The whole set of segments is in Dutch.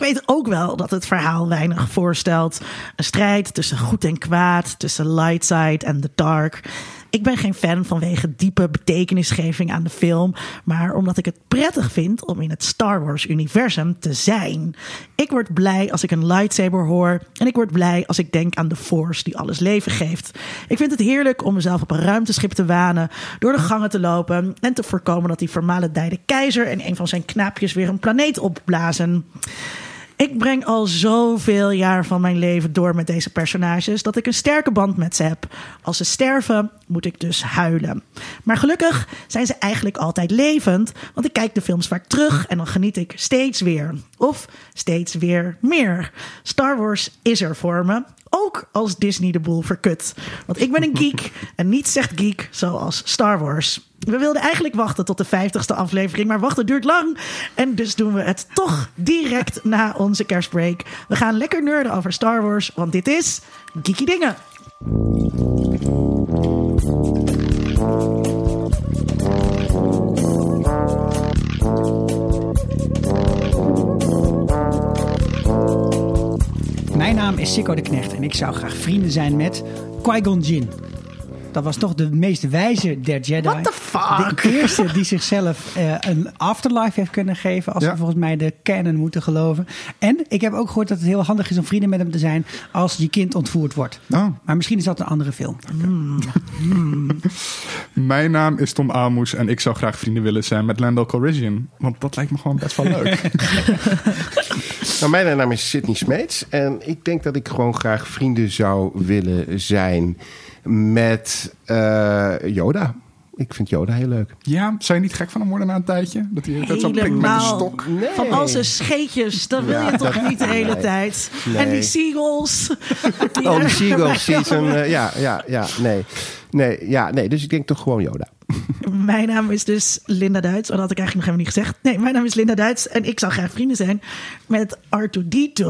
Ik weet ook wel dat het verhaal weinig voorstelt. Een strijd tussen goed en kwaad, tussen light side en the dark. Ik ben geen fan vanwege diepe betekenisgeving aan de film, maar omdat ik het prettig vind om in het Star Wars-universum te zijn. Ik word blij als ik een lightsaber hoor en ik word blij als ik denk aan de Force die alles leven geeft. Ik vind het heerlijk om mezelf op een ruimteschip te wanen, door de gangen te lopen en te voorkomen dat die vermalendijde keizer en een van zijn knaapjes weer een planeet opblazen. Ik breng al zoveel jaar van mijn leven door met deze personages dat ik een sterke band met ze heb. Als ze sterven, moet ik dus huilen. Maar gelukkig zijn ze eigenlijk altijd levend, want ik kijk de films vaak terug en dan geniet ik steeds weer. Of steeds weer meer. Star Wars is er voor me. Ook als Disney de boel verkut. Want ik ben een geek en niet zegt geek zoals Star Wars. We wilden eigenlijk wachten tot de 50ste aflevering, maar wachten duurt lang. En dus doen we het toch direct na onze kerstbreak. We gaan lekker nerden over Star Wars, want dit is Geeky Dingen. Mijn naam is Sikko de Knecht en ik zou graag vrienden zijn met Qui-Gon. Dat was toch de meest wijze der Jedi. What the fuck? De eerste die zichzelf eh, een afterlife heeft kunnen geven. Als Ja. we volgens mij de canon moeten geloven. En ik heb ook gehoord dat het heel handig is om vrienden met hem te zijn. als je kind ontvoerd wordt. Oh. Maar misschien is dat een andere film. Mijn naam is Tom Amoes en ik zou graag vrienden willen zijn met Lando Calrissian. Want dat lijkt me gewoon best wel leuk. Nou, mijn naam is Sidney Smeets. En ik denk dat ik gewoon graag vrienden zou willen zijn met eh, Yoda. Ik vind Yoda heel leuk. ja, zou je niet gek van hem worden na een tijdje? Dat hij het zo pikt met een stok. Nee. Van al zijn scheetjes, dat wil Ja, je toch dat- niet de hele nee. tijd. Nee. En die seagulls. Die Oh, die Seagull bij season. eh, ja, ja, ja, nee. Nee, ja, nee. Dus ik denk toch gewoon Yoda. Mijn naam is dus Linda Duits. Oh, Dat had ik eigenlijk nog helemaal niet gezegd. Nee, mijn naam is Linda Duits. En ik zou graag vrienden zijn met R2D2.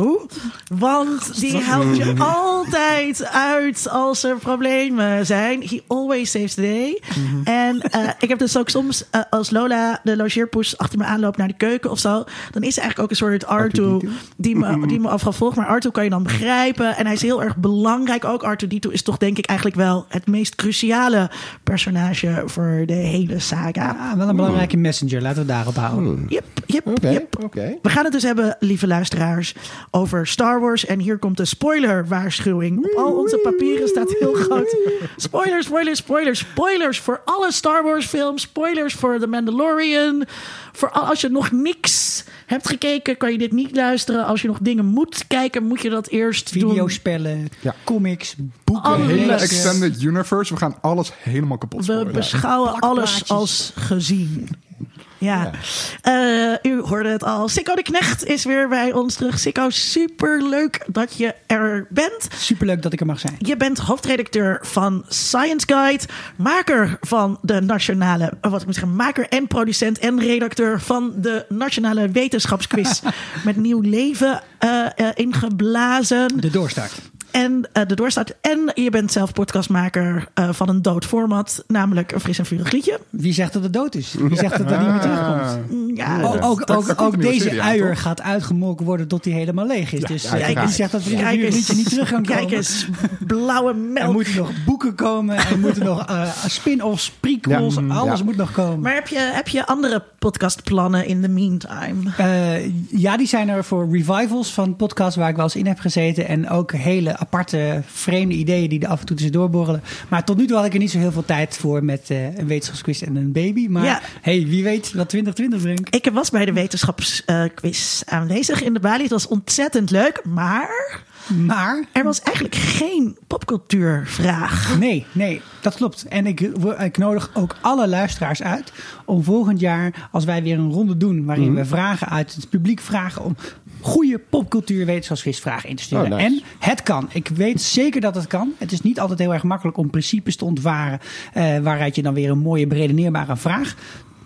Want die helpt je altijd uit als er problemen zijn. He always saves the day. En eh, ik heb dus ook soms, eh, als Lola de logeerpoes achter me aanloopt naar de keuken of zo. Dan is er eigenlijk ook een soort R2 die me, die me afgal volgt. Maar R2 kan je dan begrijpen. En hij is heel erg belangrijk. Ook R2D2 is toch denk ik eigenlijk wel het meest cruciale personage voor de hele saga. Ah, wel een belangrijke messenger. Laten we daarop houden. Yep, yep, yep. oké. We gaan het dus hebben, lieve luisteraars, over Star Wars. En hier komt de spoiler-waarschuwing. Op al onze papieren staat heel groot. Spoilers, spoilers, spoilers. Spoilers voor alle Star Wars-films. Spoilers voor The Mandalorian. Voor al, als je nog niks hebt gekeken, kan je dit niet luisteren. Als je nog dingen moet kijken, moet je dat eerst doen. Videospellen, Ja. comics, boeken. Alles. Hele extended universe. We gaan alles helemaal kapot We spoilen. beschouwen alles als gezien. Ja, Eh, u hoorde het al. Sikko de Knecht is weer bij ons terug. Sikko, super leuk dat je er bent. Superleuk dat ik er mag zijn. Je bent hoofdredacteur van Science Guide, maker van de nationale, eh, wat ik moet zeggen, maker en producent en redacteur van de nationale wetenschapsquiz met nieuw leven eh, eh, ingeblazen. De doorstart. En eh, de doorstart. En je bent zelf podcastmaker eh, van een dood format, namelijk een fris en vurig liedje. Wie zegt dat het dood is? Wie zegt dat het niet meer terugkomt? Ah. Mm, Ja, ook ook, ook, deze serie uier toch? gaat uitgemolken worden tot hij helemaal leeg is. dus ja, eh, wie zegt dat we Kijk een eens. liedje niet terug gaan komen? Kijk eens, blauwe Er melk. moeten nog boeken komen. Er moeten nog eh, spin-offs, prequels. Ja. alles Ja. moet nog komen. Maar heb je, heb je andere podcastplannen in the meantime? Eh, ja, die zijn er voor revivals van podcasts waar ik wel eens in heb gezeten. En ook hele aparte, vreemde ideeën die er af en toe tussendoor borrelen. Maar tot nu toe had ik er niet zo heel veel tijd voor met eh, een wetenschapsquiz en een baby. Maar Ja. hey, wie weet wat 2020 brengt. Ik was bij de wetenschapsquiz aanwezig in de Bali. Het was ontzettend leuk, maar Maar er was eigenlijk geen popcultuurvraag. Nee, nee, dat klopt. En ik, ik nodig ook alle luisteraars uit om volgend jaar, als wij weer een ronde doen waarin we vragen uit het publiek vragen om goede popcultuur wetenschapsquizvragen in te sturen. Oh, nice. En het kan. Ik weet zeker dat het kan. Het is niet altijd heel erg makkelijk om principes te ontwaren eh, waaruit je dan weer een mooie beredeneerbare vraag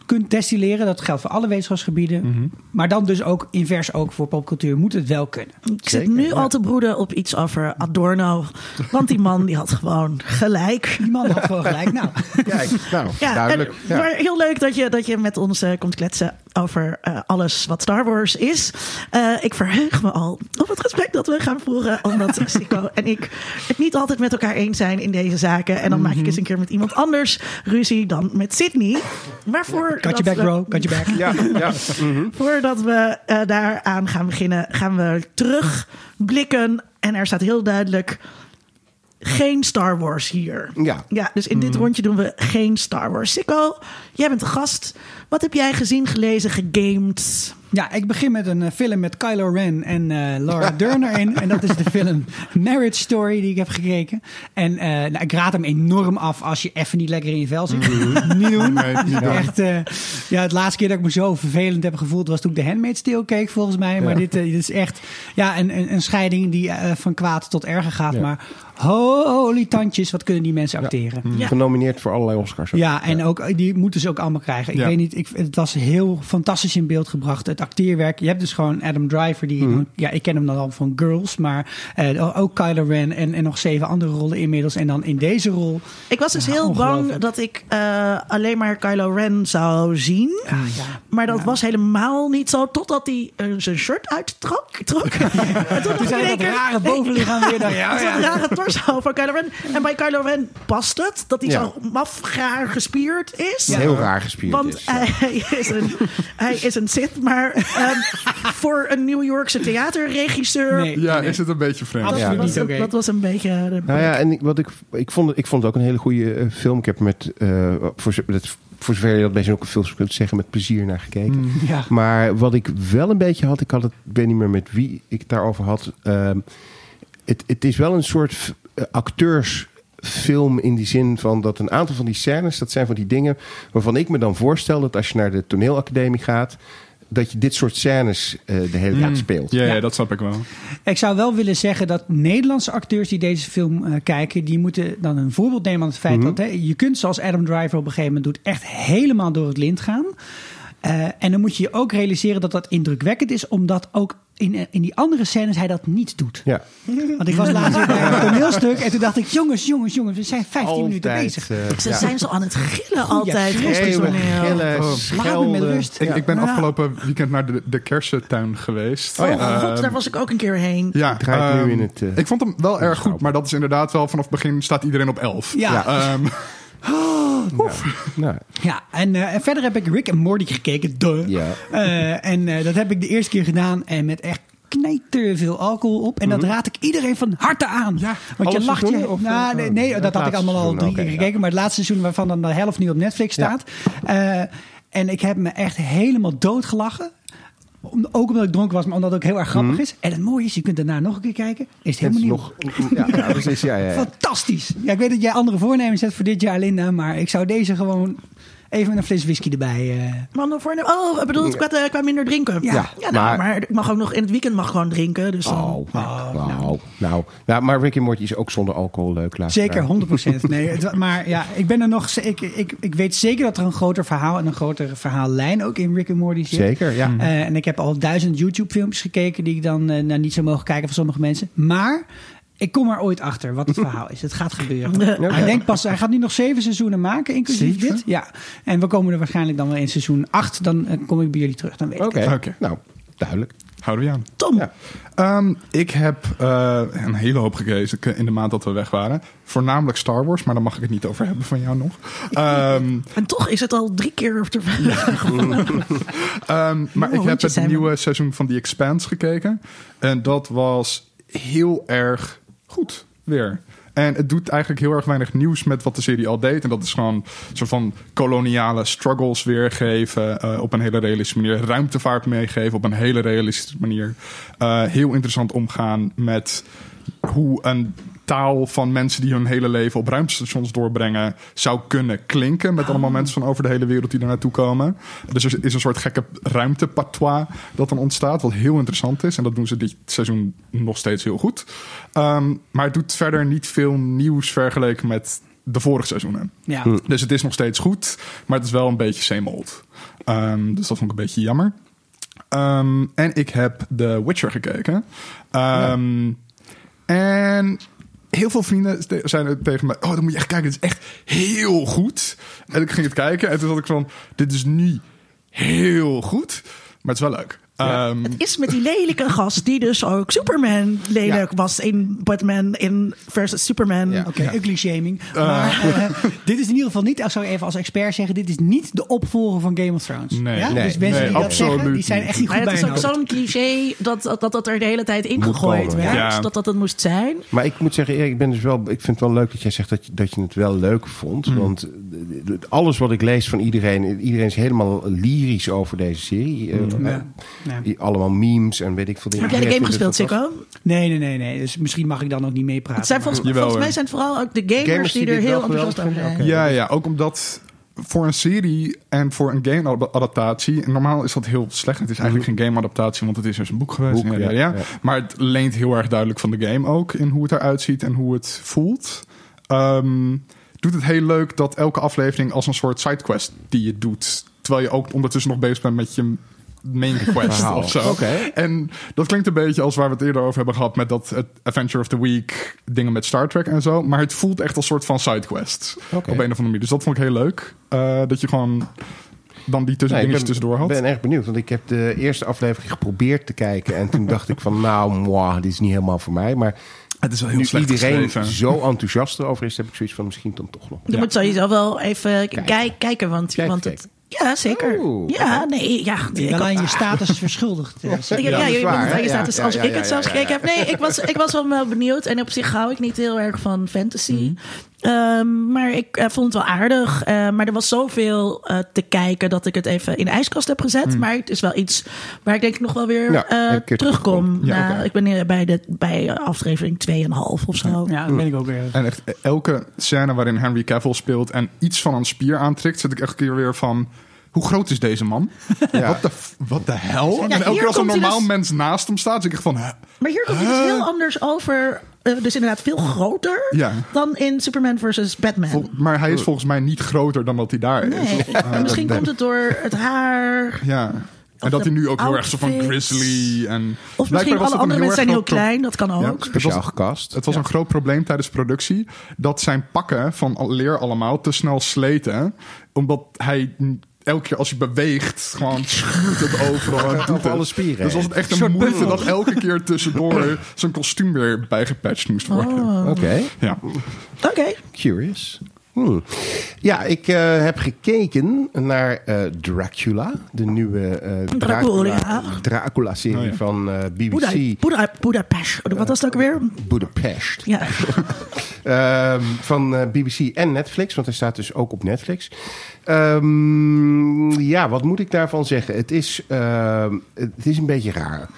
kunt destilleren. Dat geldt voor alle wetenschapsgebieden. Maar dan dus ook invers ook voor popcultuur moet het wel kunnen. Ik zit Zeker, nu ja. al te broeden op iets over Adorno. Want die man die had gewoon gelijk. Die man had gewoon gelijk. Nou, Kijk, nou, Ja, duidelijk. en- Ja. maar heel leuk dat je, dat je met ons eh, komt kletsen over eh, alles wat Star Wars is. Eh, ik verheug me al op het gesprek dat we gaan voeren. Omdat Sico en ik het niet altijd met elkaar eens zijn in deze zaken. En dan maak ik eens een keer met iemand anders ruzie dan met Sydney. Maar voor got back we- bro, got your back. Ja, ja. Voordat we eh, daaraan gaan beginnen, gaan we terugblikken. En er staat heel duidelijk geen Star Wars hier. Ja. Ja, dus in dit rondje doen we geen Star Wars. Sikko, jij bent de gast. Wat heb jij gezien, gelezen, gegamed? Ja, ik begin met een eh, film met Kylo Ren en eh, Laura Dern erin. En dat is de film Marriage Story die ik heb gekeken. En eh, nou, ik raad hem enorm af als je even niet lekker in je vel zit. niet doen. Nee, niet doen. Echt, eh, ja, het laatste keer dat ik me zo vervelend heb gevoeld was toen ik de Handmaid's Tale keek, volgens mij. Maar dit, dit is echt ja, een, een, een scheiding die van kwaad tot erger gaat. Ja. Maar holy tandjes, wat kunnen die mensen acteren. Ja. Genomineerd voor allerlei Oscars. ook. Ja, en ook die moeten ze ook allemaal krijgen. Ik Ja. weet niet, ik, het was heel fantastisch in beeld gebracht. Het acteerwerk. Je hebt dus gewoon Adam Driver, die, ja, ik ken hem dan al van Girls, maar eh, ook Kylo Ren en, en nog zeven andere rollen inmiddels. En dan in deze rol. Ik was dus Ja, heel bang dat ik eh, alleen maar Kylo Ren zou zien. Ah, ja. Maar dat Ja. was helemaal niet zo, totdat hij eh, zijn shirt uittrok. Trok. En toen Toen zei dat keer- rare bovenlichaam weer. Dan, ja, ja. rare torso van Kylo Ren. En bij Kylo Ren past het dat hij Ja. zo mafgaar gespierd is. Heel raar gespierd Want is. ja. hij, is een, hij is een Sith, maar ehm, voor een New Yorkse theaterregisseur... Nee. Ja, is het een beetje vreemd. Dat, Absoluut was, dat was een beetje... eh, de- Nou ja, en ik, wat ik, ik, vond, het- ik vond het ook een hele goede eh, film. Ik heb er met, eh, voor, voor zover je dat bij zo'n film kunt zeggen, met plezier naar gekeken. Ja. Maar wat ik wel een beetje had, ik had het, ik weet niet meer met wie ik het daarover had. ehm, het, het is wel een soort acteursfilm in die zin van dat een aantal van die scènes, dat zijn van die dingen waarvan ik me dan voorstel dat als je naar de toneelacademie gaat, dat je dit soort scènes eh, de hele tijd speelt. Ja, ja, Ja. dat snap ik wel. Ik zou wel willen zeggen dat Nederlandse acteurs die deze film eh, kijken, die moeten dan een voorbeeld nemen aan het feit dat hè, je kunt, zoals Adam Driver op een gegeven moment doet, echt helemaal door het lint gaan. Eh, en dan moet je je ook realiseren dat dat indrukwekkend is, omdat ook in, in die andere scènes hij dat niet doet. Ja. Want ik was laatst bij een toneelstuk en toen dacht ik, jongens, jongens, jongens, we zijn 15 minuten bezig. eh, Ze ja. zijn zo aan het gillen altijd. Schreeuwen, toneel. gillen, Oh. Met rust. Ik, ik ben Ja. afgelopen weekend naar de, de kersentuin geweest. Oh ja. god, Ehm, daar was ik ook een keer heen. Ja, draait nu ehm, in het, eh, ik vond hem wel erg goed, maar dat is inderdaad wel vanaf het begin staat iedereen op 11. Ja. Ehm, Nou, Ja, en, eh, en verder heb ik Rick en Morty gekeken, duh. ja. Eh, en eh, dat heb ik de eerste keer gedaan en met echt knijter veel alcohol op. En dat raad ik iedereen van harte aan. Ja, Want je lacht je. of, nou, nee, nee, het dat had ik allemaal al drie keer gekeken. Maar het laatste seizoen waarvan dan de helft nu op Netflix Ja. staat. En ik heb me echt helemaal doodgelachen. Om- Ook omdat ik dronken was, maar omdat het ook heel erg grappig is. En het mooie is, je kunt daarna nog een keer kijken. Is het Het helemaal is nieuw. nog, ja, ja, precies. Ja, ja, ja. Fantastisch. Ja, ik weet dat jij andere voornemens hebt voor dit jaar, Linda. Maar ik zou deze gewoon even met een fles whisky erbij... eh, Man, nou voor, oh, ik bedoel, qua, eh, qua minder drinken. Ja, ja nou, maar, maar- ik mag ook nog in het weekend mag gewoon drinken. Dus dan, Oh, nou, nou, nou. maar Rick en Morty is ook zonder alcohol leuk. Zeker, 100%. Nee, het, maar ja, ik ben er nog. Ik, ik, ik weet zeker dat er een groter verhaal en een grotere verhaallijn ook in Rick and Morty zit. Zeker, ja. Eh, en ik heb al duizend YouTube-filmpjes gekeken die ik dan eh, nou, niet zou mogen kijken van sommige mensen. Maar ik kom er ooit achter wat het verhaal is. Het gaat gebeuren. Hij, denkt pas, hij gaat nu nog zeven seizoenen maken, inclusief Zeven? dit. Ja. En we komen er waarschijnlijk dan wel in seizoen acht. Dan eh, kom ik bij jullie terug. Dan weet ik Oké, nou, duidelijk. houden we aan. Tom, Ja. Ehm, ik heb eh, een hele hoop gekeken in de maand dat we weg waren. Voornamelijk Star Wars, maar daar mag ik het niet over hebben van jou nog. Ehm, en toch is het al drie keer op de Ehm, maar ik heb het nieuwe seizoen van The Expanse gekeken. En dat was heel erg goed weer. En het doet eigenlijk heel erg weinig nieuws met wat de serie al deed. En dat is gewoon een soort van koloniale struggles weergeven. eh, op een hele realistische manier. Ruimtevaart meegeven op een hele realistische manier. Eh, heel interessant omgaan met hoe een taal van mensen die hun hele leven op ruimtestations doorbrengen zou kunnen klinken. Met allemaal mensen van over de hele wereld die er naartoe komen. Dus er is een soort gekke ruimtepatois dat dan ontstaat. Wat heel interessant is. En dat doen ze dit seizoen nog steeds heel goed. Ehm, maar het doet verder niet veel nieuws vergeleken met de vorige seizoenen. Ja. Hm. Dus het is nog steeds goed, maar het is wel een beetje same old. Ehm, dus dat vond ik een beetje jammer. Ehm, en ik heb The Witcher gekeken. Ehm, En heel veel vrienden ste- zeiden tegen mij... oh, dan moet je echt kijken, dit is echt heel goed. En ik ging het kijken en toen had ik van... dit is niet heel goed, maar het is wel leuk. Ehm, Het is met die lelijke gast die dus ook Superman lelijk was in Batman in versus Superman. Ja. Oké, ugly shaming. Maar eh, dit is in ieder geval niet, als zou even als expert zeggen, dit is niet de opvolger van Game of Thrones. Nee. ja? Nee, dus mensen nee, die dat absoluut zeggen, die zijn echt niet goed Maar het bij is ook zo'n cliché dat, dat, dat dat er de hele tijd ingegooid werd. ja. Dat dat het moest zijn. Maar ik moet zeggen, Erik, ik, ben dus wel, ik vind het wel leuk dat jij zegt dat je, dat je het wel leuk vond. Mm. Want eh, alles wat ik lees van iedereen, iedereen is helemaal lyrisch over deze serie. Eh, Mm. Ja. Ja. die allemaal memes en weet ik veel dingen. Heb jij de game gespeeld, Sikko? Nee, nee, nee, nee. Dus misschien mag ik dan ook niet meepraten. Het zijn maar- volgens, Jawel, volgens mij zijn het vooral ook de gamers, Gamers die die er heel enthousiast over zijn. Ja, ja, ook omdat voor een serie en voor een game-adaptatie... normaal is dat heel slecht. Het is eigenlijk geen game-adaptatie, want het is dus een boek geweest. Boek, ja, ja, ja, ja. ja. Maar het leent heel erg duidelijk van de game ook... in hoe het eruit ziet en hoe het voelt. Ehm, doet het heel leuk dat elke aflevering als een soort sidequest die je doet... terwijl je ook ondertussen nog bezig bent met je main quest of zo. Oké. En dat klinkt een beetje als waar we het eerder over hebben gehad... met dat het Adventure of the Week dingen met Star Trek en zo. Maar het voelt echt als soort van sidequest. Oké. Op een of andere manier. Dus dat vond ik heel leuk. Eh, dat je gewoon dan die tussen Nee, ik ben, tussendoor had. ben erg benieuwd, want ik heb de eerste aflevering geprobeerd te kijken. En toen dacht ik van, nou, moi, dit is niet helemaal voor mij. Maar het is wel heel nu slecht iedereen geschreven. zo enthousiast erover is, heb ik zoiets van, misschien dan toch nog. Je Ja. moet sowieso wel even Kijken. kijken, kijken want, Kijk, want het... Ja, zeker. Oeh. Ja, nee, ja. Ik had- aan je status verschuldigd. eh, Ja, ja, je bent aan je status als ja, ik ja, het zelfs ja, ja, gekeken heb. Nee, ik was, ik was wel wel benieuwd. En op zich hou ik niet heel erg van fantasy. Ehm, maar ik eh, vond het wel aardig. Eh, maar er was zoveel eh, te kijken dat ik het even in de ijskast heb gezet. Maar het is wel iets waar ik denk ik nog wel weer Ja, eh, terugkom. Ja, Nou. Ik ben hier bij, de, bij aflevering 2,5 of zo. Ja, dat ben ik ook weer. En echt elke scène waarin Henry Cavill speelt en iets van een spier aantrekt, zit ik echt een keer weer van. Hoe groot is deze man? Ja. Wat de wat hel? Ja, en elke keer als een normaal dus- mens naast hem staat, zit ik van. hè? Maar hier komt het dus heel anders over. Eh, dus inderdaad veel groter Ja. dan in Superman versus Batman. Vol- maar hij is volgens mij niet groter dan dat hij daar is. Nee, Eh, misschien dat- komt het door het haar. Ja. En dat hij nu ook heel erg zo van grizzly en. Of misschien was alle andere mensen zijn heel klein. Dat kan ook. Ja, Speciaal was, gekast. het was een groot probleem tijdens productie dat zijn pakken van leer allemaal te snel sleten, omdat hij elke keer als hij beweegt gewoon schuurt het overal en doet alle spieren Dus was het echt een moeite dat elke keer tussendoor zijn kostuum weer bijgepatcht moest worden. Oh. Oké, Ja. Oké. curious. Hmm. Ja, ik eh, heb gekeken naar eh, Dracula, de nieuwe eh, Dracula. Dracula, Dracula-serie Oh ja. van eh, Buda, BBC Buda, Budapest. Wat was het ook weer? Budapest. Ja. Ehm, van eh, BBC en Netflix, want hij staat dus ook op Netflix. Ehm, ja, wat moet ik daarvan zeggen? Het is, ehm, het is een beetje raar.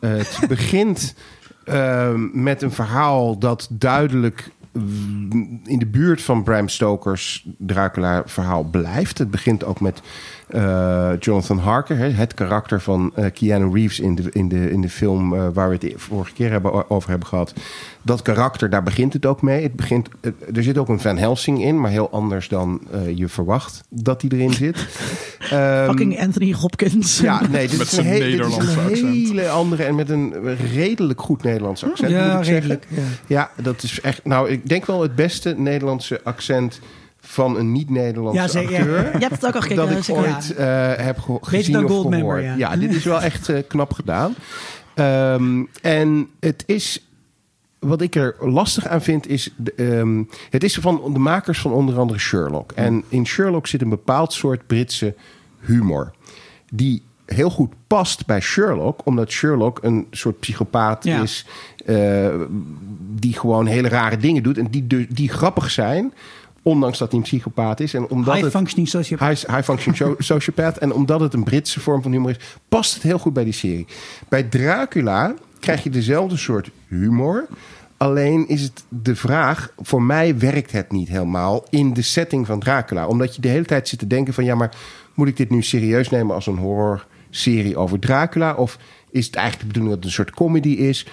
Het begint ehm, met een verhaal dat duidelijk mm, in de buurt van Bram Stoker's Dracula-verhaal blijft. Het begint ook met eh, Jonathan Harker, hè, het karakter van eh, Keanu Reeves in de, in de, in de film eh, waar we het de vorige keer hebben, over hebben gehad. Dat karakter, daar begint het ook mee. Het begint, er zit ook een Van Helsing in, maar heel anders dan eh, je verwacht dat hij erin zit. Ehm, Fucking Anthony Hopkins. ja, nee, dit Met is een, zijn he- dit is Nederlandse een accent. hele andere en met een redelijk goed Nederlands accent. Ja, moet ik zeggen. redelijk. Ja. Ja, dat is echt. Nou, ik denk wel het beste Nederlandse accent van een niet-Nederlandse Ja, zeker, ja. acteur. Je hebt het ook al gekeken. Dat ik ooit eh, heb ge- gezien of gehoord. ja. dit is wel echt eh, knap gedaan. Ehm, en het is wat ik er lastig aan vind is... ehm, het is van de makers van onder andere Sherlock. En in Sherlock zit een bepaald soort Britse humor. Die heel goed past bij Sherlock. Omdat Sherlock een soort psychopaat Ja. is... eh, die gewoon hele rare dingen doet. En die, dus- die grappig zijn... Ondanks dat hij een psychopaat is. En omdat High functioning sociopath. High, sociopath. En omdat het een Britse vorm van humor is, past het heel goed bij die serie. Bij Dracula krijg je dezelfde soort humor. Alleen is het de vraag, voor mij werkt het niet helemaal in de setting van Dracula. Omdat je de hele tijd zit te denken van ja, maar moet ik dit nu serieus nemen als een horrorserie over Dracula? Of is het eigenlijk de bedoeling dat het een soort comedy is?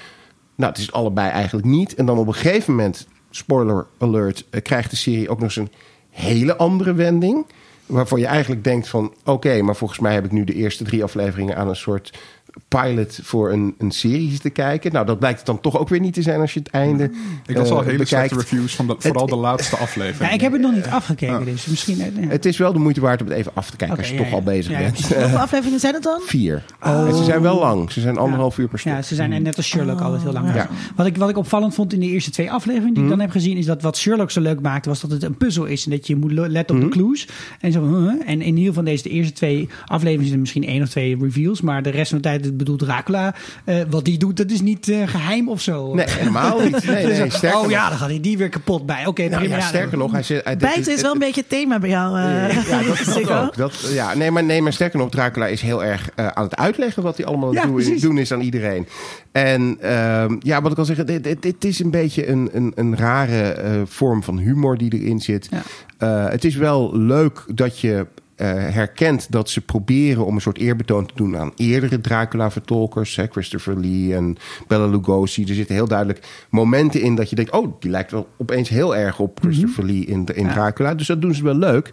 Nou, het is allebei eigenlijk niet. En dan op een gegeven moment spoiler alert, eh, krijgt de serie ook nog eens een hele andere wending. Waarvan je eigenlijk denkt van, oké, maar volgens mij heb ik nu de eerste drie afleveringen aan een soort pilot voor een, een serie te kijken. Nou, dat blijkt het dan toch ook weer niet te zijn als je het einde Ik las eh, al hele bekijkt. slechte reviews van de, vooral de laatste aflevering. Ja, ik heb het nog niet afgekeken, dus misschien... eh, Het is wel de moeite waard om het even af te kijken als je ja, toch ja. al bezig bent. Hoeveel afleveringen zijn het dan? Vier. En ze zijn wel lang. Ze zijn anderhalf uur per stuk. Ja, ze zijn net als Sherlock Oh, altijd heel lang. ja. Wat, ik, wat ik opvallend vond in de eerste twee afleveringen die ik dan heb gezien, is dat wat Sherlock zo leuk maakte, was dat het een puzzel is. En dat je moet letten op de clues. En, zo, en in ieder geval deze de eerste twee afleveringen zijn misschien één of twee reveals. Maar de rest van de tijd bedoelt Dracula. eh, wat die doet, dat is niet eh, geheim of zo. Nee, helemaal niet. Nee, Dus, nee, oh ja, dan gaat hij die weer kapot bij. Oké, Nou, prima. ja, sterker nog, hij zit. dit Bijten is wel een beetje het thema bij jou. eh Ja, dat, ook. Dat, ja, nee, maar, nee, maar sterker nog, Dracula is heel erg eh, aan het uitleggen wat hij allemaal Ja, doen, doen is aan iedereen. En ehm, ja, wat ik al zeg, dit, dit, dit is een beetje een, een, een rare eh, vorm van humor die erin zit. Ja. Eh, het is wel leuk dat je herkent dat ze proberen om een soort eerbetoon te doen aan eerdere Dracula-vertolkers. Christopher Lee en Bela Lugosi. Er zitten heel duidelijk momenten in dat je denkt... oh, die lijkt wel opeens heel erg op Christopher Lee in, in Ja. Dracula. Dus dat doen ze wel leuk.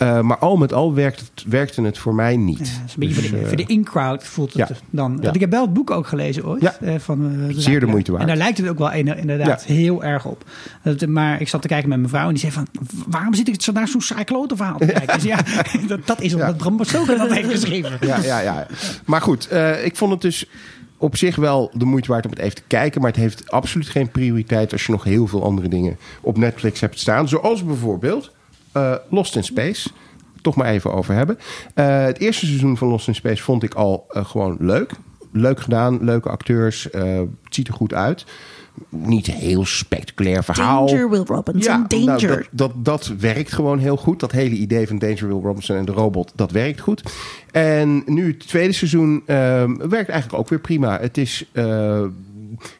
Eh, maar al met al werkt het, werkte het voor mij niet. Ja, dat is een beetje Dus, voor de, eh, voor de in-crowd voelt het ja. dan. Ja. Ik heb wel het boek ook gelezen ooit. Ja. eh, van, Zeer de moeite waard. En daar lijkt het ook wel in- inderdaad heel erg op. Dat, maar ik zat te kijken met mijn vrouw en die zei van... waarom zit ik zo naar zo'n saai klote verhaal te kijken? Dus ja, dat, dat is omdat. Bram Stoker dat heeft geschreven. ja, ja, ja. Maar goed, ik vond het dus op zich wel de moeite waard om het even te kijken. Maar het heeft absoluut geen prioriteit als je nog heel veel andere dingen op Netflix hebt staan. Zoals bijvoorbeeld eh, Lost in Space. Toch maar even over hebben. Eh, het eerste seizoen van Lost in Space vond ik al eh, gewoon leuk. Leuk gedaan, leuke acteurs. het ziet er goed uit. Niet een heel spectaculair verhaal. Danger, Will Robinson, nou, danger. dat, dat, dat werkt gewoon heel goed. Dat hele idee van Danger Will Robinson en de robot, dat werkt goed. En nu het tweede seizoen ehm, werkt eigenlijk ook weer prima. Het is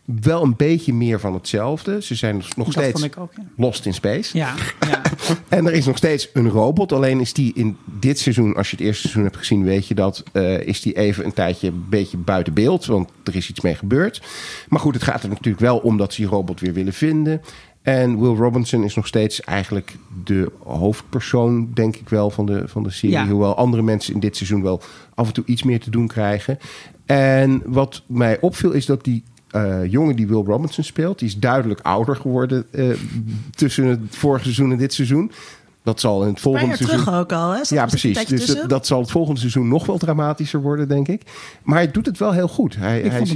wel een beetje meer van hetzelfde. Ze zijn nog Dat steeds ook, ja. lost in space. Ja, ja. En er is nog steeds een robot. Alleen is die in dit seizoen, als je het eerste seizoen hebt gezien, weet je dat. eh, is die even een tijdje een beetje buiten beeld. Want er is iets mee gebeurd. Maar goed, het gaat er natuurlijk wel om dat ze die robot weer willen vinden. En Will Robinson is nog steeds eigenlijk de hoofdpersoon, denk ik wel, van de, van de serie. Ja. Hoewel andere mensen in dit seizoen wel af en toe iets meer te doen krijgen. En wat mij opviel is dat die eh, jongen die Will Robinson speelt, die is duidelijk ouder geworden eh, tussen het vorige seizoen en dit seizoen. Dat zal in het volgende seizoen. terug ook al, hè? Zat Ja, precies. Dus dat, zal het volgende seizoen nog wel dramatischer worden, denk ik. Maar hij doet het wel heel goed. Hij, hij vond is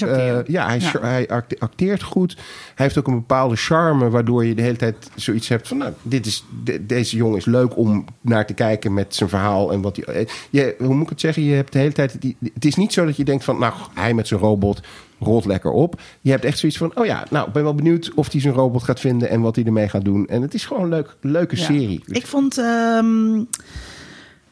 heel. eh, ja, hij, Ja. hij act- acteert goed. Hij heeft ook een bepaalde charme, waardoor je de hele tijd zoiets hebt van: nou, dit is, de- deze jongen is leuk om naar te kijken met zijn verhaal en wat hij. eh, Je, hoe moet ik het zeggen? Je hebt de hele tijd. die- Het is niet zo dat je denkt van: nou, hij met zijn robot rolt lekker op. Je hebt echt zoiets van: oh ja, nou, ik ben wel benieuwd of hij zijn robot gaat vinden en wat hij ermee gaat doen. En het is gewoon een leuk, leuke Ja. serie. Ik vond ehm,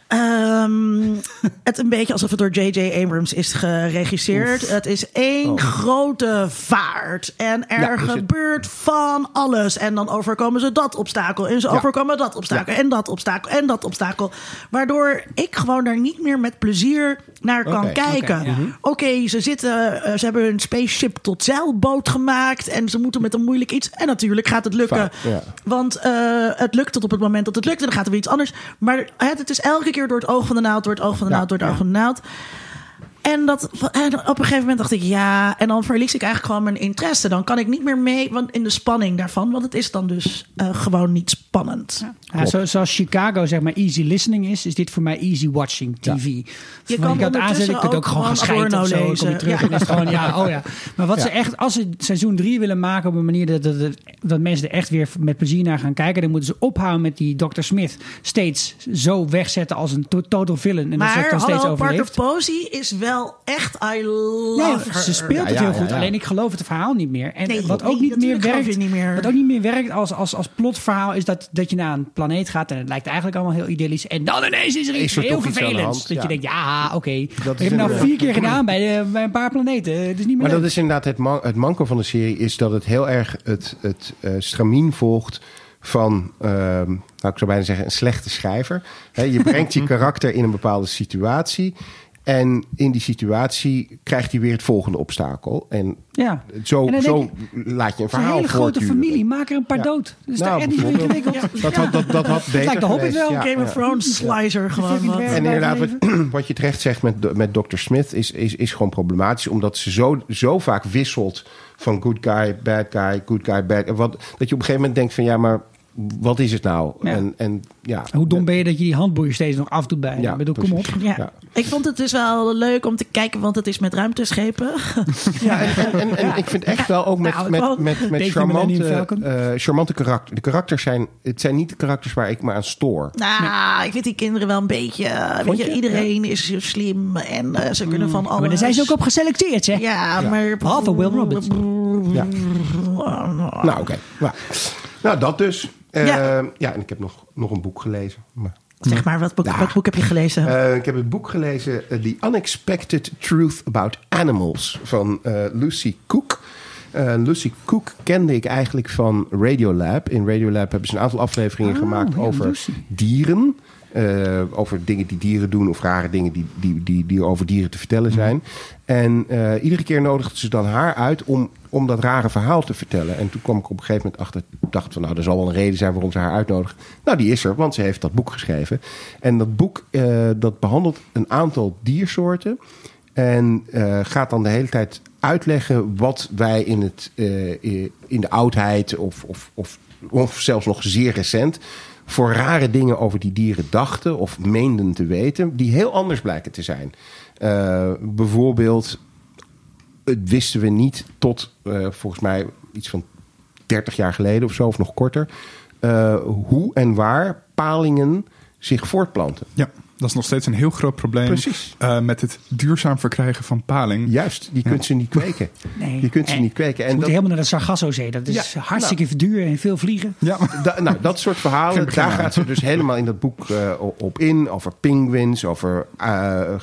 ehm, het een beetje alsof het door J.J. Abrams is geregisseerd. Het is één grote vaart. En er Ja, is het. gebeurt van alles. En dan overkomen ze dat obstakel. En ze Ja. overkomen dat obstakel. En dat obstakel. En dat obstakel. Waardoor ik gewoon daar niet meer met plezier naar kan kijken. Oké, ja. Oké, ze zitten, eh, ze hebben hun spaceship tot zeilboot gemaakt. En ze moeten met een moeilijk iets. En natuurlijk gaat het lukken. Ja. Want eh, het lukt tot op het moment dat het lukt. En dan gaat er weer iets anders. Maar het, het is elke keer door het oog van de naald, door het oog van de Ja, naald, door het ja. oog van de naald. En, dat, en op een gegeven moment dacht ik ja. En dan verlies ik eigenlijk gewoon mijn interesse. Dan kan ik niet meer mee want in de spanning daarvan. Want het is dan dus eh, gewoon niet spannend. Ja, zo, zoals Chicago zeg maar easy listening is, is dit voor mij easy watching TV. Je kan het aanzetten, je kunt ook ook gewoon gaan gewoon scheiden of zo. Kom je lezen. terug Ja. en is het gewoon, ja, oh ja. Maar wat ze Ja. echt, als ze seizoen 3 willen maken op een manier dat, dat, dat, mensen er echt weer met plezier naar gaan kijken, dan moeten ze ophouden met die Dr. Smith steeds zo wegzetten als een to- total villain. En dat ze Maar het dan steeds hallo, Parker. Posey is wel echt, I love Nee, her. ze speelt het Ja, heel ja, goed. ja. Alleen ik geloof het verhaal niet meer. En Nee, wat ook nee, niet meer werkt, niet meer. wat ook niet meer werkt als, als, als plotverhaal, is dat, dat je naar een planeet gaat en het lijkt eigenlijk allemaal heel idyllisch. En dan ineens is er iets Is er heel vervelends. Dat ja. je denkt, ja, oké. Ik is heb het nou vier keer gedaan bij, de, bij een paar planeten. Het is niet meer Maar leuk. dat is inderdaad het, man, het manko van de serie, is dat het heel erg het, het eh, stramien volgt van, ehm, nou ik zou bijna zeggen, een slechte schrijver. Hè, je brengt je karakter in een bepaalde situatie. En in die situatie krijgt hij weer het volgende obstakel. En Ja. zo, En zo laat je een is een verhaal hele grote familie. Maak er een paar Ja. dood. Dat is Nou, echt niet ingewikkeld. Dat had, dat, dat had beter lijkt de Hobbit geweest, wel. ja, Game of Thrones slicer gewoon werk. En inderdaad, wat, je terecht zegt met, met Dr. Smith is, is, is gewoon problematisch. Omdat ze zo, zo vaak wisselt van good guy, bad guy, good guy, bad guy. Wat, dat je op een gegeven moment denkt van ja, maar wat is het nou? Ja. En, en, ja, Hoe dom ben je dat je die handboeien steeds nog afdoet bij? Ja, ik bedoel, kom op. Ja. Ja. Ik vond het dus wel leuk om te kijken, want het is met ruimteschepen. Ja, en, en, en, en ik vind echt wel ook met, Nou, met, met, charmante, Falcon. eh, charmante karakter. De karakters zijn, het zijn niet de karakters waar ik me aan stoor. Nou, ik vind die kinderen wel een beetje. Weet je, je? iedereen is zo slim en eh, ze kunnen van alles. Maar daar zijn ze ook op geselecteerd, zeg. Ja, maar. Behalve Will Roberts. Ja. Nou, oké. Nou, nou, dat dus. Eh, Ja. ja. en ik heb nog, nog een boek gelezen. Maar, Zeg maar, wat boek, Ja. wat boek heb je gelezen? eh, ik heb het boek gelezen, eh, The Unexpected Truth About Animals, van eh, Lucy Cook. Lucy Cook kende ik eigenlijk van Radiolab. In Radiolab hebben ze een aantal afleveringen Oh, gemaakt ja, over Lucy. dieren. Over dingen die dieren doen of rare dingen die, die, die, die over dieren te vertellen zijn. En iedere keer nodigden ze dan haar uit om, om dat rare verhaal te vertellen. En toen kwam ik op een gegeven moment achter, dacht van nou, er zal wel een reden zijn waarom ze haar uitnodigen. Nou, die is er, want ze heeft dat boek geschreven. En dat boek eh, dat behandelt een aantal diersoorten. En eh, gaat dan de hele tijd uitleggen wat wij in, het, eh, in de oudheid of, of, of, of zelfs nog zeer recent voor rare dingen over die dieren dachten of meenden te weten, die heel anders blijken te zijn. Bijvoorbeeld, het wisten we niet tot eh, volgens mij iets van 30 jaar geleden of zo, of nog korter, eh, hoe en waar palingen zich voortplanten. Ja, dat is nog steeds een heel groot probleem. Precies. eh, met het duurzaam verkrijgen van paling. Juist, die kunt ze niet kweken. Nee. Je kunt ze En niet kweken. Ze En moeten dat, helemaal naar de Sargassozee. Dat is Ja, hartstikke duur en veel vliegen. Ja, Da- nou, dat soort verhalen, daar aan. gaat ze dus helemaal in dat boek eh, op in. Over pinguïns, over eh, eh,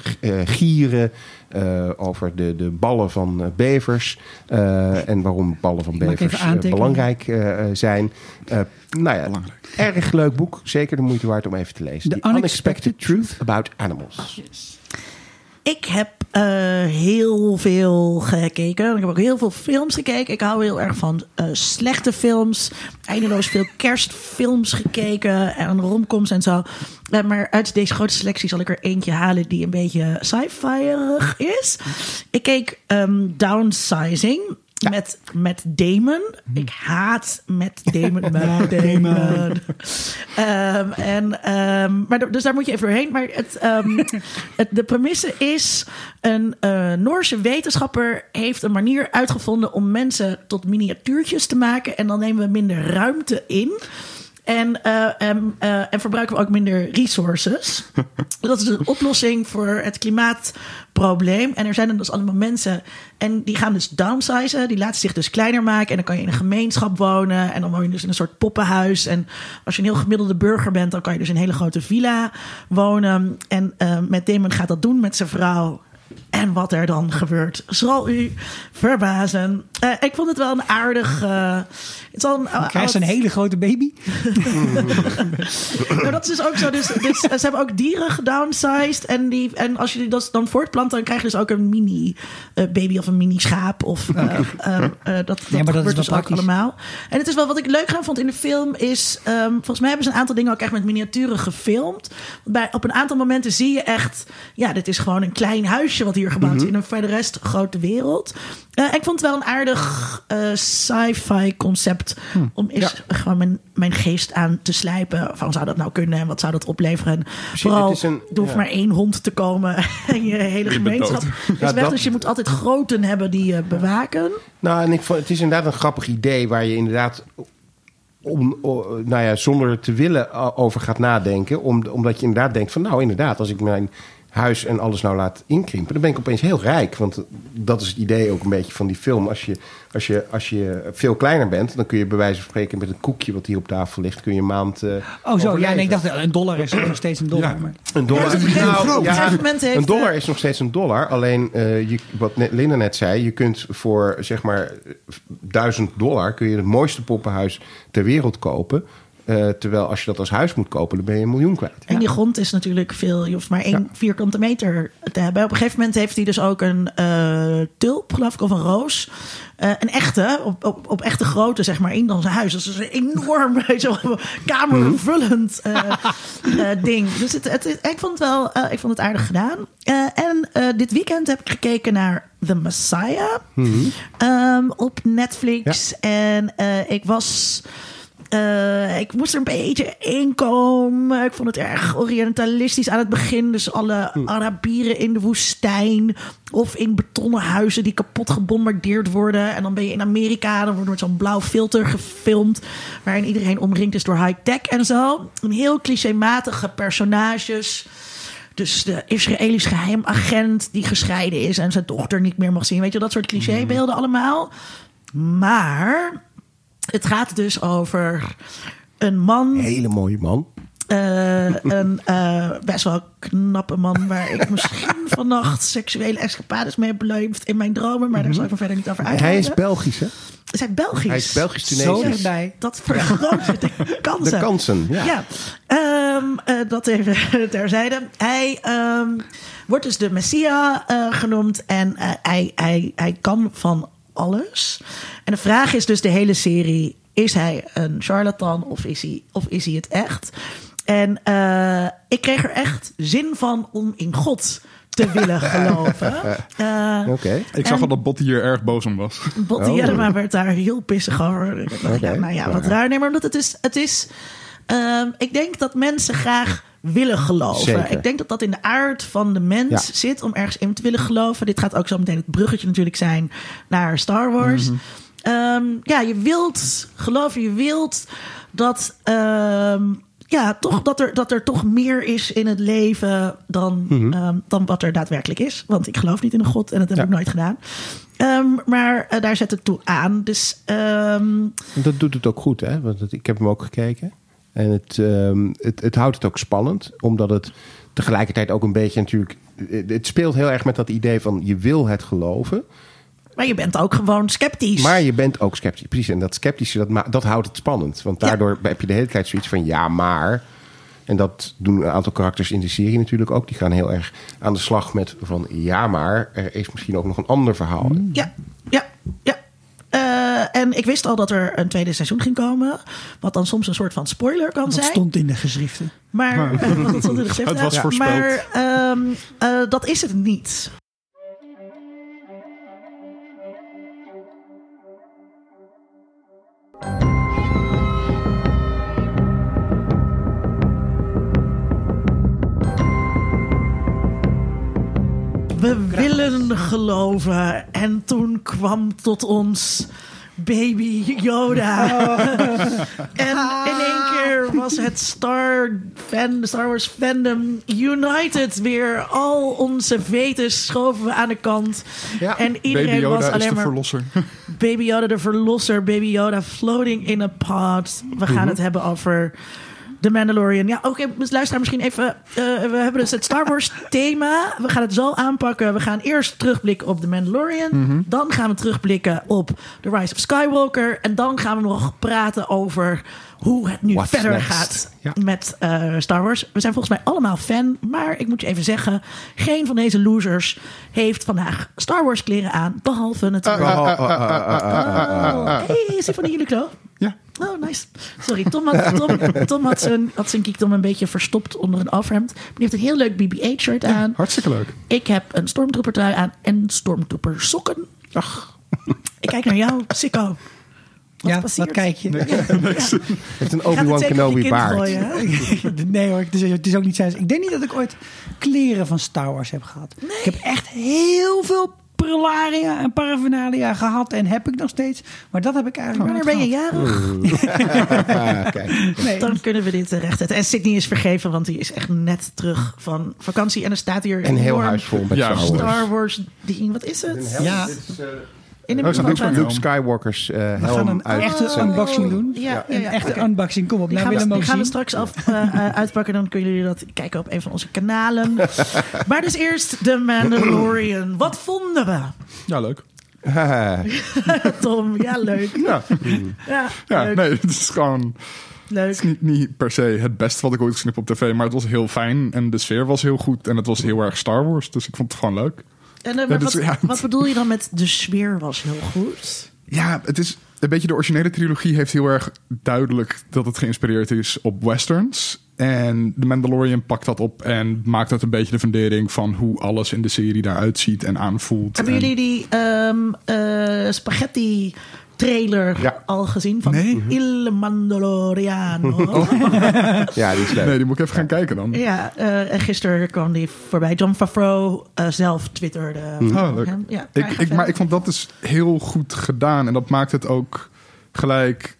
gieren, eh, over de, de ballen van eh, bevers. eh, en waarom ballen van bevers belangrijk eh, zijn. Eh, nou ja, Belangrijk. erg leuk boek. Zeker de moeite waard om even te lezen. The The Unexpected Truth About Animals. Ik heb eh, heel veel gekeken. Ik heb ook heel veel films gekeken. Ik hou heel erg van eh, slechte films. Eindeloos veel kerstfilms gekeken. En romcoms en zo. Eh, maar uit deze grote selectie zal ik er eentje halen die een beetje sci-fi-erig is. Ik keek ehm, Downsizing. Met, met Damon. Ik haat met Damon. Met Damon. Ehm, en, ehm, maar dus daar moet je even doorheen. Maar het, ehm, het, de premisse is: een eh, Noorse wetenschapper heeft een manier uitgevonden om mensen tot miniatuurtjes te maken. En dan nemen we minder ruimte in. En, eh, en, eh, en verbruiken we ook minder resources. Dat is een oplossing voor het klimaatprobleem. En er zijn dan dus allemaal mensen. En die gaan dus downsizen. Die laten zich dus kleiner maken. En dan kan je in een gemeenschap wonen. En dan woon je dus in een soort poppenhuis. En als je een heel gemiddelde burger bent, dan kan je dus in een hele grote villa wonen. En eh, met Damon gaat dat doen met zijn vrouw. En wat er dan gebeurt, zal u verbazen. Eh, ik vond het wel een aardig. het is al een, Dan krijgt ze een hele grote baby. nou, dat is dus ook zo. Dus, dus, eh, ze hebben ook dieren gedownsized. En, die, en als je die dat dan voortplant, dan krijg je dus ook een mini eh, baby of een mini schaap. Of, eh, eh, eh, dat maar dat is gebeurt wel dus ook allemaal. En het is wel wat ik leuk aan vond in de film is... ehm, volgens mij hebben ze een aantal dingen ook echt met miniaturen gefilmd. Bij, op een aantal momenten zie je echt... Ja, dit is gewoon een klein huisje wat hier gebouwd is... in een voor de rest grote wereld. Eh, ik vond het wel een aardig eh, sci-fi concept... om eens gewoon mijn, mijn geest aan te slijpen. Van zou dat nou kunnen en wat zou dat opleveren? Vooral, het is een- er hoeft ja. maar één hond te komen... en je hele Je gemeenschap is Ja, weg. dat- Dus je moet altijd groten hebben die je bewaken. Nou, en ik vond, het is inderdaad een grappig idee waar je inderdaad om, nou ja, zonder te willen over gaat nadenken. Om, omdat je inderdaad denkt van nou inderdaad, als ik mijn huis en alles nou laat inkrimpen, dan ben ik opeens heel rijk. Want dat is het idee ook een beetje van die film. Als je, als je, als je veel kleiner bent, dan kun je bij wijze van spreken met een koekje wat hier op tafel ligt, kun je een maand. eh, Oh zo, ja, nee, ik dacht een dollar is nog steeds een dollar. Ja. Maar, Een dollar. Ja, is groot. Op een dollar eh, is nog steeds een dollar. Alleen, eh, je, wat net, Linda net zei, je kunt voor zeg maar 1000 dollar kun je het mooiste poppenhuis ter wereld kopen. Eh, terwijl als je dat als huis moet kopen, dan ben je een miljoen kwijt. En die grond is natuurlijk veel. Je hoeft maar één vierkante meter te hebben. Op een gegeven moment heeft hij dus ook een eh, tulp, geloof ik, of een roos. Eh, een echte, op, op, op echte grootte, zeg maar, in dan zijn huis. Dat is een enorm, kamervullend eh, eh, ding. Dus het, ik, vond het wel, eh, ik vond het aardig gedaan. Eh, en eh, dit weekend heb ik gekeken naar The Messiah ehm, op Netflix. En eh, ik was... eh, ik moest er een beetje in komen. Ik vond het erg orientalistisch aan het begin. Dus alle Arabieren in de woestijn. Of in betonnen huizen die kapot gebombardeerd worden. En dan ben je in Amerika. Dan wordt met zo'n blauw filter gefilmd. Waarin iedereen omringd is door high-tech en zo. Een heel clichématige personages. Dus de Israëlisch geheimagent die gescheiden is en zijn dochter niet meer mag zien. Weet je, dat soort clichébeelden allemaal. Maar het gaat dus over een man, Hele mooie man. eh, een eh, best wel knappe man... waar ik misschien vannacht seksuele escapades mee heb beleefd in mijn dromen. Maar daar zal ik me verder niet over uitweiden. Hij is Belgisch, hè? Is hij Belgisch? Hij is Zo Belgisch-Tunesisch. dichtbij. Dat vergroot de kansen. De kansen, ja. Ja, Ehm, eh, dat even terzijde. Hij ehm, wordt dus de Messia genoemd en hij, hij, hij kan van alles. En de vraag is dus de hele serie: is hij een charlatan of is hij, of is hij het echt? En eh, ik kreeg er echt zin van om in God te willen geloven. Eh, Oké. Ik zag al dat Botte hier erg boos om was. Botte Oh. Jellema werd daar heel pissig over. Ik dacht, Oké. ja, nou ja, wat raar. Nee, maar omdat het is... Het is ehm, ik denk dat mensen graag willen geloven. Zeker. Ik denk dat dat in de aard van de mens Ja. zit om ergens in te willen geloven. Dit gaat ook zo meteen het bruggetje natuurlijk zijn naar Star Wars. Mhm. Ehm, ja, je wilt geloven, je wilt dat... ehm, ja, toch dat er, dat er toch meer is in het leven dan, Mhm. ehm, dan wat er daadwerkelijk is. Want ik geloof niet in een God en dat heb Ja. ik nooit gedaan. Maar eh, daar zet het toe aan. Dus Dat doet het ook goed, hè? Want ik heb hem ook gekeken. En het, ehm, het, het houdt het ook spannend, omdat het tegelijkertijd ook een beetje natuurlijk. Het het speelt heel erg met dat idee van je wil het geloven, maar je bent ook gewoon sceptisch. maar je bent ook sceptisch. Precies. En dat sceptische, dat, dat houdt het spannend. Want Ja. daardoor heb je de hele tijd zoiets van ja, maar. En dat doen een aantal karakters in de serie natuurlijk ook. Die gaan heel erg aan de slag met van ja, maar er is misschien ook nog een ander verhaal. Ja, ja, ja. En ik wist al dat er een tweede seizoen ging komen. Wat dan soms een soort van spoiler kan Dat zijn. stond in de geschriften. Maar dat stond in de geschriften. Het was voorspeld. Maar ehm, eh, dat is het niet. We willen geloven. En toen kwam tot ons baby Yoda. en in één keer was het Star, fan, Star Wars fandom united weer. Al onze vetes schoven we aan de kant. Ja. En iedereen Baby Yoda was alleen de maar verlosser. Baby Yoda de verlosser. Baby Yoda floating in a pod. We gaan het hebben over The Mandalorian. Ja, oké, dus luister misschien even. eh, we hebben dus het Star Wars thema. We gaan het zo aanpakken. We gaan eerst terugblikken op The Mandalorian. Dan gaan we terugblikken op The Rise of Skywalker. En dan gaan we nog praten over hoe het nu What's verder next? gaat Ja. met eh, Star Wars. We zijn volgens mij allemaal fan. Maar ik moet je even zeggen, geen van deze losers heeft vandaag Star Wars kleren aan. Behalve natuurlijk... Oh, hey, is hij van de Uniqlo? Oh, nice. Sorry, Tom had, Tom, Tom had zijn, had zijn kiekdom een beetje verstopt onder een. Maar die heeft een heel leuk BB-8-shirt aan. Hartstikke leuk. Ik heb een Stormtrooper trui aan en Stormtrooper sokken. Ach, Ik kijk naar jou, Sikko. Wat ja, passiert? wat kijk je? heeft een het Obi-Wan Kenobi baard. gooien? Nee hoor, het is, het is ook niet zijn. Ik denk niet dat ik ooit kleren van Star Wars heb gehad. Ik heb echt heel veel prularia en paraphernalia gehad en heb ik nog steeds. Maar dat heb ik eigenlijk Wanneer ben je jarig? Nee. Dan kunnen we dit terecht zetten. En Sydney is vergeven, want die is echt net terug van vakantie. En er staat hier En heel huis vol met Ja, Star Wars. Star Wars ding. Wat is het? Ja. Dit is, eh, In de Oh, van Luke Helm. Skywalker's eh, We gaan helm een uit. echte Oh. unboxing doen. Ja, ja, Een ja, echte unboxing. Kom op, Die nou gaan, willen we, gaan we straks af, eh, eh, uitpakken. Dan kunnen jullie dat kijken op een van onze kanalen. maar dus eerst The Mandalorian. Wat vonden we? Ja, leuk. Tom, ja leuk. Ja, Ja, ja leuk. nee, het is gewoon... Leuk. Het is niet, niet per se het beste wat ik ooit gezien heb op tv, maar het was heel fijn en de sfeer was heel goed en het was heel erg Star Wars, dus ik vond het gewoon leuk. En eh, Ja, wat, ja. wat bedoel je dan met de sfeer was heel goed? Ja, het is een beetje de originele trilogie heeft heel erg duidelijk dat het geïnspireerd is op westerns. En The Mandalorian pakt dat op en maakt dat een beetje de fundering van hoe alles in de serie daaruit ziet en aanvoelt. Hebben En- jullie die ehm, eh, spaghetti trailer Ja. al gezien van Nee. Il Mandaloriano? Ja, die is leuk. Nee, die moet ik even gaan kijken dan. Ja, eh, en gisteren kwam die voorbij. John Favreau eh, zelf twitterde. Oh, leuk. hem. Ja, Ik, ik, maar ik vond dat dus heel goed gedaan. En dat maakt het ook gelijk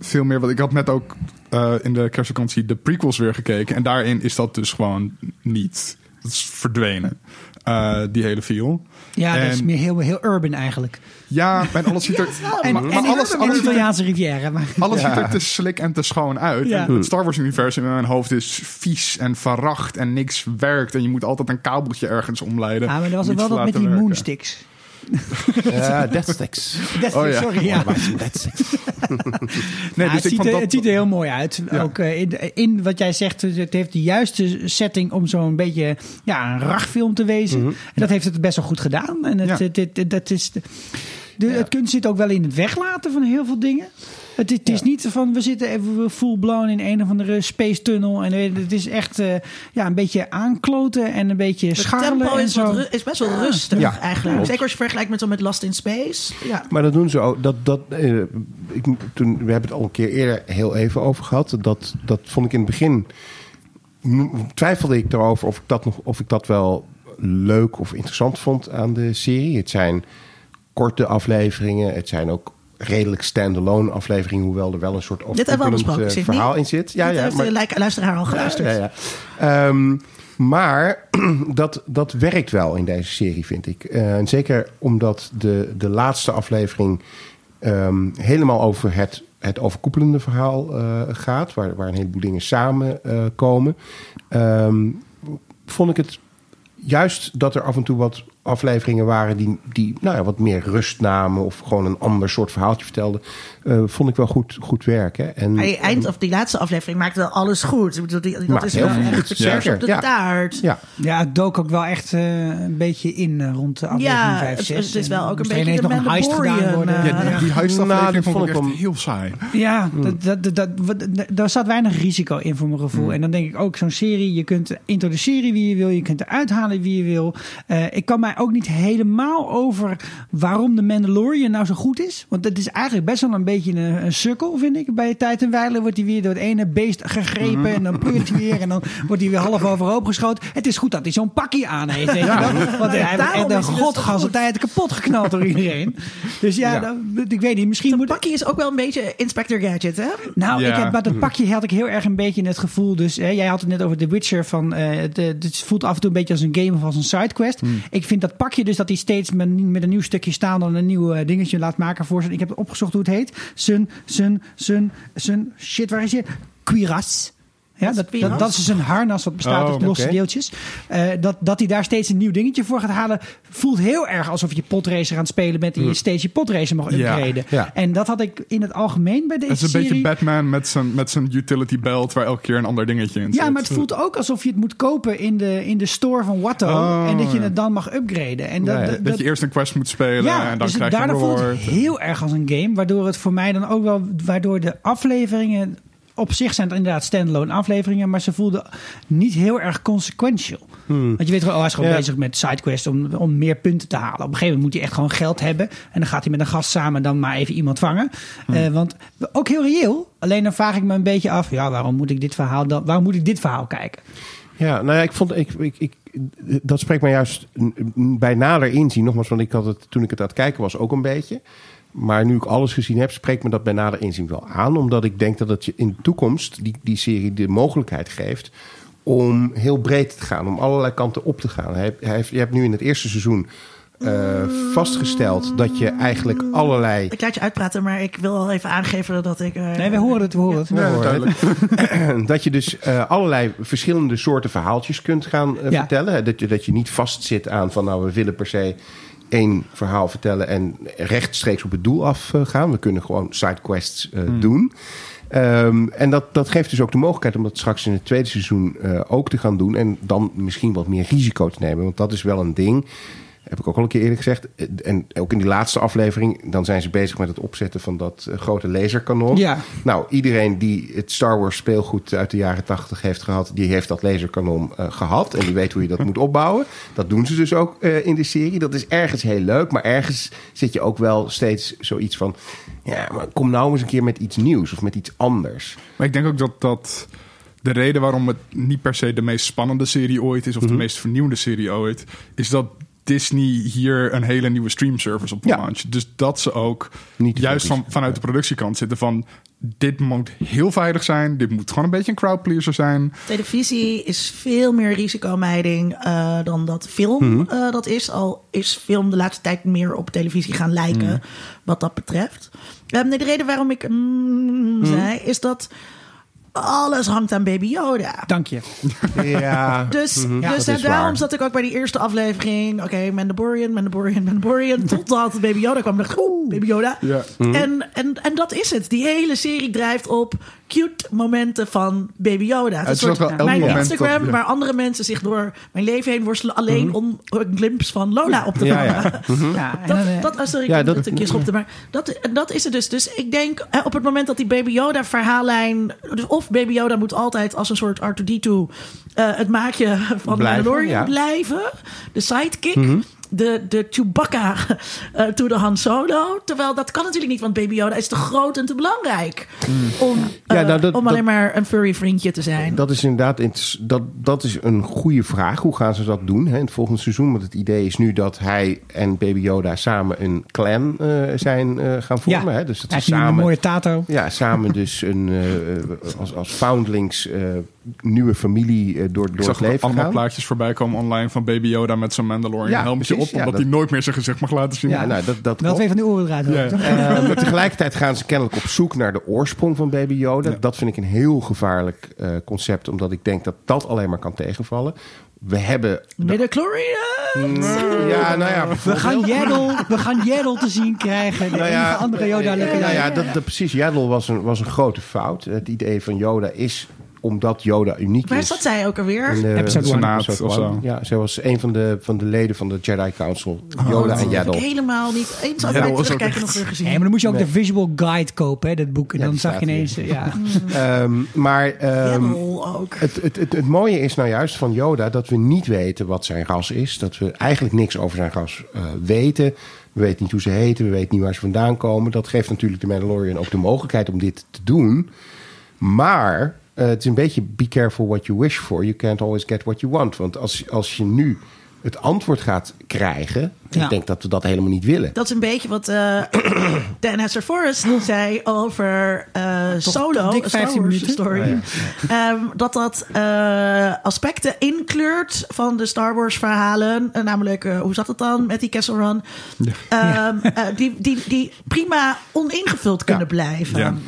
veel meer. Want ik had net ook eh, in de kerstvakantie de prequels weer gekeken. En daarin is dat dus gewoon niet. Dat is verdwenen. eh, die hele feel. Ja, dat is meer heel, heel urban eigenlijk. Ja, en alles ziet er. En, maar, en maar in- alles, er, Italiaanse riviera. Maar, alles ziet er te slik en te schoon uit. Ja. Het Star Wars universum in mijn hoofd is vies en verracht en niks werkt. En je moet altijd een kabeltje ergens omleiden. ja, maar er was wel dat met die werken. moonsticks. Ja. Dat, Oh ja. Sorry, ja. Nee, dus het, ziet er, dat, het ziet er heel mooi uit. Ja. Ook eh, in, in wat jij zegt, het heeft de juiste setting om zo'n beetje ja, een rachfilm te wezen. En dat heeft het best wel goed gedaan. En het, Ja. het, het- het- dat is de, de, het kunst zit ook wel in het weglaten van heel veel dingen. Het, het is niet van we zitten even full blown in een of andere space tunnel. En het is echt eh, ja, een beetje aankloten en een beetje Het scharrelen tempo en is, zo. wat is best wel rustig Ja, eigenlijk. Zeker als je vergelijkt met, zo met Lost in Space. Ja. Maar dat doen ze ook. Dat, dat, eh, ik, toen, we hebben het al een keer eerder heel even over gehad. Dat, dat vond ik in het begin. Twijfelde ik erover of ik, dat nog, of ik dat wel leuk of interessant vond aan de serie. Het zijn korte afleveringen. Het zijn ook redelijk standalone afleveringen. Hoewel er wel een soort Dit hebben we al overkoepelend, eh, verhaal in zit. Ja, ja, heeft maar, de luisteraar al geluisterd. ja, ja, ja. Ehm, maar dat, dat werkt wel in deze serie, vind ik. Eh, en zeker omdat de, de laatste aflevering ehm, helemaal over het, het overkoepelende verhaal eh, gaat. Waar, waar een heleboel dingen samenkomen. komen. Ehm, vond ik het juist dat er af en toe wat afleveringen waren die, die nou ja, wat meer rust namen of gewoon een ander soort verhaaltje vertelden, eh, vond ik wel goed, goed werken. En, Hij eind of die laatste aflevering maakt wel alles goed. Ik bedoel, die- dat Maakt is heel wel goed. Zeker, op de ja. taart. ja, Ja, het dook ook wel echt eh, een beetje in eh, rond de aflevering Ja, 5, het- 6. het is wel ook een beetje de nog een heist gedaan worden. Ja, die, die huisaflevering Nou, vond vond ik echt wel- heel saai. Ja, dat, dat, dat, dat, daar zat weinig risico in voor mijn gevoel. En dan denk ik ook zo'n serie, je kunt introduceren wie je wil, je kunt eruit halen wie je wil. Eh, ik kan mij ook niet helemaal over waarom de Mandalorian nou zo goed is. Want het is eigenlijk best wel een beetje een, een sukkel, vind ik. Bij tijd en wijle wordt hij weer door het ene beest gegrepen en dan pleurt hij weer en dan wordt hij weer half overhoop geschoten. Het is goed dat hij zo'n pakje aan heeft, je wel. Want hij heeft een dus goed. tijd kapot geknald door iedereen. Dus ja, Ja. ik weet niet, misschien Dat moet... pakje is ook wel een beetje Inspector Gadget, hè? Nou, Ja. ik heb, bij dat pakje had ik heel erg een beetje het gevoel. Dus hè, jij had het net over The Witcher. Van, eh, de, het voelt af en toe een beetje als een game of als een sidequest. Ik vind dat pakje dus dat hij steeds met, een nieuw stukje staan dan een nieuw eh, dingetje laat maken voor. Ik heb opgezocht hoe het heet. Sun, sun, sun, sun. Shit, waar is je? Cuirass. Ja, dat, dat, dat is dus een harnas wat bestaat Oh, uit losse deeltjes. Eh, dat, dat hij daar steeds een nieuw dingetje voor gaat halen, voelt heel erg alsof je potracer aan het spelen bent en je steeds je potracer mag upgraden. ja. En dat had ik in het algemeen bij deze Het is een serie. beetje Batman met zijn, met zijn utility belt waar elke keer een ander dingetje in zit. Ja, maar het voelt ook alsof je het moet kopen in de, in de store van Watto. Oh, en dat je het dan mag upgraden. En dat, dat, Dat je eerst een quest moet spelen ja, en dan dus krijg je een daardoor voelt het reward. heel erg als een game. Waardoor het voor mij dan ook wel... Waardoor de afleveringen... Op zich zijn het inderdaad standalone afleveringen. Maar ze voelden niet heel erg consequential. Want je weet gewoon, oh, hij is gewoon Ja. bezig met sidequests om, om meer punten te halen. Op een gegeven moment moet hij echt gewoon geld hebben. En dan gaat hij met een gast samen dan maar even iemand vangen. Eh, want ook heel reëel. Alleen dan vraag ik me een beetje af. Ja, waarom moet ik dit verhaal dan... Waarom moet ik dit verhaal kijken? Ja, nou ja, ik vond, ik, ik, ik, dat spreekt mij juist bij nader inzien. Nogmaals, want ik had het toen ik het aan het kijken was ook een beetje. Maar nu ik alles gezien heb, spreekt me dat bij nader inzien wel aan. Omdat ik denk dat het je in de toekomst, die, die serie, de mogelijkheid geeft om heel breed te gaan. Om allerlei kanten op te gaan. Hij, hij heeft, je hebt nu in het eerste seizoen eh, vastgesteld dat je eigenlijk allerlei... Ik laat je uitpraten, maar ik wil al even aangeven dat ik... eh, Nee, we horen het, we horen het. Ja, dat je dus eh, allerlei verschillende soorten verhaaltjes kunt gaan Ja. vertellen. Dat je, dat je niet vastzit aan van nou, we willen per se één verhaal vertellen en rechtstreeks op het doel afgaan. we kunnen gewoon sidequests eh, doen. Ehm, en dat, dat geeft dus ook de mogelijkheid om dat straks in het tweede seizoen eh, ook te gaan doen. En dan misschien wat meer risico te nemen. Want dat is wel een ding. Heb ik ook al een keer eerder gezegd. En ook in die laatste aflevering, dan zijn ze bezig met het opzetten van dat eh, grote laserkanon. Ja. Nou, iedereen die het Star Wars speelgoed uit de jaren tachtig heeft gehad, die heeft dat laserkanon eh, gehad. En die weet hoe je dat moet opbouwen. Dat doen ze dus ook eh, in de serie. Dat is ergens heel leuk, maar ergens zit je ook wel steeds zoiets van. Ja, maar kom nou eens een keer met iets nieuws of met iets anders. Maar ik denk ook dat dat de reden waarom het niet per se de meest spannende serie ooit is, of Mhm. de meest vernieuwende serie ooit, is dat Disney hier een hele nieuwe streamservice op Ja. launch. Dus dat ze ook Niet juist van, vanuit de productiekant zitten van dit moet heel veilig zijn, dit moet gewoon een beetje een crowdpleaser zijn. Televisie is veel meer risicomijding eh, dan dat film Mhm. eh, dat is. Al is film de laatste tijd meer op televisie gaan lijken Mhm. wat dat betreft. Eh, nee, de reden waarom ik mm, Mhm. zei is dat alles hangt aan Baby Yoda. Dank je. Ja, Dus, Ja, dus dat en daarom waar. zat ik ook bij die eerste aflevering. Oké, Mandalorian, Mandalorian, Mandalorian. Totdat Baby Yoda kwam. dacht oeh, Baby Yoda. Ja. En, en, en dat is het. Die hele serie drijft op cute momenten van Baby Yoda. Het Het is is een soort ook wel elk mijn moment Instagram, dat- ja. waar andere mensen zich door mijn leven heen worstelen. Alleen om een glimpse van Lola op te Ja, vangen. ja. Ja, en Dat, eh, dat, Ja, dat- dat, een keer schopte, maar dat, dat is het dus. Dus ik denk eh, op het moment dat die Baby Yoda verhaallijn... Dus of Baby Yoda moet altijd als een soort R2-D2... eh, het maakje van Blijven, Mandalorian ja. blijven. De sidekick. Mhm. De, de Chewbacca eh to de Han Solo. Terwijl dat kan natuurlijk niet, want Baby Yoda is te groot en te belangrijk. Om, Ja, eh, nou, dat- om alleen dat- maar een furry vriendje te zijn. Dat is inderdaad dat, dat is een goede vraag. Hoe gaan ze dat doen hè, in het volgende seizoen? Want het idee is nu dat hij en Baby Yoda samen een clan eh, zijn eh, gaan vormen. Ja. Hè? Dus dat hij ze heeft nu een samen, mooie tato. ja, samen dus een, eh, als, als foundlings eh, nieuwe familie eh, door, Ik door het leven allemaal gaan. plaatjes voorbij komen online van Baby Yoda met zo'n Mandalorian Ja, precies. op, omdat Ja, dat- hij nooit meer zijn gezicht mag laten zien. Ja, nou, dat, dat twee van de oren eruit. Eh, maar tegelijkertijd gaan ze kennelijk op zoek naar de oorsprong van Baby Yoda. Ja. Dat vind ik een heel gevaarlijk eh, concept, omdat ik denk dat dat alleen maar kan tegenvallen. We hebben. Midichlorians! Ja, nou ja. We gaan Yaddle, we gaan Yaddle te zien krijgen. De Nou ja, andere Yoda lukken. Nou ja, dat, dat, precies. Yaddle was een, was een grote fout. Het idee van Yoda is omdat Yoda uniek Waar is. zat zij ook alweer? in de Episode one. Senaat episode of one. zo. Ja, zij was een van de, van de leden van de Jedi Council. Yoda Oh, dat en heb ik Yaddle. helemaal niet eens Ja, was ook terugkijken nog weer gezien. Nee, maar dan moet je ook Nee. de visual guide kopen, hè, dat boek. En Ja, dan zag je ineens... hier. Ja. Ehm, maar ehm, Yaddle ook. het, het, het, het mooie is nou juist van Yoda dat we niet weten wat zijn ras is. Dat we eigenlijk niks over zijn ras eh, weten. We weten niet hoe ze heten, we weten niet waar ze vandaan komen. Dat geeft natuurlijk de Mandalorian ook de mogelijkheid om dit te doen. Maar eh, het is een beetje be careful what you wish for. You can't always get what you want. Want als, als je nu het antwoord gaat krijgen... Ja. ik denk dat we dat helemaal niet willen. Dat is een beetje wat eh Dan Hester Forrest zei over eh, Solo, een Star 15 Wars minuten. story. Oh, Ehm, dat dat eh, aspecten inkleurt van de Star Wars verhalen. Namelijk, hoe zat het dan met die Kessel Run? Ehm, eh, die, die, die prima oningevuld kunnen Ja. blijven.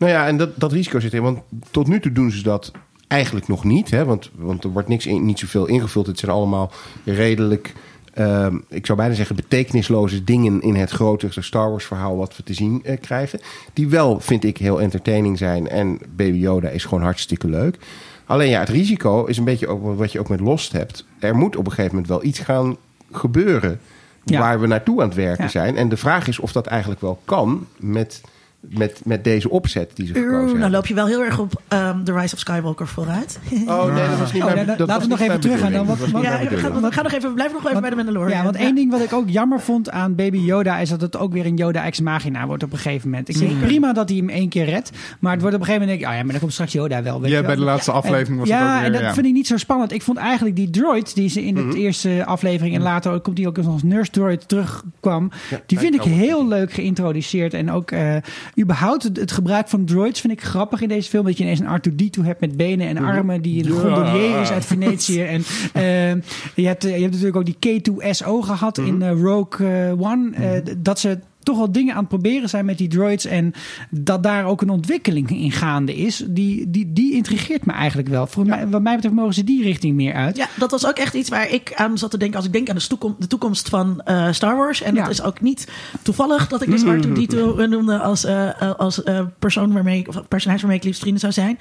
Nou ja, en dat, dat risico zit erin. Want tot nu toe doen ze dat eigenlijk nog niet. Hè? Want, want er wordt niks in, niet zoveel ingevuld. Het zijn allemaal redelijk, ehm, ik zou bijna zeggen, betekenisloze dingen in het grotere Star Wars verhaal wat we te zien eh, krijgen. Die wel, vind ik, heel entertaining zijn. En Baby Yoda is gewoon hartstikke leuk. Alleen ja, het risico is een beetje ook wat je ook met Lost hebt. Er moet op een gegeven moment wel iets gaan gebeuren Ja. waar we naartoe aan het werken Ja. zijn. En de vraag is of dat eigenlijk wel kan met, met, met deze opzet die ze gekozen hebben. dan loop je wel heel erg op ehm, The Rise of Skywalker vooruit. Oh nee, dat was niet Oh, mijn nee, dat laten we nog even teruggaan dan. Wat- ja, we gaan, bedoeling. we gaan nog even, blijf nog even Want- bij de Mandalorian. Ja, want één ding wat ik ook jammer vond aan Baby Yoda... is dat het ook weer een Yoda ex machina wordt op een gegeven moment. Ik vind Zeker. prima dat hij hem één keer redt. Maar het wordt op een gegeven moment... denk ik, oh ja, maar dan komt straks Yoda wel. Weet Ja, je wel. bij de laatste aflevering was ja, het ook weer, en dat ja. vind ik niet zo spannend. Ik vond eigenlijk die droid die ze in Mhm. de eerste aflevering... en later komt die ook als nurse droid terugkwam... Die vind ik heel leuk geïntroduceerd. En ook eh, überhaupt het, het gebruik van droids vind ik grappig in deze film. Dat je ineens een R2-D2 hebt met benen en armen... die een Ja. gondolier is uit Venetië. En eh, je, hebt, eh, je hebt natuurlijk ook die K2SO gehad in eh, Rogue eh, One. D- dat ze toch wel dingen aan het proberen zijn met die droids. En dat daar ook een ontwikkeling in gaande is. Die, die, die intrigeert me eigenlijk wel. Voor mij, wat mij betreft mogen ze die richting meer uit. Ja, dat was ook echt iets waar ik aan zat te denken als ik denk aan de toekomst, de toekomst van eh, Star Wars. En Ja. dat is ook niet toevallig dat ik dus R2-D2 noemde als, eh, eh, als eh, persoon waarmee ik, of personage waarmee ik liefst vrienden zou zijn.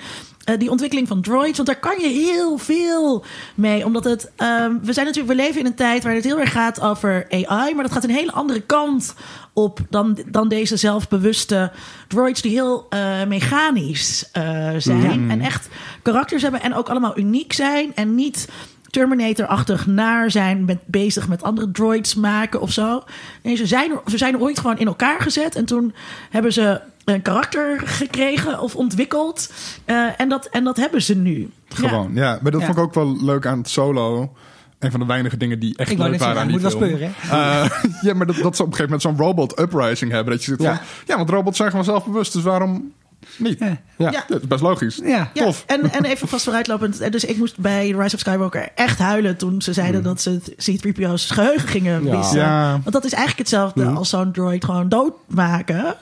Eh, die ontwikkeling van droids, want daar kan je heel veel mee. Omdat het, ehm, we zijn natuurlijk, we leven in een tijd waar het heel erg gaat over AI, maar dat gaat een hele andere kant op dan, dan deze zelfbewuste droids die heel eh, mechanisch eh, zijn. En echt karakters hebben en ook allemaal uniek zijn. En niet Terminator-achtig naar zijn met, bezig met andere droids maken of zo. Nee, ze zijn, er, ze zijn ooit gewoon in elkaar gezet. En toen hebben ze een karakter gekregen of ontwikkeld. Eh, en, dat, en dat hebben ze nu. Gewoon, ja. Maar dat Ja. vond ik ook wel leuk aan het solo. Een van de weinige dingen die echt Ik leuk waren aan die moet wel film. speuren. Eh, ja, maar dat, dat ze op een gegeven moment zo'n robot uprising hebben. Dat je zit van, Ja. ja. want robots zijn gewoon zelfbewust, dus waarom niet? Ja. Ja. Ja. Ja. dat is best logisch. Ja. Ja, Tof. En, en even vast vooruitlopend. Dus ik moest bij Rise of Skywalker echt huilen toen ze zeiden dat ze C-3PO's geheugen gingen wissen. Ja. Want dat is eigenlijk hetzelfde als zo'n droid gewoon doodmaken.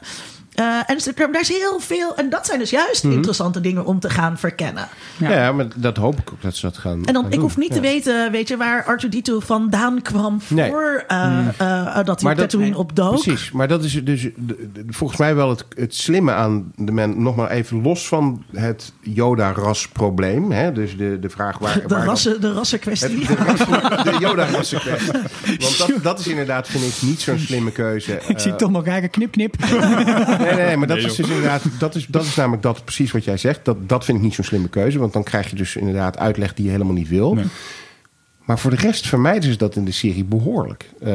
Eh, en ze- daar is heel veel. En dat zijn dus juist interessante dingen om te gaan verkennen. Ja. Ja. maar dat hoop ik ook dat ze dat gaan En dan, gaan ik hoef niet Ja. te weten, weet je, waar R2D2 vandaan kwam Nee. voor eh, eh, dat hij op dat- Tatooine opdook. Precies, maar dat is dus de- de- volgens mij wel het, het slimme aan de men. Nog maar even los van het Yoda-ras-probleem. hè, Dus de, de vraag waar. De, waar dan- rassen, de rassenkwestie. Het- de, de Yoda-rassenkwestie. Want dat, dat is inderdaad, vind ik, niet zo'n slimme keuze. Ik zie toch maar kijken, knip, knip. Nee, nee, maar dat Nee, is dus inderdaad, dat is, dat is namelijk dat precies wat jij zegt. Dat, dat vind ik niet zo'n slimme keuze, want dan krijg je dus inderdaad uitleg die je helemaal niet wil. Nee. Maar voor de rest vermijden ze dat in de serie behoorlijk. Eh,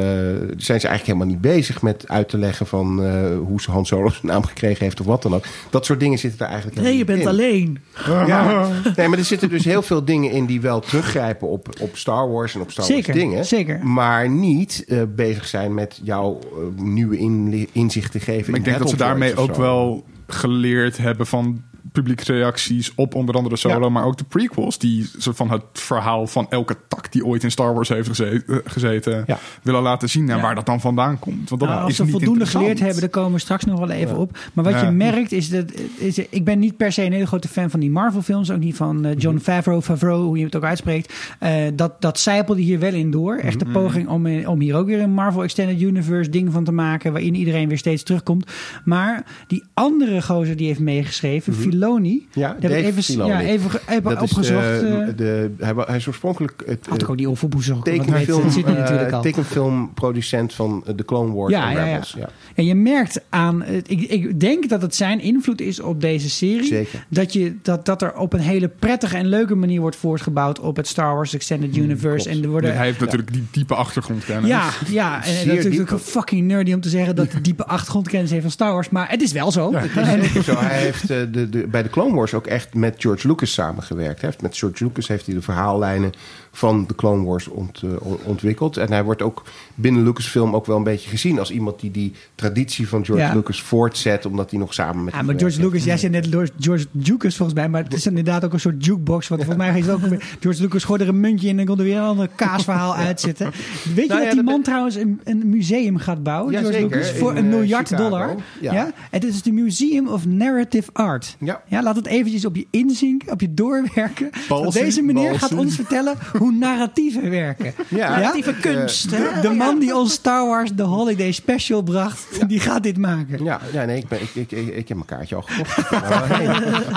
zijn ze eigenlijk helemaal niet bezig met uit te leggen van eh, hoe ze Han Solo zijn naam gekregen heeft of wat dan ook. Dat soort dingen zitten er eigenlijk Nee, je bent in. alleen. Ja. Nee, maar er zitten dus heel veel dingen in die wel teruggrijpen op, op Star Wars en op Star Zeker, Wars dingen. zeker. Maar niet eh, bezig zijn met jouw nieuwe in, inzicht te geven. Maar in ik denk dat ze daarmee ook wel geleerd hebben van publieke reacties op onder andere Solo, Ja. maar ook de prequels. Die soort van het verhaal van elke tak die ooit in Star Wars heeft gezeten, eh, gezeten Ja. willen laten zien en Ja. waar dat dan vandaan komt. Want dat Nou, is als ze niet voldoende geleerd hebben, daar komen we straks nog wel even op. Maar wat Ja. je merkt is dat... Is, ik ben niet per se een hele grote fan van die Marvel-films. Ook niet van eh, John Favreau, Favreau, hoe je het ook uitspreekt. Eh, dat, dat zijpelde hier wel in door. Echt de poging om, om hier ook weer een Marvel Extended Universe ding van te maken... waarin iedereen weer steeds terugkomt. Maar die andere gozer die heeft meegeschreven, Filoni... Ja, die heb ik Dave even, Filoni. ja, even, even Dat is opgezocht. de, eh, de, hij, hij is oorspronkelijk het had ik eh, ook opgezocht. want weet, tekenfilm, zit nu eh, natuurlijk al. tekenfilmproducent van eh, de Clone Wars Ja, en ja, ja. Rebels. Ja. En je merkt aan, het- ik, ik denk dat het zijn invloed is op deze serie. Zeker. Dat, je, dat, dat er op een hele prettige en leuke manier wordt voortgebouwd op het Star Wars Extended Universe. klopt. en er worden, Hij heeft natuurlijk die diepe achtergrondkennis. ja, ja, en dat is natuurlijk diep. fucking nerdy om te zeggen dat hij diepe achtergrondkennis heeft van Star Wars. Maar het is wel zo. En- Zo, hij heeft eh, de, de, bij de Clone Wars ook echt met George Lucas samengewerkt. Hij heeft, met George Lucas heeft hij de verhaallijnen van de Clone Wars ont, eh, on- ontwikkeld. En hij wordt ook binnen Lucasfilm ook wel een beetje gezien als iemand die die traditie van George Ja. Lucas voortzet, omdat hij nog samen met Ja, maar George Lucas, jij zei net George Lucas volgens mij, maar het is inderdaad ook een soort jukebox. Want volgens mij is het ook George Lucas gooit er een muntje in en dan komt er weer een ander kaasverhaal uitzetten. Weet je Nou ja, dat die man ben- trouwens een, een museum gaat bouwen, Ja, George zeker, Lucas, voor in, een eh, miljard Chicago. dollar? Ja. Ja. Het is de Museum of Narrative Art. Ja. laat het eventjes op je inzinken, op je doorwerken. Balzie, deze meneer gaat ons vertellen hoe narratieven werken. Ja. Creatieve kunst. De, hè? de Ja. man die ons Star Wars The Holiday Special bracht, die gaat dit maken. Ja, ja nee, ik, ben, ik, ik, ik, ik heb mijn kaartje al gekocht.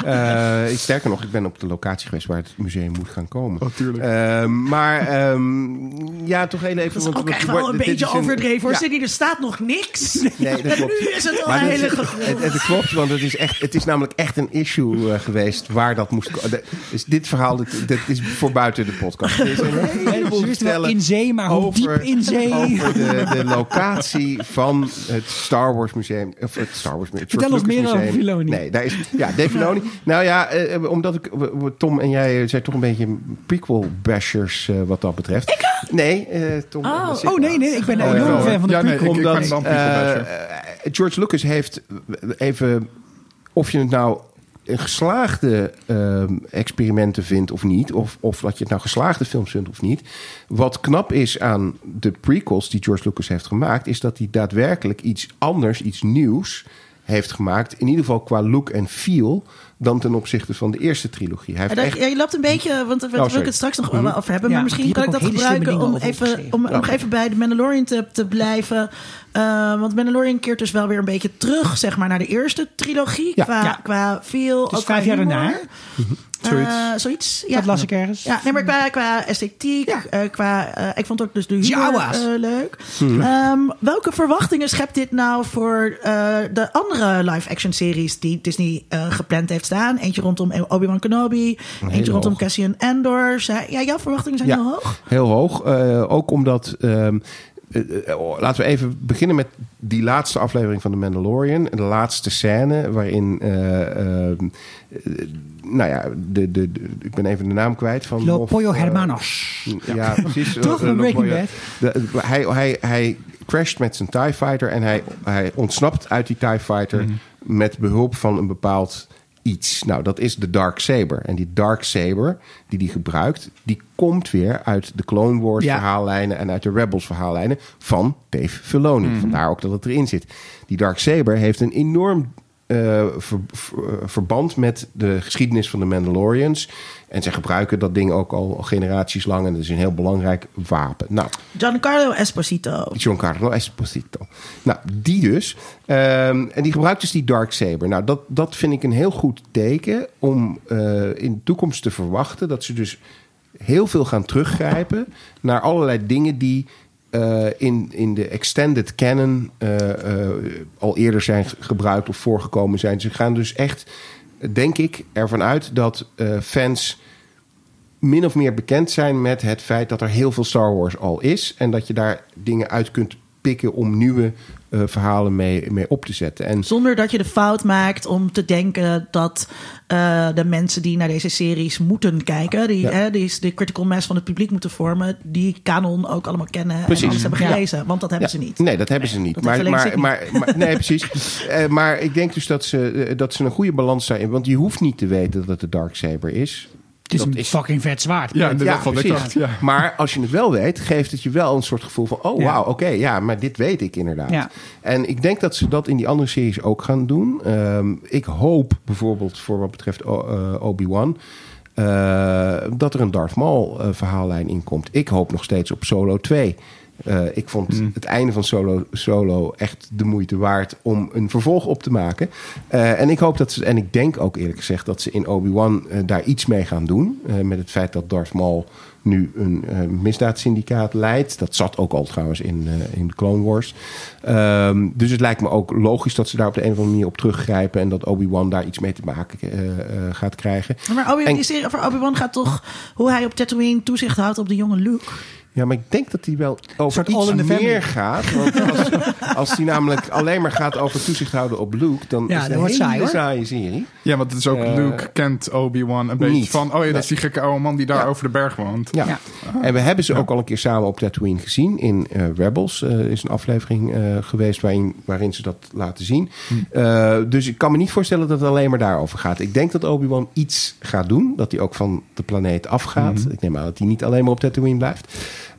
Eh, ik- sterker nog, ik ben op de locatie geweest waar het museum moet gaan komen. Oh, tuurlijk. Ehm, maar ehm, ja, toch heel even... Dat is want- ook want- echt wel een beetje overdreven hoor. Ja, er staat nog niks. Nee, dat en klopt. nu is het al Maar een dat- hele het, gegooid. het, het klopt, want het is, echt, het is namelijk echt een issue eh, geweest waar dat moest komen. Dus dit verhaal, dit, dit is voor buiten de podcast. Er is een heleboel in zee, maar hoe diep in zee? Over de, de locatie van het Star Wars Museum. Of het Star Wars Museum. Vertel George ons meer Lucas over Museum. Filoni. Nee, daar is, ja, Dave Filoni. Nou ja, eh, omdat ik, Tom en jij zijn toch een beetje prequel-bashers eh, wat dat betreft. Ik Nee, eh, Tom. Oh. zit Oh nee, nee, ik ben een Oh, ja, enorm fan van de Ja, nee, prequel. ik- ik ben omdat dan prequel basher. eh, George Lucas heeft even, of je het nou een geslaagde ehm, experimenten vindt of niet, of, of dat je het nou geslaagde films vindt of niet. Wat knap is aan de prequels die George Lucas heeft gemaakt, is dat hij daadwerkelijk iets anders, iets nieuws heeft gemaakt. In ieder geval qua look en feel dan ten opzichte van de eerste trilogie. Hij heeft echt ja, je loopt een beetje, want daar wil sorry. ik het straks nog wel over hebben. Ja, maar misschien kan ik dat gebruiken om even, om nog even bij de Mandalorian te, te blijven. Eh, want Mandalorian keert dus wel weer een beetje terug, zeg maar, naar de eerste trilogie. Ja. qua, Ja. qua feel. Is ook qua vijf jaar daarna. Zoiets. Eh, zoiets. Ja. Dat las ik ergens. Ja, nee, maar qua, qua esthetiek, Ja. eh, qua, eh, ik vond ook dus de humor leuk. Ehm, welke verwachtingen schept dit nou voor de andere live-action series die Disney gepland heeft staan? Eentje rondom Obi-Wan Kenobi, eentje rondom. Cassian Andor. Ja, jouw verwachtingen zijn Ja. heel hoog. Heel hoog. Ook omdat. ehm, laten we even beginnen met die laatste aflevering van The Mandalorian. De laatste scène waarin. eh, ehm, eh, nou ja, de, de, de- ik ben even de naam kwijt van. Lo of, Pollo eh, Hermanos. Ja, precies. Toch? Eh, eh, Breaking. Bad. Hij, hij, hij crasht met zijn TIE Fighter en hij, hij ontsnapt uit die TIE Fighter met behulp van een bepaald iets. Nou, dat is de Dark Saber. En die Dark Saber die hij gebruikt, die komt weer uit de Clone Wars Ja. verhaallijnen en uit de Rebels verhaallijnen van Dave Filoni. Vandaar ook dat het erin zit. Die Dark Saber heeft een enorm eh, ver- ver- eh, verband met de geschiedenis van de Mandalorians. En zij gebruiken dat ding ook al generaties lang. En dat is een heel belangrijk wapen. Nou, Giancarlo Esposito. Giancarlo Esposito. Nou, die dus. Ehm, en die gebruikt dus die Dark Saber. Nou, dat, dat vind ik een heel goed teken om eh, in de toekomst te verwachten dat ze dus heel veel gaan teruggrijpen naar allerlei dingen die eh, in, in de extended canon eh, eh, al eerder zijn ge- gebruikt of voorgekomen zijn. Ze gaan dus echt, denk ik, ervan uit dat fans min of meer bekend zijn met het feit dat er heel veel Star Wars al is. En dat je daar dingen uit kunt pikken om nieuwe eh, verhalen mee, mee op te zetten. En Zonder dat je de fout maakt om te denken dat eh, de mensen die naar deze series moeten kijken, die, Ja. hè, die de critical mass van het publiek moeten vormen, die kanon ook allemaal kennen Precies. en alles hebben Ja. gelezen. Want dat hebben Ja, ze niet. Nee, dat hebben ze niet. maar, maar, Sydney. maar, maar- nee, precies. Eh, maar ik denk dus dat ze, dat ze een goede balans daarin. Want je hoeft niet te weten dat het de Dark Saber is. Het is Dat een fucking vet zwaard. Ja, inderdaad. precies. ja. Maar als je het wel weet, geeft het je wel een soort gevoel van... oh, Ja. wauw, oké, ja, maar dit weet ik inderdaad. Ja. En ik denk dat ze dat in die andere series ook gaan doen. Ehm, ik hoop bijvoorbeeld voor wat betreft eh, Obi-Wan... eh, dat er een Darth Maul eh, verhaallijn in komt. Ik hoop nog steeds op Solo 2... Eh, ik vond Hmm. het einde van Solo, Solo echt de moeite waard om een vervolg op te maken. Eh, en ik hoop dat ze, en ik denk ook eerlijk gezegd dat ze in Obi-Wan eh, daar iets mee gaan doen. Eh, met het feit dat Darth Maul nu een eh, misdaadsyndicaat leidt. Dat zat ook al trouwens in, eh, in de Clone Wars. Ehm, dus het lijkt me ook logisch dat ze daar op de een of andere manier op teruggrijpen. En dat Obi-Wan daar iets mee te maken eh, eh, gaat krijgen. Maar Obi, Obi-Wan gaat toch hoe hij op Tatooine toezicht houdt op de jonge Luke. Ja, maar ik denk dat hij wel over iets family. meer gaat. Want als, als hij namelijk alleen maar gaat over toezicht houden op Luke... dan Ja, is het dat een saai, hoor. saaie serie. Ja, want het is ook Eh, Luke kent Obi-Wan een beetje niet. van... oh ja, dat is die gekke oude man die daar Ja. over de berg woont. Ja. Ja. En we hebben ze ook al een keer samen op Tatooine gezien. In eh, Rebels eh, is een aflevering eh, geweest waarin, waarin ze dat laten zien. Eh, dus ik kan me niet voorstellen dat het alleen maar daarover gaat. Ik denk dat Obi-Wan iets gaat doen. Dat hij ook van de planeet afgaat. Ik neem aan dat hij niet alleen maar op Tatooine blijft.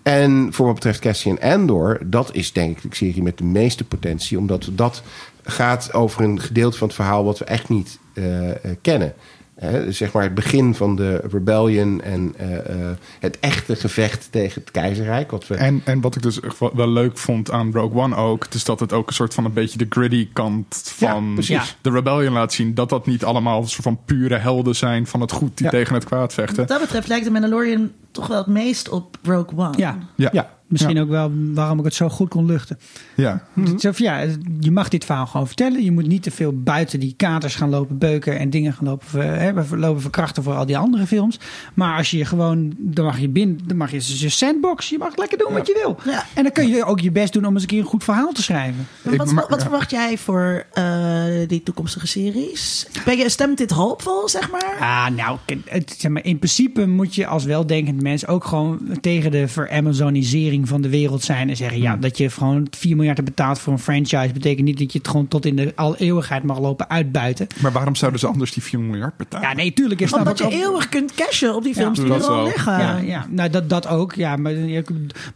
En voor wat betreft Cassian Andor, dat is denk ik de serie met de meeste potentie. Omdat dat gaat over een gedeelte van het verhaal wat we echt niet eh, eh, kennen. Hè, dus zeg maar het begin van de rebellion en eh, eh, het echte gevecht tegen het keizerrijk. Wat we, En, en wat ik dus wel, leuk vond aan Rogue One ook... is dat het ook een soort van een beetje de gritty kant Ja, van de rebellion laat zien. Dat dat niet allemaal een soort van pure helden zijn van het goed die Ja. tegen het kwaad vechten. Wat dat betreft lijkt de Mandalorian toch wel het meest op Rogue One. Ja. Ja, ja, Misschien ook wel waarom ik het zo goed kon luchten. ja. Is of ja, je mag dit verhaal gewoon vertellen. Je moet niet te veel buiten die katers gaan lopen beuken en dingen gaan lopen, ver- hè, lopen verkrachten voor al die andere films. Maar als je gewoon, dan mag je binnen, dan mag je je sandbox, je mag lekker doen wat je wil. Ja. En dan kun je ook je best doen om eens een keer een goed verhaal te schrijven. Ik- wat, wat ja. verwacht jij voor eh, die toekomstige series? Ben je, stemt dit hoopvol, zeg maar? Ah, nou, het, zeg maar, in principe moet je als weldenkend mens ook gewoon tegen de veramazoniseering van de wereld zijn en zeggen ja, dat je gewoon 4 miljard hebt betaald voor een franchise, betekent niet dat je het gewoon tot in de al eeuwigheid mag lopen uitbuiten. Maar waarom zouden ze anders die 4 miljard betalen? Ja, nee, tuurlijk is snap Omdat je ook- eeuwig kunt cashen op die films Ja, die er dat al wel. liggen. Ja, ja, nou dat, dat ook. Ja, maar, maar Je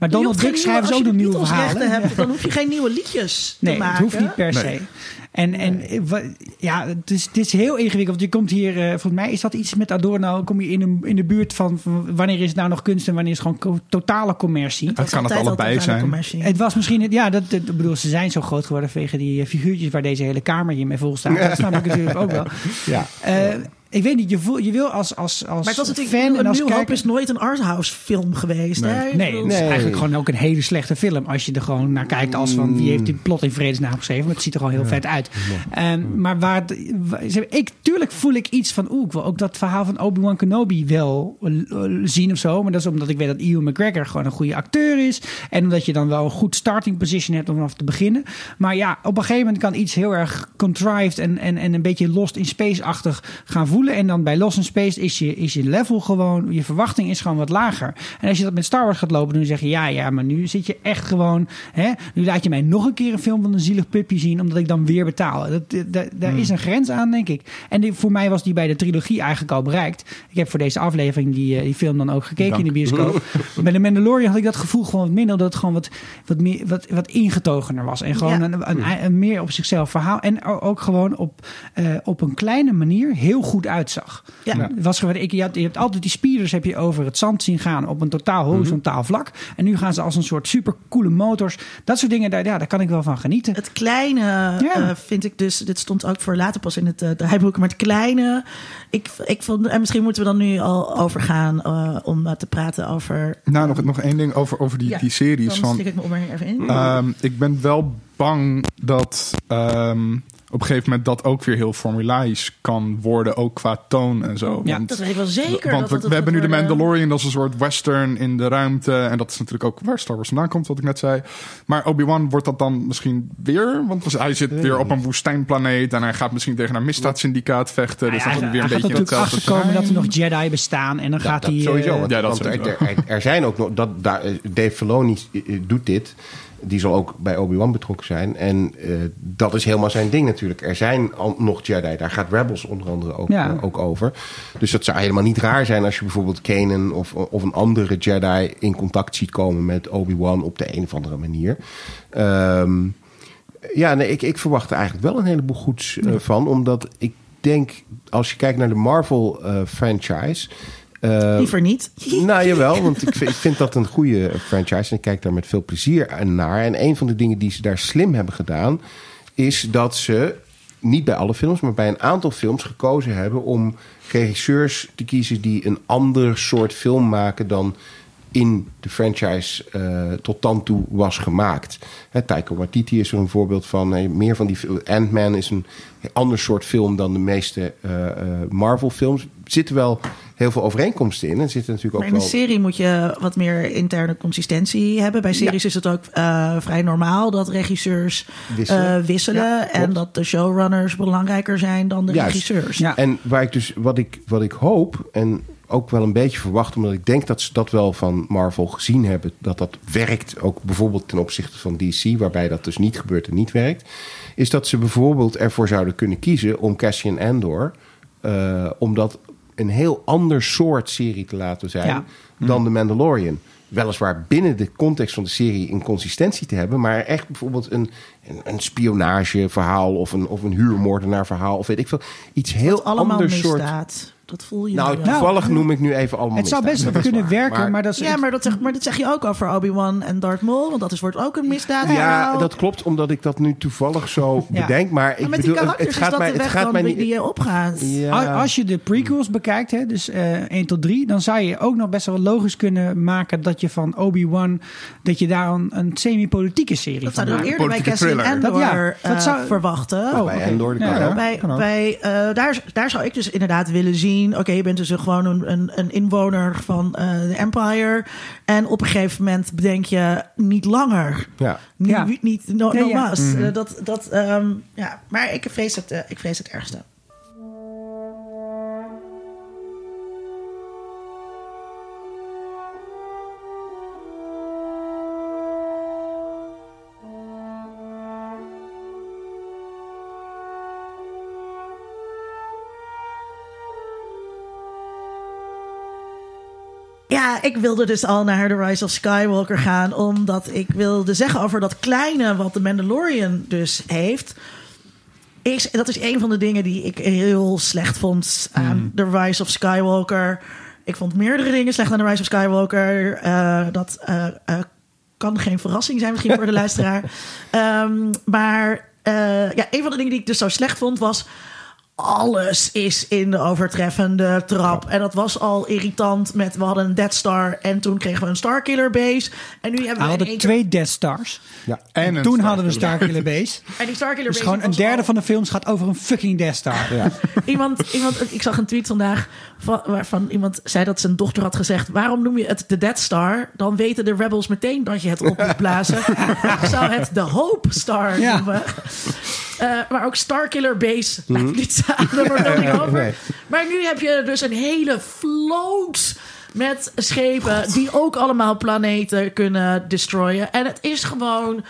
Donald Duck schrijven ze ook nieuwe- nog nieuwe Als je de verhalen. Beatles-rechten hebt, dan hoef je geen nieuwe liedjes Nee, te maken. het hoeft niet per se. Nee. En, en eh, ja, het is, het is heel ingewikkeld. Want je komt hier, eh, volgens mij is dat iets met Adorno. Kom je in, een, in de buurt van, van wanneer is het nou nog kunst en wanneer is het gewoon totale commercie. Het kan het allebei zijn. commercie. Het was misschien, het- ja, dat, dat- ik bedoel, ze zijn zo groot geworden vanwege die eh, figuurtjes waar deze hele kamer hier mee vol staat. Dat snap ik natuurlijk ook wel. Ja. Eh, ik weet niet, je, voel, je wil als, als, als Maar het was natuurlijk, fan en een als Hoop kijker... is nooit een arthouse film geweest. Nee. Hè? Nee, het is Nee. eigenlijk gewoon ook een hele slechte film. Als je er gewoon naar kijkt als van wie heeft die plot in vredesnaam geschreven. Maar het ziet er gewoon heel vet uit. En, maar waar, ik, tuurlijk voel ik iets van, oeh, ik wil ook dat verhaal van Obi-Wan Kenobi wel eh, zien of zo. Maar dat is omdat ik weet dat Ewan McGregor gewoon een goede acteur is. En omdat je dan wel een goed starting position hebt om vanaf te beginnen. Maar ja, op een gegeven moment kan iets heel erg contrived en, en, en een beetje Lost in Space-achtig gaan voelen. En dan bij Lost in Space is je, is je level gewoon, je verwachting is gewoon wat lager. En als je dat met Star Wars gaat lopen, dan zeg je ja, ja, maar nu zit je echt gewoon. Hè, nu laat je mij nog een keer een film van een zielig pupje zien, omdat ik dan weer betaal. Dat, dat, dat- daar is een grens aan, denk ik. En die, voor mij was die bij de trilogie eigenlijk al bereikt. Ik heb voor deze aflevering die, eh, die film dan ook gekeken in de bioscoop. bij de Mandalorian had ik dat gevoel gewoon wat minder, dat het gewoon wat, wat, meer, wat, wat ingetogener was. En gewoon Ja. een, een, een meer op zichzelf verhaal. En ook gewoon op, eh, op een kleine manier heel goed uitzag. Ja. Was gewoon, ik, je, hebt, je hebt altijd die speeders heb je over het zand zien gaan op een totaal horizontaal vlak. En nu gaan ze als een soort super coole motors. Dat soort dingen, daar, ja, daar kan ik wel van genieten. Het kleine Ja. eh, vind ik dus, dit stond ook voor later pas in het uh, maar het kleine, ik, ik vond, en misschien moeten we dan nu al overgaan uh, om uh, te praten over. Nou, nog, nog één ding over, over die, Ja, die series. Dan Van, stik ik me opmerking even in. Ehm, ik ben wel bang dat ehm, op een gegeven moment dat ook weer heel formulaisch kan worden, ook qua toon en zo. Ja, want, dat weet ik wel zeker. want dat we, we hebben nu de worden. Mandalorian, dat is een soort western in de ruimte. En dat is natuurlijk ook waar Star Wars vandaan komt, wat ik net zei. Maar Obi-Wan wordt dat dan misschien weer? Want hij zit weer op een woestijnplaneet en hij gaat misschien tegen een misdaadsyndicaat vechten. Dus dan hij, gaat hij weer een beetje er in natuurlijk achterkomen dat er nog Jedi bestaan. En dan Ja, gaat dat hij... sowieso. eh, want, Ja, dat want er, sowieso. er, er- er zijn ook nog... Dat, daar, Dave Filoni eh, doet dit. Die zal ook bij Obi-Wan betrokken zijn. En eh, dat is helemaal zijn ding natuurlijk. Er zijn al nog Jedi. Daar gaat Rebels onder andere ook, Ja. eh, ook over. Dus dat zou helemaal niet raar zijn... als je bijvoorbeeld Kanan of, of een andere Jedi... in contact ziet komen met Obi-Wan op de een of andere manier. Ehm, ja, nee, ik, ik verwacht er eigenlijk wel een heleboel goeds eh, van. Omdat ik denk... als je kijkt naar de Marvel-franchise... Liever niet. Nou, jawel, want ik vind, ik vind dat een goede franchise en ik kijk daar met veel plezier naar. En een van de dingen die ze daar slim hebben gedaan, is dat ze niet bij alle films, maar bij een aantal films gekozen hebben om regisseurs te kiezen die een ander soort film maken dan in de franchise eh, tot dan toe was gemaakt. Hè, Taika Waititi is er een voorbeeld van. Eh, meer van die Ant-Man is een ander soort film dan de meeste eh, eh, Marvel-films. Er zitten wel heel veel overeenkomsten in. En zitten natuurlijk Maar ook in een wel. serie moet je wat meer interne consistentie hebben. Bij series is het ook vrij normaal dat regisseurs Wisselen. wisselen. Ja, en dat de showrunners belangrijker zijn dan de Juist. regisseurs. Ja. En waar ik dus, wat ik, wat ik hoop en ook wel een beetje verwacht, omdat ik denk dat ze dat wel van Marvel gezien hebben, dat dat werkt, ook bijvoorbeeld ten opzichte van DC, waarbij dat dus niet gebeurt en niet werkt, is dat ze bijvoorbeeld ervoor zouden kunnen kiezen om Cassian Andor, eh, om dat een heel ander soort serie te laten zijn Ja. dan The Mandalorian. Weliswaar binnen de context van de serie een consistentie te hebben, maar echt bijvoorbeeld een, een, een spionageverhaal of een, of een huurmoordenaarverhaal of weet ik veel. Iets heel Wat allemaal ander soort. Dat voel je Nou, wel. toevallig noem ik nu even allemaal Het zou best wel Dat kunnen waar. werken, maar, dat is... Ja, maar dat, zeg, maar dat zeg je ook over Obi-Wan en Darth Maul. Want dat is, wordt ook een misdaad. Ja, dat klopt, omdat ik dat nu toevallig zo Ja. bedenk. Maar ik bedoel, die karakters het gaat is dat mij, de het weg gaat mij die niet. je opgaat. Ja. Als je de prequels bekijkt, hè, dus eh 1 tot 3, dan zou je ook nog best wel logisch kunnen maken dat je van Obi-Wan, dat je daar een, een semi-politieke serie Dat van zouden we maakt. eerder bij Politieke Cassian thriller. Andor Dat- ja, dat eh, zou- verwachten. Oh, bij. Endor, bij, eh, daar, daar zou ik dus inderdaad willen zien. Oké, je bent dus gewoon een, een, een inwoner van eh, de Empire. En op een gegeven moment bedenk je niet langer. Ja. Niet, Ja. niet no, Ja, no ja. must. Eh, dat, dat, ehm, ja. Maar ik vrees, het, eh, ik vrees het ergste. Ik wilde dus al naar The Rise of Skywalker gaan. Omdat ik wilde zeggen over dat kleine wat de Mandalorian dus heeft. Is, dat is een van de dingen die ik heel slecht vond aan The Rise of Skywalker. Ik vond meerdere dingen slecht aan The Rise of Skywalker. Eh, dat eh, eh, kan geen verrassing zijn misschien voor de luisteraar. Ehm, maar ja, een van de dingen die ik dus zo slecht vond was... Alles is in de overtreffende trap. En dat was al irritant met... We hadden een Death Star en toen kregen we een Starkiller base. En nu hebben We hadden twee Death Stars. Ja, En een toen hadden we Starkiller. Starkiller Base. En die Starkiller Dus base gewoon een derde al- van de films gaat over een fucking Death Star. Ja. Iemand, iemand, ik zag een tweet vandaag van, waarvan iemand zei dat zijn dochter had gezegd: Waarom noem je het de Death Star? Dan weten de Rebels meteen dat je het op moet blazen. ik zou het de Hope Star Ja. noemen. Eh, maar ook Starkiller Base. Laat het niet staan, daar wordt niet over. Nee. Maar nu heb je dus een hele vloot met schepen die ook allemaal planeten kunnen destroyen. En het is gewoon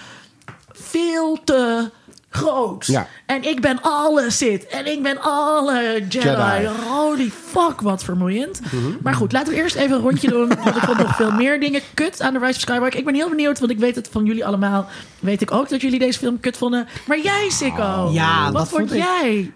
veel te groot. Ja. En ik ben alle Sith. En ik ben alle Jedi. Jedi. Holy fuck, wat vermoeiend. Maar goed, laten we eerst even een rondje doen. Want ik vond nog veel meer dingen kut aan The Rise of Skywalker. Ik ben heel benieuwd, want ik weet het van jullie allemaal. Weet ik ook dat jullie deze film kut vonden. Maar jij, Sikko. Ja, wat wat vond jij?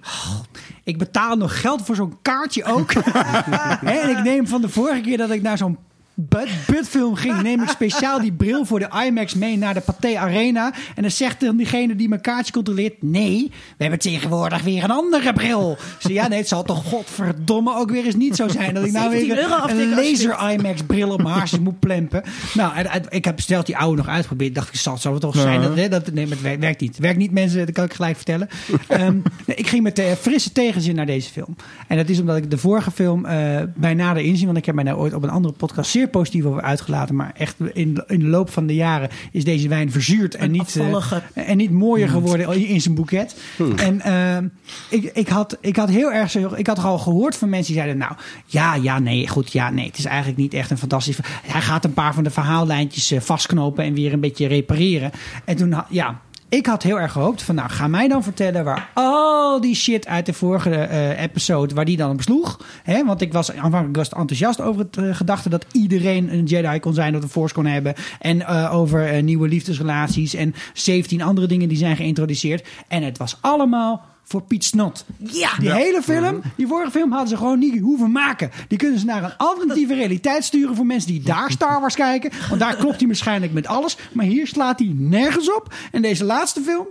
Ik betaal nog geld voor zo'n kaartje ook. Hè, en ik neem van de vorige keer dat ik naar zo'n Budfilm ging, neem ik speciaal die bril voor de IMAX mee naar de Pathé Arena. En dan zegt dan diegene die mijn kaartje controleert: Nee, we hebben tegenwoordig weer een andere bril. Dus ja, nee, het zal toch godverdomme ook weer eens niet zo zijn dat ik nou 17 weer een, laser. IMAX bril op mijn haarsjes moet plempen. Nou, en- en ik heb stelt die oude nog uitgeprobeerd. Dacht ik, zal, zal het toch zijn? Dat, hè, dat, nee, maar het werkt, niet. Het werkt niet, mensen. Dat kan ik gelijk vertellen. Ehm, nee, ik ging met eh, frisse tegenzin naar deze film. En dat is omdat ik de vorige film eh bij nader inzien. Want ik heb mij daar ooit op een andere podcast zeer positief over uitgelaten. Maar echt in, in de loop van de jaren is deze wijn verzuurd. En niet, eh, en niet mooier geworden in, in zijn boeket. En ehm, ik, ik, had, ik had heel erg zo. Ik had al gehoord van mensen die zeiden: Nou, ja, ja, nee, goed, ja, nee. Het is eigenlijk niet echt een fantastisch. Hij gaat een paar van de verhaallijntjes eh, vastknopen en weer een beetje repareren. En toen, ja. Ik had heel erg gehoopt van, nou, ga mij dan vertellen waar al die shit uit de vorige eh, episode, waar die dan op sloeg. Hè? Want ik was aanvankelijk was enthousiast over het eh, gedachte dat iedereen een Jedi kon zijn, dat een Force kon hebben. En eh, over nieuwe liefdesrelaties en 17 andere dingen die zijn geïntroduceerd. En het was allemaal voor Piet Snot. Ja. Die hele film, die vorige film hadden ze gewoon niet hoeven maken. Die kunnen ze naar een alternatieve realiteit sturen voor mensen die daar Star Wars kijken. Want daar klopt hij waarschijnlijk met alles. Maar hier slaat hij nergens op. En deze laatste film.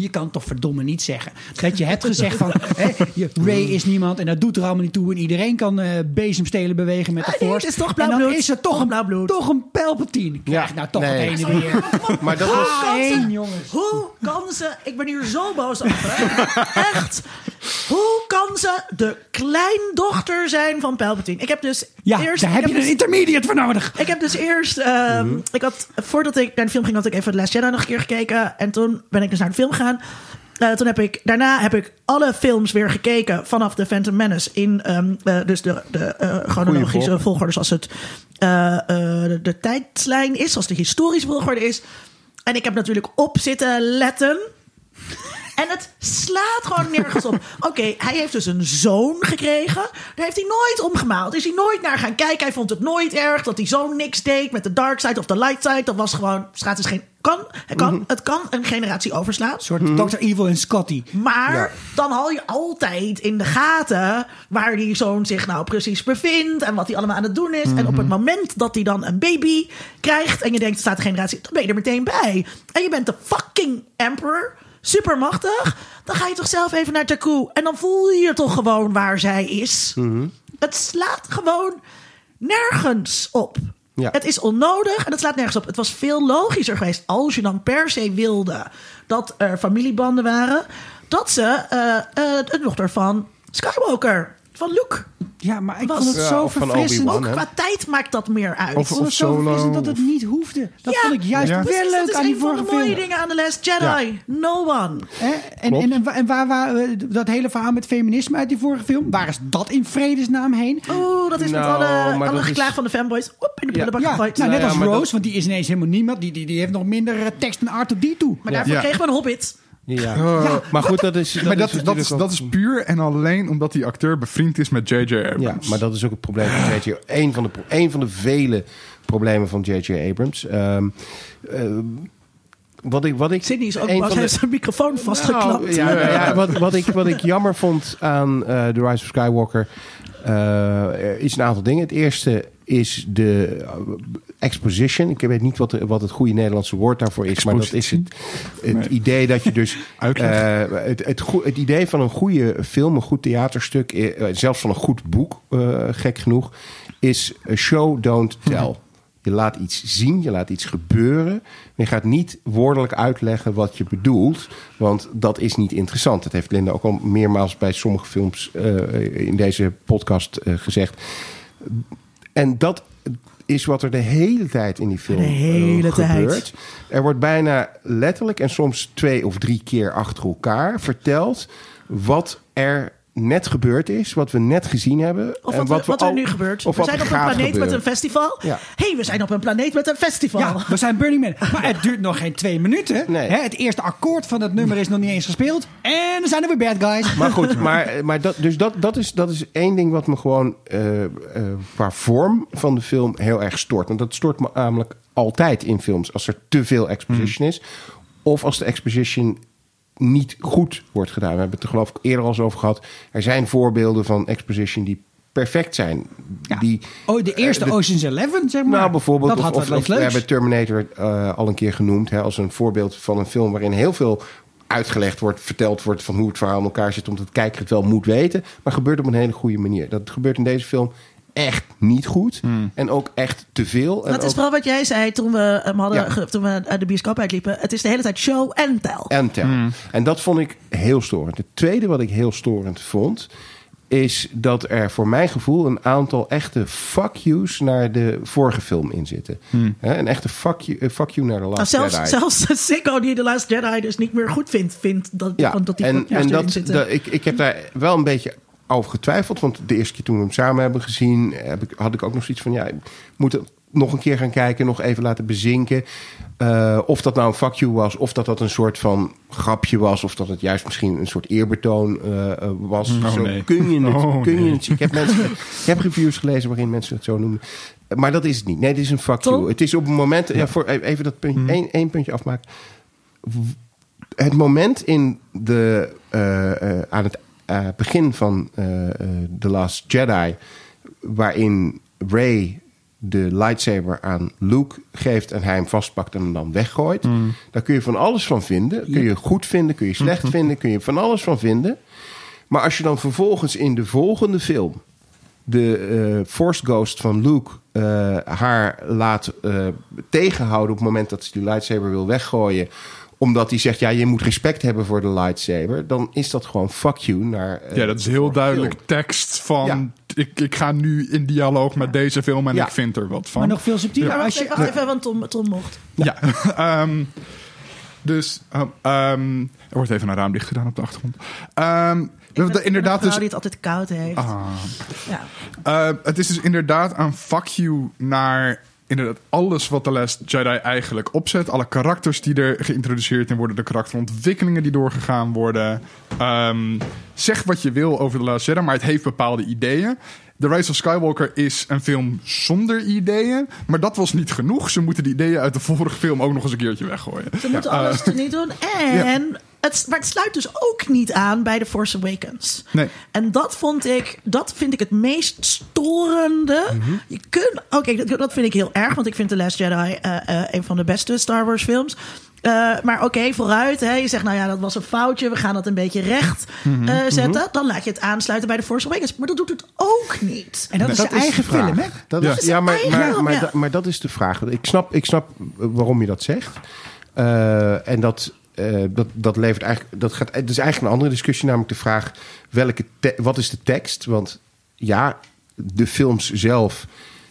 Je kan toch verdomme niet zeggen dat je hebt gezegd van hè, je, Ray is niemand en dat doet er allemaal niet toe en iedereen kan eh, bezemstelen bewegen met de Ah, nee, Force. het is toch en blauw dan bloed. is het toch, Toch een, blauw bloed. toch een Palpatine. Krijg Ja, nou toch nee. het ene weer. Maar dat was... Hoe kan ze... Ik ben hier zo boos over. Echt. Hoe kan ze de kleindochter zijn van Palpatine? Ik heb dus Ja, eerst... daar heb je dus- een intermediate voor nodig. Ik heb dus eerst, ehm, Mhm. ik had, voordat ik naar de film ging, had ik even The Last Jedi nog een keer gekeken. En toen ben ik dus naar de film gegaan. Eh, toen heb ik, daarna heb ik alle films weer gekeken vanaf The Phantom Menace. In ehm, eh, dus de, de eh, chronologische volgorde. zoals het, eh, eh, de, de tijdslijn is, zoals de historische volgorde is. En ik heb natuurlijk op zitten letten. En het slaat gewoon nergens op. Oké, hij heeft dus een zoon gekregen. Daar heeft hij nooit omgemaald. Is hij nooit naar gaan kijken. Hij vond het nooit erg dat die zoon niks deed met de dark side of de light side. Dat was gewoon, straat is geen, kan, het kan, het kan een generatie overslaan. Een soort Dr. Evil en Scotty. Maar Ja. dan hou je altijd in de gaten waar die zoon zich nou precies bevindt en wat hij allemaal aan het doen is. En op het moment dat hij dan een baby krijgt en je denkt, er staat een generatie, dan ben je er meteen bij. En je bent de fucking emperor, supermachtig. Dan ga je toch zelf even naar Jakku en dan voel je toch gewoon waar zij is. Het slaat gewoon nergens op. Ja. Het is onnodig en het slaat nergens op. Het was veel logischer geweest als je dan per se wilde dat er familiebanden waren. Dat ze de dochter van Skywalker, van Luke. Ja, maar ik Was- vond het Ja, zo verfrissend. Ook qua tijd maakt dat meer uit. Of- Ik vond het zo Solo, verfrissend dat het niet hoefde. Dat Ja, vond ik juist Ja. wel Precies, leuk dat aan is die een van de vorige mooie film. dingen aan The Last Jedi. No one. Hè? En, en, en, wa- en waar waren dat hele verhaal met feminisme uit die vorige film? Waar is dat in vredesnaam heen? Oeh, dat is met Nou, alle, alle geklaag is- van de fanboys. Oep, in de prullenbak Ja, gegooid. nou, net Nou ja, als Rose, dat- want die is ineens helemaal niemand. Die, die, die heeft nog minder eh, tekst dan R2D2. maar daarvoor Ja. kregen we een hobbit. Ja. Oh. Maar goed, dat is. maar dat, is dat, is, dat is puur en alleen omdat die acteur bevriend is met J.J. ook- Ja, Abrams. maar dat is ook het probleem van J.J. Een van de, een van de vele problemen van J.J. Abrams. Ehm, ehm, wat ik, wat ik, Sidney is ook van heeft de- zijn microfoon vastgeklapt. Nou, ja, nou ja, wat, wat, ik, wat ik jammer vond aan eh The Rise of Skywalker eh, is een aantal dingen. Het eerste is de eh, exposition. Ik weet niet wat, de- wat het goede Nederlandse woord daarvoor is, maar dat is het, het Nee. idee dat je dus eh, het, het, idee van een goede film, een goed theaterstuk, eh, zelfs van een goed boek, gek genoeg, is show, don't tell. Je laat iets zien, je laat iets gebeuren. Je gaat niet woordelijk uitleggen wat je bedoelt, want dat is niet interessant. Dat heeft Linda ook al meermaals bij sommige films in deze podcast gezegd. En dat is wat er de hele tijd in die film De hele eh, tijd. gebeurt. Er wordt bijna letterlijk en soms twee of drie keer achter elkaar verteld wat er net gebeurd is, wat we net gezien hebben. Of en wat, we- wat er al- nu gebeurt. Of we wat zijn op een planeet met een festival. Ja. hey, we zijn op een planeet met een festival. Ja, we zijn Burning Man. Maar het duurt nog geen twee minuten. Nee. Hè, het eerste akkoord van het nummer is nog niet eens gespeeld. En dan zijn er weer bad guys. Maar goed, maar, maar dat, dus dat, dat, is, dat is één ding wat me gewoon eh, eh, qua vorm van de film heel erg stoort. Want dat stoort me namelijk altijd in films als er te veel exposition is. Of als de exposition niet goed wordt gedaan. We hebben het er geloof ik eerder al eens over gehad. Er zijn voorbeelden van exposition die perfect zijn. Ja. Die, Oh, de eerste eh, de- Ocean's Eleven, zeg maar. nou, bijvoorbeeld, Dat of, had of, wat of we hebben Terminator eh, al een keer genoemd hè, als een voorbeeld van een film waarin heel veel uitgelegd wordt, verteld wordt van hoe het verhaal in elkaar zit, omdat het kijker het wel moet weten, maar gebeurt op een hele goede manier. Dat gebeurt in deze film echt niet goed en ook echt te veel. En Dat is vooral wat jij zei toen we, hem hadden, Ja. toen we uit de bioscoop uitliepen. Het is de hele tijd show en tell. en tel. En dat vond ik heel storend. Het tweede wat ik heel storend vond, is dat er voor mijn gevoel een aantal echte fuck yous naar de vorige film in zitten. Hè, een echte fuck you, eh, fuck you naar de Nou, Last zelfs, Jedi. zelfs Sicko die The Last Jedi dus niet meer goed vindt, vindt dat, Ja, dat die en, fuck yous en erin dat, zitten. dat- ik, ik heb daar wel een beetje over getwijfeld. Want de eerste keer toen we hem samen hebben gezien, heb ik, had ik ook nog zoiets van: ja, ik moet het nog een keer gaan kijken, nog even laten bezinken. Eh, of dat nou een fuck you was, of dat dat een soort van grapje was, of dat het juist misschien een soort eerbetoon eh, eh, was. Oh, zo nee. kun je het. Oh, kun je het ik, heb mensen, ik heb reviews gelezen waarin mensen het zo noemen. Maar dat is het niet. Nee, het is een fuck Tom? you. Het is op een moment, ja, voor, even dat puntje, één, één puntje afmaken het moment in de, eh, eh, aan het eh, begin van eh, eh, The Last Jedi, waarin Ray de lightsaber aan Luke geeft en hij hem vastpakt en hem dan weggooit, daar kun je van alles van vinden. Kun je goed vinden, kun je slecht vinden, kun je van alles van vinden. Maar als je dan vervolgens in de volgende film de Force Ghost van Luke haar laat tegenhouden op het moment dat ze die lightsaber wil weggooien. Omdat hij zegt, ja, je moet respect hebben voor de lightsaber. Dan is dat gewoon fuck you naar... eh, Ja, dat is heel duidelijk film. tekst van... Ja. Ik, ik ga nu in dialoog met deze film en Ja. ik vind er wat van. Maar nog veel subtieler. Maar Als wacht je, even, wacht even, want Tom, Tom mocht. Ja, ehm, dus ehm, ehm, er wordt even een raam dicht gedaan op de achtergrond. Ehm, Ik ben inderdaad een vrouw dus... die het altijd koud heeft. Ah. Ja. Eh, het is dus inderdaad een fuck you naar inderdaad alles wat The Last Jedi eigenlijk opzet. Alle karakters die er geïntroduceerd in worden. De karakterontwikkelingen die doorgegaan worden. Ehm, zeg wat je wil over The Last Jedi, maar het heeft bepaalde ideeën. The Rise of Skywalker is een film zonder ideeën. Maar dat was niet genoeg. Ze moeten die ideeën uit de vorige film ook nog eens een keertje weggooien. Ze moeten alles er niet doen. En het, maar het sluit dus ook niet aan bij The Force Awakens. Nee. En dat vond ik, dat vind ik het meest storende. Mhm. Je kunt, oké, dat, dat vind ik heel erg, want ik vind The Last Jedi eh, eh, een van de beste Star Wars films. Eh, maar oké, vooruit. Hè. Je zegt, nou ja, dat was een foutje. We gaan dat een beetje recht Mhm. eh, zetten. Dan laat je het aansluiten bij The Force Awakens. Maar dat doet het ook niet. en dat is Dat zijn eigen de film, hè? Dat Ja. is, ja, maar, eigen maar, film, maar, ja. maar dat is de vraag. Ik snap, ik snap waarom je dat zegt. Eh, en dat, eh, dat, dat levert eigenlijk. Dat gaat, het is eigenlijk een andere discussie, namelijk de vraag: welke wat is de tekst? Want ja, de films zelf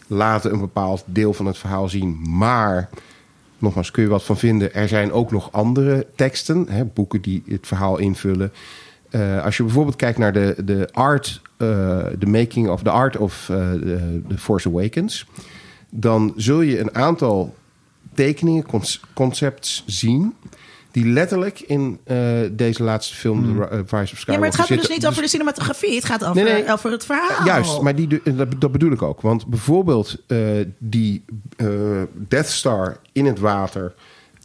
laten een bepaald deel van het verhaal zien, maar. Nogmaals, kun je wat van vinden. Er zijn ook nog andere teksten, hè, boeken die het verhaal invullen. Eh, als je bijvoorbeeld kijkt naar de, de art, eh, de making of the art of the, The Force Awakens, dan zul je een aantal tekeningen, concepts zien, die letterlijk in eh, deze laatste film, The Ri- eh, Rise of Skywalker, Ja, maar het gaat er dus niet over de cinematografie. Het gaat over, Nee, nee. over het verhaal. Juist, maar die, dat, dat bedoel ik ook. Want bijvoorbeeld eh, die eh, Death Star in het water,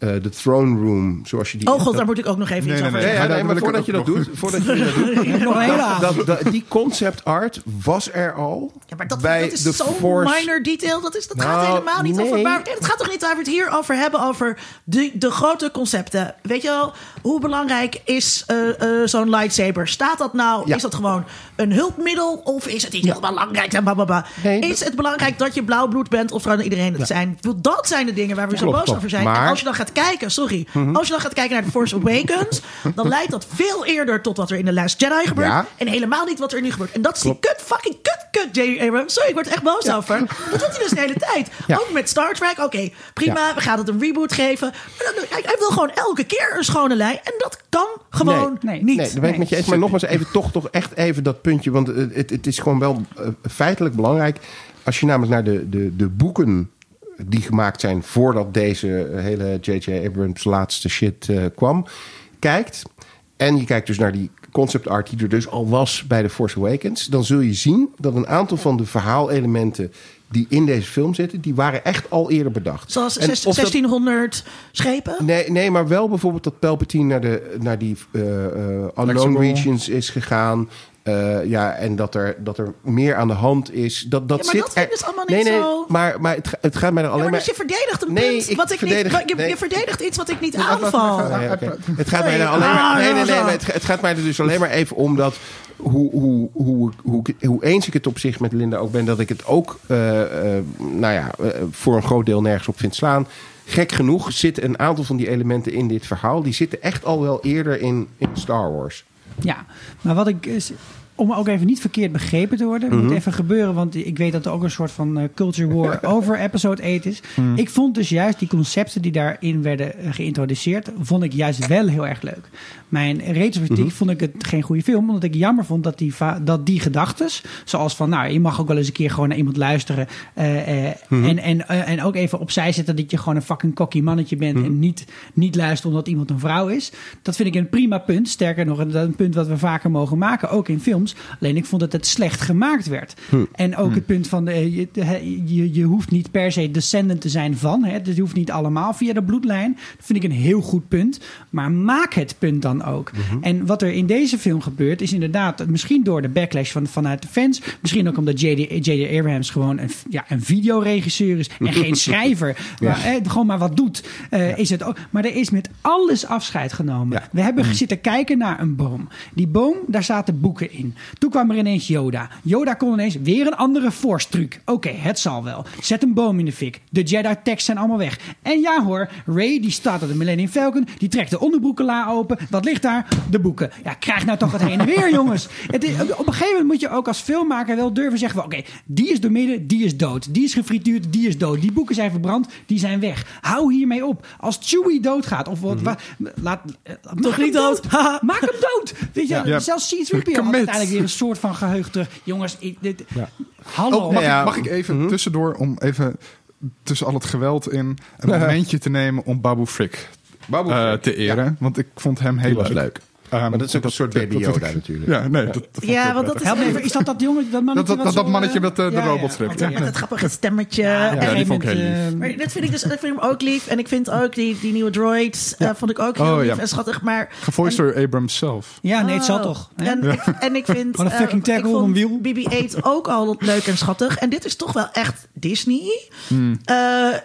eh, de Throne Room, zoals je die... Oh god, daar moet ik ook nog even Nee, iets nee, over nee. Nee, ja, maar voordat je dat doet, voordat je dat doet, dat, die concept art was er al Ja, maar dat, bij dat is de zo'n Force. minor detail. Dat, is, dat Nou, gaat helemaal niet over... het gaat toch niet waar we het hier over hebben... over de, de grote concepten. Weet je wel, hoe belangrijk is eh, eh, zo'n lightsaber? Staat dat nou... Ja. Is dat gewoon een hulpmiddel? Of is het iets heel belangrijk? En blablabla? Is het belangrijk dat je blauwbloed bent? Of kan iedereen het zijn? Dat zijn de dingen waar we zo Klopt, boos klopt. over zijn. Maar-. En als je dan gaat kijken... Sorry. Als je dan gaat kijken naar The Force Awakens... dan leidt dat veel eerder tot wat er in The Last Jedi gebeurt. Ja. En helemaal niet wat er nu gebeurt. En dat is die kut, fucking kut, kut J. Abrams. Sorry, ik word er echt boos over. Dat doet hij dus de hele tijd. Ja. Ook met Star Trek. Oké, prima, Ja. we gaan het een reboot geven. Maar dan, hij, hij wil gewoon elke keer een schone lijn. En dat kan gewoon Nee, nee, niet. Nee, dat ben ik met je eens. Maar nogmaals, even toch, toch echt even dat puntje. Want eh, het, het is gewoon wel eh, feitelijk belangrijk. Als je namelijk naar de, de, de boeken die gemaakt zijn voordat deze eh, hele J.J. Abrams laatste shit eh, kwam, kijkt. En je kijkt dus naar die concept art die er dus al was bij The Force Awakens. Dan zul je zien dat een aantal van de verhaalelementen die in deze film zitten, die waren echt al eerder bedacht. Zoals En zes- of dat- 1600 schepen. Nee, nee, maar wel bijvoorbeeld dat Palpatine naar, de, naar die eh eh, unknown regions is gegaan. Eh, ja, en dat er, dat er meer aan de hand is. Dat, dat Ja, maar zit dat vind ik er- dus allemaal nee, niet nee, zo. Maar, maar het, het gaat mij er alleen maar maar... dus je verdedigt een Nee, punt ik wat ik verdedig- niet... Je, nee. je verdedigt iets wat ik niet aanval. Nee. Het gaat mij er Nee. alleen maar. Ah, Nee, nee, nee. Het, het gaat mij er dus alleen maar even om dat. Hoe, hoe, hoe, hoe, hoe eens ik het op zich met Linda ook ben, dat ik het ook, eh, eh, nou ja, voor een groot deel nergens op vind slaan. Gek genoeg zitten een aantal van die elementen in dit verhaal. Die zitten echt al wel eerder in, in Star Wars. Ja, maar wat ik. is- Om ook even niet verkeerd begrepen te worden, moet even gebeuren, want ik weet dat er ook een soort van eh, culture war over episode 8 is. Ik vond dus juist die concepten die daarin werden eh, geïntroduceerd, vond ik juist wel heel erg leuk. Mijn retrospectief vond ik het geen goede film, omdat ik jammer vond dat die, dat die gedachtes, zoals van, nou, je mag ook wel eens een keer gewoon naar iemand luisteren eh, eh, en, en, eh, en ook even opzij zetten dat je gewoon een fucking cocky mannetje bent en niet, niet luisteren omdat iemand een vrouw is. Dat vind ik een prima punt. Sterker nog, een punt wat we vaker mogen maken, ook in films. Alleen ik vond dat het slecht gemaakt werd. En ook het punt van, de, je, je, je hoeft niet per se descendant te zijn van. Hè, je hoeft niet allemaal via de bloedlijn. Dat vind ik een heel goed punt. Maar maak het punt dan ook. En wat er in deze film gebeurt, is inderdaad misschien door de backlash van, vanuit de fans. Misschien ook omdat J.D. Abrams gewoon een, ja, een videoregisseur is en geen schrijver. Maar, eh, gewoon maar wat doet. eh, is het ook. Maar er is met alles afscheid genomen. Ja. We hebben zitten kijken naar een boom. Die boom, daar zaten boeken in. Toen kwam er ineens Yoda. Yoda kon ineens weer een andere force truc. Oké, het zal wel. Zet een boom in de fik. De Jedi tekst zijn allemaal weg. En ja hoor, Ray die staat op de Millennium Falcon. Die trekt de onderbroekenla open. Wat ligt daar? De boeken. Ja, krijg nou toch het heen en weer jongens. Het is, op een gegeven moment moet je ook als filmmaker wel durven zeggen. van, Oké, die is doormidden, die is dood. Die is gefrituurd, die is dood. Die boeken zijn verbrand, die zijn weg. Hou hiermee op. Als Chewie doodgaat of wat, wa- laat, Toch niet dood? Maak hem dood. Weet je, Ja. zelfs C-3PO had uiteindelijk weer een soort van geheugen terug. Jongens, ik, dit, hallo. Oh, mag, Ja. ik, mag ik even tussendoor om even tussen al het geweld in een momentje te nemen om Babu Frick, te eren? Want ik vond hem heel was leuk. Ehm, Maar dat is ook een soort baby dat- dat- Yoda natuurlijk. Ja, nee, dat, dat ik Ja, want dat is Help me even, is dat dat jongen, dat mannetje Dat- dat- wat dat zo, mannetje eh, met de- de ja, robotstrip. oké, Ja. Met het grappige stemmetje. Ja, die vond ik heel lief. eh, Maar dat vind ik dus ik vind hem ook lief. En ik vind ook die, die nieuwe droid eh, vond ik ook heel Oh, lief ja. en schattig. Maar Gevoiced door Abrams zelf. Ja, nee, het zal Oh. toch. En, ik, en ik vind. Gewoon een fucking eh, tackle ik op vond een wiel. BB-8 ook al leuk en schattig. En dit is toch wel echt Disney. Hmm. Eh,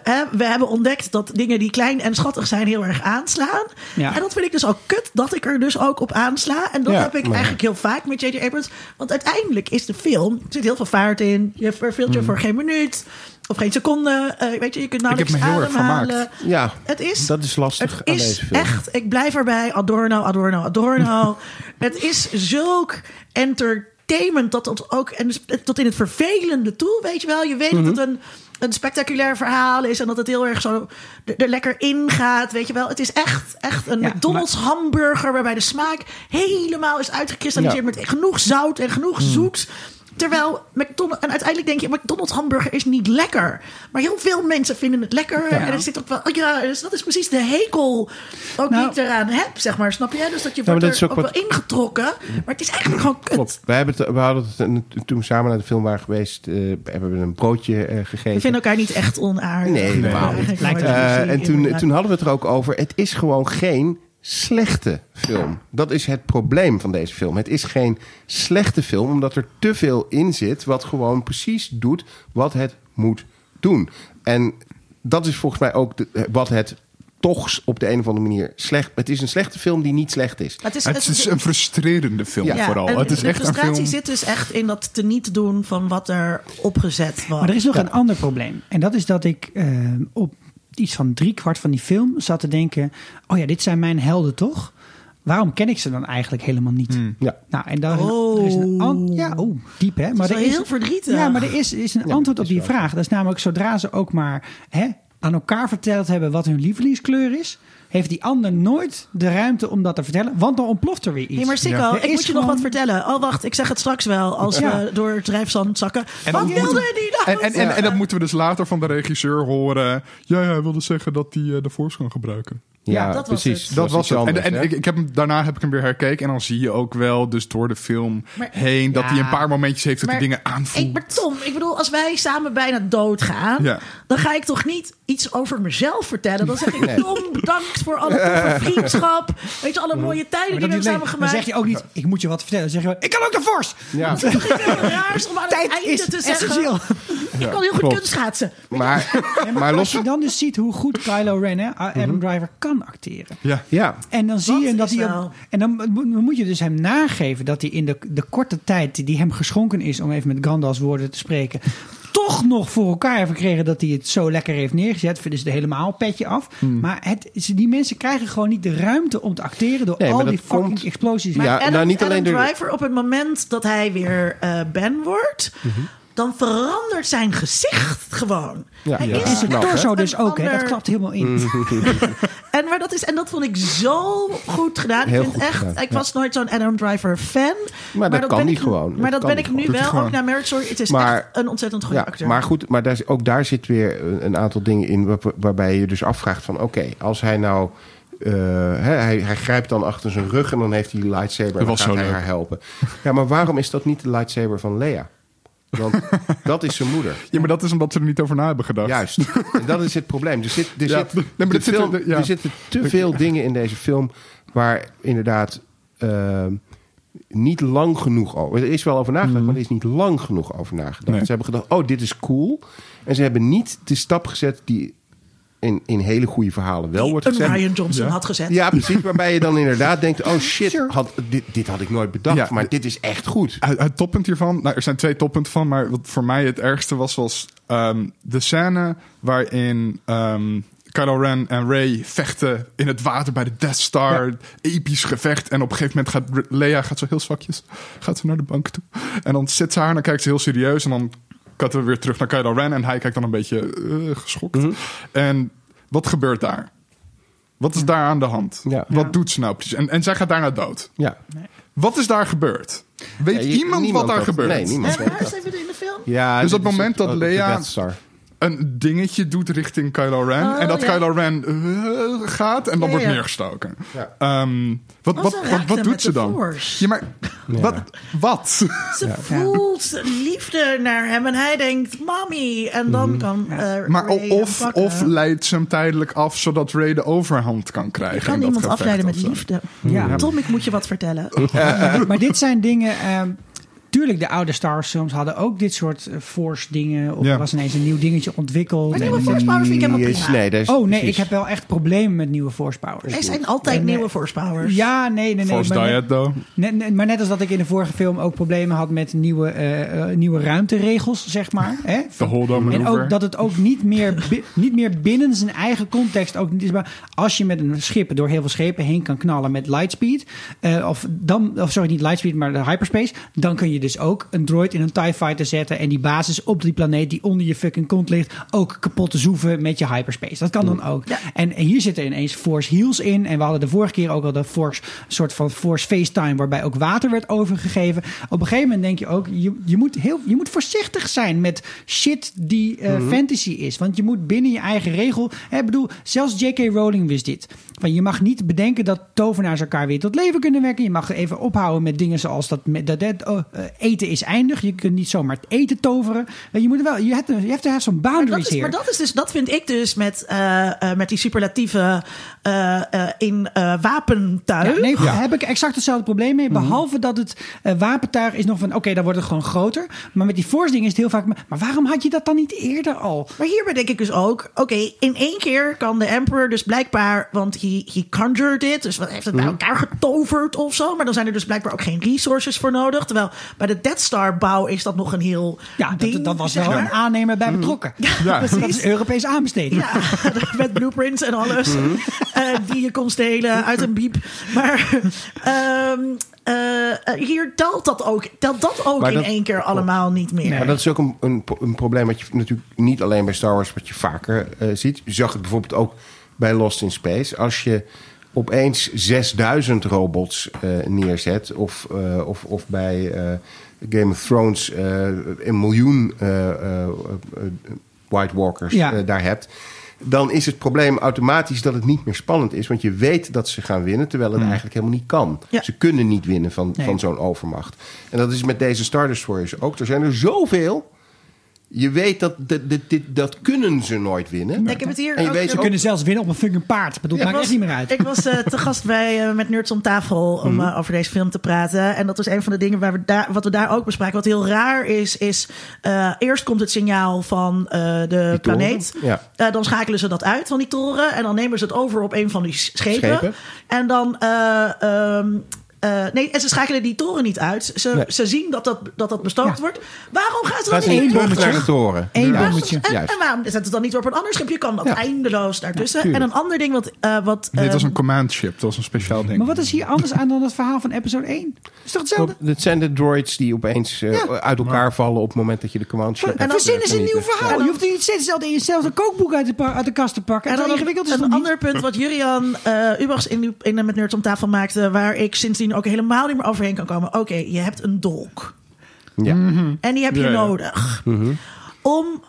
hè, we hebben ontdekt dat dingen die klein en schattig zijn heel erg aanslaan. Ja. En dat vind ik dus ook kut dat ik er dus ook op aansla. En dat Ja, heb ik maar- eigenlijk heel vaak met J.J. Abrams. Want uiteindelijk is de film. Er zit heel veel vaart in. Je verveelt Hmm. je voor geen minuut. Of geen seconde. Eh, weet je, je kunt Ik heb nauwelijks me heel erg ademhalen. vermaakt. Ja, Het is, dat is lastig het aan is deze film. echt, ik blijf erbij, Adorno, Adorno, Adorno. het is zulk entertainment dat tot ook, en dus tot in het vervelende toe, weet je wel. Je weet Mhm. dat het een, een spectaculair verhaal is en dat het heel erg zo er, er lekker ingaat, weet je wel. Het is echt, echt een Ja, McDonald's hamburger waarbij de smaak helemaal is uitgekristalliseerd Ja. met genoeg zout en genoeg Mhm. zoet. Terwijl McDonald's, en uiteindelijk denk je, McDonald's hamburger is niet lekker. Maar heel veel mensen vinden het lekker. En er zit ook wel, ja, dus dat is precies de hekel ook Nou- die ik eraan heb, zeg maar. Snap je? Dus dat je maar wordt dat is er ook ook wat- wel ingetrokken. Maar het is eigenlijk gewoon kut. Klopt. We, hebben het, we hadden het toen we samen naar de film waren geweest, eh, hebben we een broodje eh, gegeten. We vinden elkaar niet echt onaardig. Nee, helemaal niet. Eh, en toen, toen hadden we het er ook over. Het is gewoon geen slechte film. Dat is het probleem van deze film. Het is geen slechte film, omdat er te veel in zit... wat gewoon precies doet wat het moet doen. En dat is volgens mij ook de- wat het toch op de een of andere manier slecht... Het is een slechte film die niet slecht is. Het is, Het is een frustrerende film Ja, vooral. en Het is de echt een frustratie film... zit dus echt in dat teniet doen van wat er opgezet was. Maar er is nog een ander probleem. En dat is dat ik eh, op iets van drie kwart van die film zat te denken... oh ja, dit zijn mijn helden toch? Waarom ken ik ze dan eigenlijk helemaal niet? Ja. Nou, en daar is een, er is een an- Oh. ja, oh, diep hè. Maar is wel er is heel verdrietig. Ja, maar er is, is een Ja, antwoord dat op is die vraag. Dat is namelijk zodra ze ook maar hè, aan elkaar verteld hebben wat hun lievelingskleur is, heeft die ander nooit de ruimte om dat te vertellen, want dan ontploft er weer iets. Hey, maar Sikko, Er ik moet je nog wat vertellen. Oh, wacht, ik zeg het straks wel als Ja. we door het drijfzand zakken. En wat dan wilde moeten die nou En, en, en, en dat moeten we dus later van de regisseur horen. Ja, ja hij wilde zeggen dat hij eh, de Force kan gebruiken. Ja, Ja, dat was precies. het. Dat was het. En, anders, en ik, ik heb hem, daarna heb ik hem weer herkeken. En dan zie je ook wel, dus door de film Maar- heen, dat Ja. hij een paar momentjes heeft dat hij dingen aanvoelt. Ik, maar Tom, ik bedoel, als wij samen bijna doodgaan, Ja. dan ga ik toch niet iets over mezelf vertellen. Dan zeg ik, Nee. Tom, bedankt voor alle toffe vriendschap. Weet je, alle mooie tijden Maar die we dat hebben samen dan gemaakt. zeg je ook niet, ik moet je wat vertellen. Dan zeg je, wel, ik kan ook de Force. Ja. Het is toch iets heel raars om aan het Tijd einde is te zeggen. Ik kan heel goed klopt. kunstschaatsen. Maar, Ja, maar als los je dan dus ziet hoe goed Kylo Ren, hè, Adam Driver, kan acteren. Ja. Ja, En dan zie Dat je dat hij. Op, en dan, mo- dan moet je dus hem nageven dat hij in de, de korte tijd die hem geschonken is, om even met Gandalf's woorden te spreken, toch nog voor elkaar heeft gekregen dat hij het zo lekker heeft neergezet. Vinden ze er helemaal petje af. Hmm. Maar het, die mensen krijgen gewoon niet de ruimte om te acteren door Nee, al die fucking komt- explosies. Ja, Adam, nou, niet alleen Adam door- Driver, op het moment dat hij weer eh, Ben wordt, Mhm. Dan verandert zijn gezicht gewoon. Ja. Hij Ja. is En zijn knap, hè? torso dus ook, hè? dat klapt helemaal in. En, maar dat is, en dat vond ik zo goed gedaan. Heel ik vind goed echt, gedaan, ik ja. was nooit zo'n Adam Driver fan. Maar dat kan ik, gewoon. Maar Dat ben ik nu wel, gewoon. ook naar Marriage Story. Het is Maar- echt een ontzettend goede ja acteur. maar goed, maar daar, ook daar zit weer een, aantal dingen in waar, waarbij je dus afvraagt van... oké, als hij nou... eh, hè, hij, hij grijpt dan achter zijn rug en dan heeft hij die lightsaber en dan was gaat zo hij leuk. haar helpen. Ja, maar waarom is dat niet de lightsaber van Lea? Want dat is zijn moeder. ja, maar dat is omdat ze er niet over na hebben gedacht. Juist. En dat is het probleem. Er, zit, er, Ja, zit, nee, te er- ja. er zitten te veel dingen in deze film... waar inderdaad eh, niet lang genoeg over... Er is wel over nagedacht, maar er is niet lang genoeg over nagedacht. Mhm. Nee. Ze hebben gedacht, oh, dit is cool. En ze hebben niet de stap gezet die in, in hele goede verhalen wel Die wordt een gezet. Ryan Johnson Ja. had gezet. Ja, precies. Waarbij je dan inderdaad denkt, oh shit, Sure. had, dit, dit had ik nooit bedacht. Ja. maar dit is echt goed. Het, het toppunt hiervan, nou, er zijn twee toppunten van, maar wat voor mij het ergste was, was ehm, de scène waarin ehm, Kylo Ren en Rey vechten in het water bij de Death Star. Episch gevecht. En op een gegeven moment gaat Leia gaat zo heel zwakjes gaat ze naar de bank toe. En dan zit ze haar en dan kijkt ze heel serieus. En dan katten we weer terug naar Kylo Ren. En hij kijkt dan een beetje eh, geschokt. Mhm. En wat gebeurt daar? Wat is daar aan de hand? Ja. Wat Ja. doet ze nou precies? En, en zij gaat daarna dood. Ja. Wat is daar gebeurd? Weet Ja, je- iemand, wat daar dat- gebeurt? nee, niemand. Even in de film? Ja, Dus dit op het is moment dat op de Lea-. Een dingetje doet richting Kylo Ren. Oh, en dat ja. Kylo Ren eh, gaat en dan Ja, wordt ja. neergestoken. Ja. Ehm, wat, wat, wat, doet ze dan? Force. Ja, maar wat? wat? Ze voelt liefde naar hem en hij denkt, mami. En dan kan eh Mhm. maar of, of leidt ze hem tijdelijk af zodat Ray de overhand kan krijgen. Je kan iemand afleiden met liefde. Ja. Tom, ik moet je wat vertellen. maar dit zijn dingen. Tuurlijk, de oude Star Wars films hadden ook dit soort eh, Force dingen. Of Ja. er was ineens een nieuw dingetje ontwikkeld. Maar nieuwe Force Powers vind ik helemaal prima. nee, dat is Oh nee, precies. ik heb wel echt problemen met nieuwe Force Powers. Er zijn altijd En, nieuwe Force Powers. Ja, nee, nee, nee. Force maar net- Diet, though. Net, net- maar net als dat ik in de vorige film ook problemen had met nieuwe, eh, eh, nieuwe ruimteregels, zeg maar. Hè? De Holdo En ook dat het ook niet meer, bi- niet meer binnen zijn eigen context ook niet is. Maar als je met een schip door heel veel schepen heen kan knallen met lightspeed, eh, of dan, of sorry, niet lightspeed, maar de hyperspace, dan kun je je dus ook een droid in een TIE fighter zetten... en die basis op die planeet die onder je fucking kont ligt... ook kapot te zoeven met je hyperspace. Dat kan dan ook. En, en hier zitten ineens Force Heals in. En we hadden de vorige keer ook al de Force, soort van Force FaceTime... waarbij ook water werd overgegeven. Op een gegeven moment denk je ook... je, je, moet, heel, je moet voorzichtig zijn met shit die eh, fantasy is. Want je moet binnen je eigen regel... Ik bedoel, zelfs J.K. Rowling wist dit. Van, je mag niet bedenken dat tovenaars elkaar weer tot leven kunnen wekken. Je mag even ophouden met dingen zoals dat, met, dat, dat oh, eh, eten is eindig. Je kunt niet zomaar eten toveren. Maar je moet er wel, je hebt, je hebt to have some Maar boundaries dat, is, maar dat is dus, dat vind ik dus met, eh, eh, met die superlatieve eh, eh, in eh, wapentuig. Ja, nee, daar heb ik exact hetzelfde probleem mee. Mhm. Behalve dat het eh, wapentuig is nog van... oké, dan wordt het gewoon groter. Maar met die force ding is het heel vaak... maar waarom had je dat dan niet eerder al? Maar hierbij denk ik dus ook, oké, in één keer kan de Emperor dus blijkbaar, want hij he conjured it, dus wat heeft het bij elkaar getoverd of zo. Maar dan zijn er dus blijkbaar ook geen resources voor nodig. Terwijl bij de Death Star bouw is dat nog een heel Ja, ding. dat, dat was wel maar. een aannemer bij betrokken. Ja. Dat is Europees aanbesteding. Ja, met blueprints en alles. eh, die je kon stelen uit een biep. Maar ehm, eh, hier telt dat ook, telt dat ook in één keer allemaal niet meer. Maar dat is ook een, een, een probleem wat je natuurlijk niet alleen bij Star Wars, wat je vaker eh, ziet. Je zag het bijvoorbeeld ook bij Lost in Space. Als je opeens 6000 robots eh, neerzet, of, eh, of, of bij eh, Game of Thrones een miljoen White Walkers Ja. daar hebt. Dan is het probleem automatisch dat het niet meer spannend is. Want je weet dat ze gaan winnen, terwijl het eigenlijk helemaal niet kan. Ja. Ze kunnen niet winnen van, Nee. van zo'n overmacht. En dat is met deze Star Destroyers ook. Er zijn er zoveel. Je weet dat dit, dit, dit- dat kunnen ze nooit winnen. Ik heb het hier En je ook- weet Ze ook- kunnen zelfs winnen op een fucking paard. Ik bedoel, Ja, maakt was- echt niet meer uit. Ik was eh, te gast bij eh, met Nerds om tafel om eh, over deze film te praten. En dat was een van de dingen waar we daar, wat we daar ook bespraken. Wat heel raar is, is eh, eerst komt het signaal van eh, de planeet. ja. Eh, dan schakelen ze dat uit van die toren. En dan nemen ze het over op een van die schepen. Schepen. En dan... eh, eh, nee, en ze schakelen die toren niet uit. Ze, Nee. ze zien dat dat, dat, dat bestookt Ja. wordt. Waarom gaan ze Gaan dan niet terug? terug naar de toren? Eén bommetje. En, Juist. en waarom zet het dan niet op een ander schip? Je kan dat Ja. eindeloos daartussen. en een ander ding wat... eh wat Dit was ehm, een command ship. Dat was een speciaal ding. Maar wat is hier anders aan dan het verhaal van episode 1? Is toch hetzelfde? Het zijn de droids die opeens eh, Ja. uit elkaar vallen op het moment dat je de command ship En hebt, verzinnen ze een nieuw verhaal. Je hoeft niet steeds hetzelfde, hetzelfde kookboek uit de, uit de kast te pakken. En dan ingewikkeld is een het ander punt wat Jurian Ubachs in, in met Nerds om tafel maakte... waar ik sindsdien ook helemaal niet meer overheen kan komen. Oké, je hebt een dolk. Ja. En die heb je Ja, ja. nodig. Om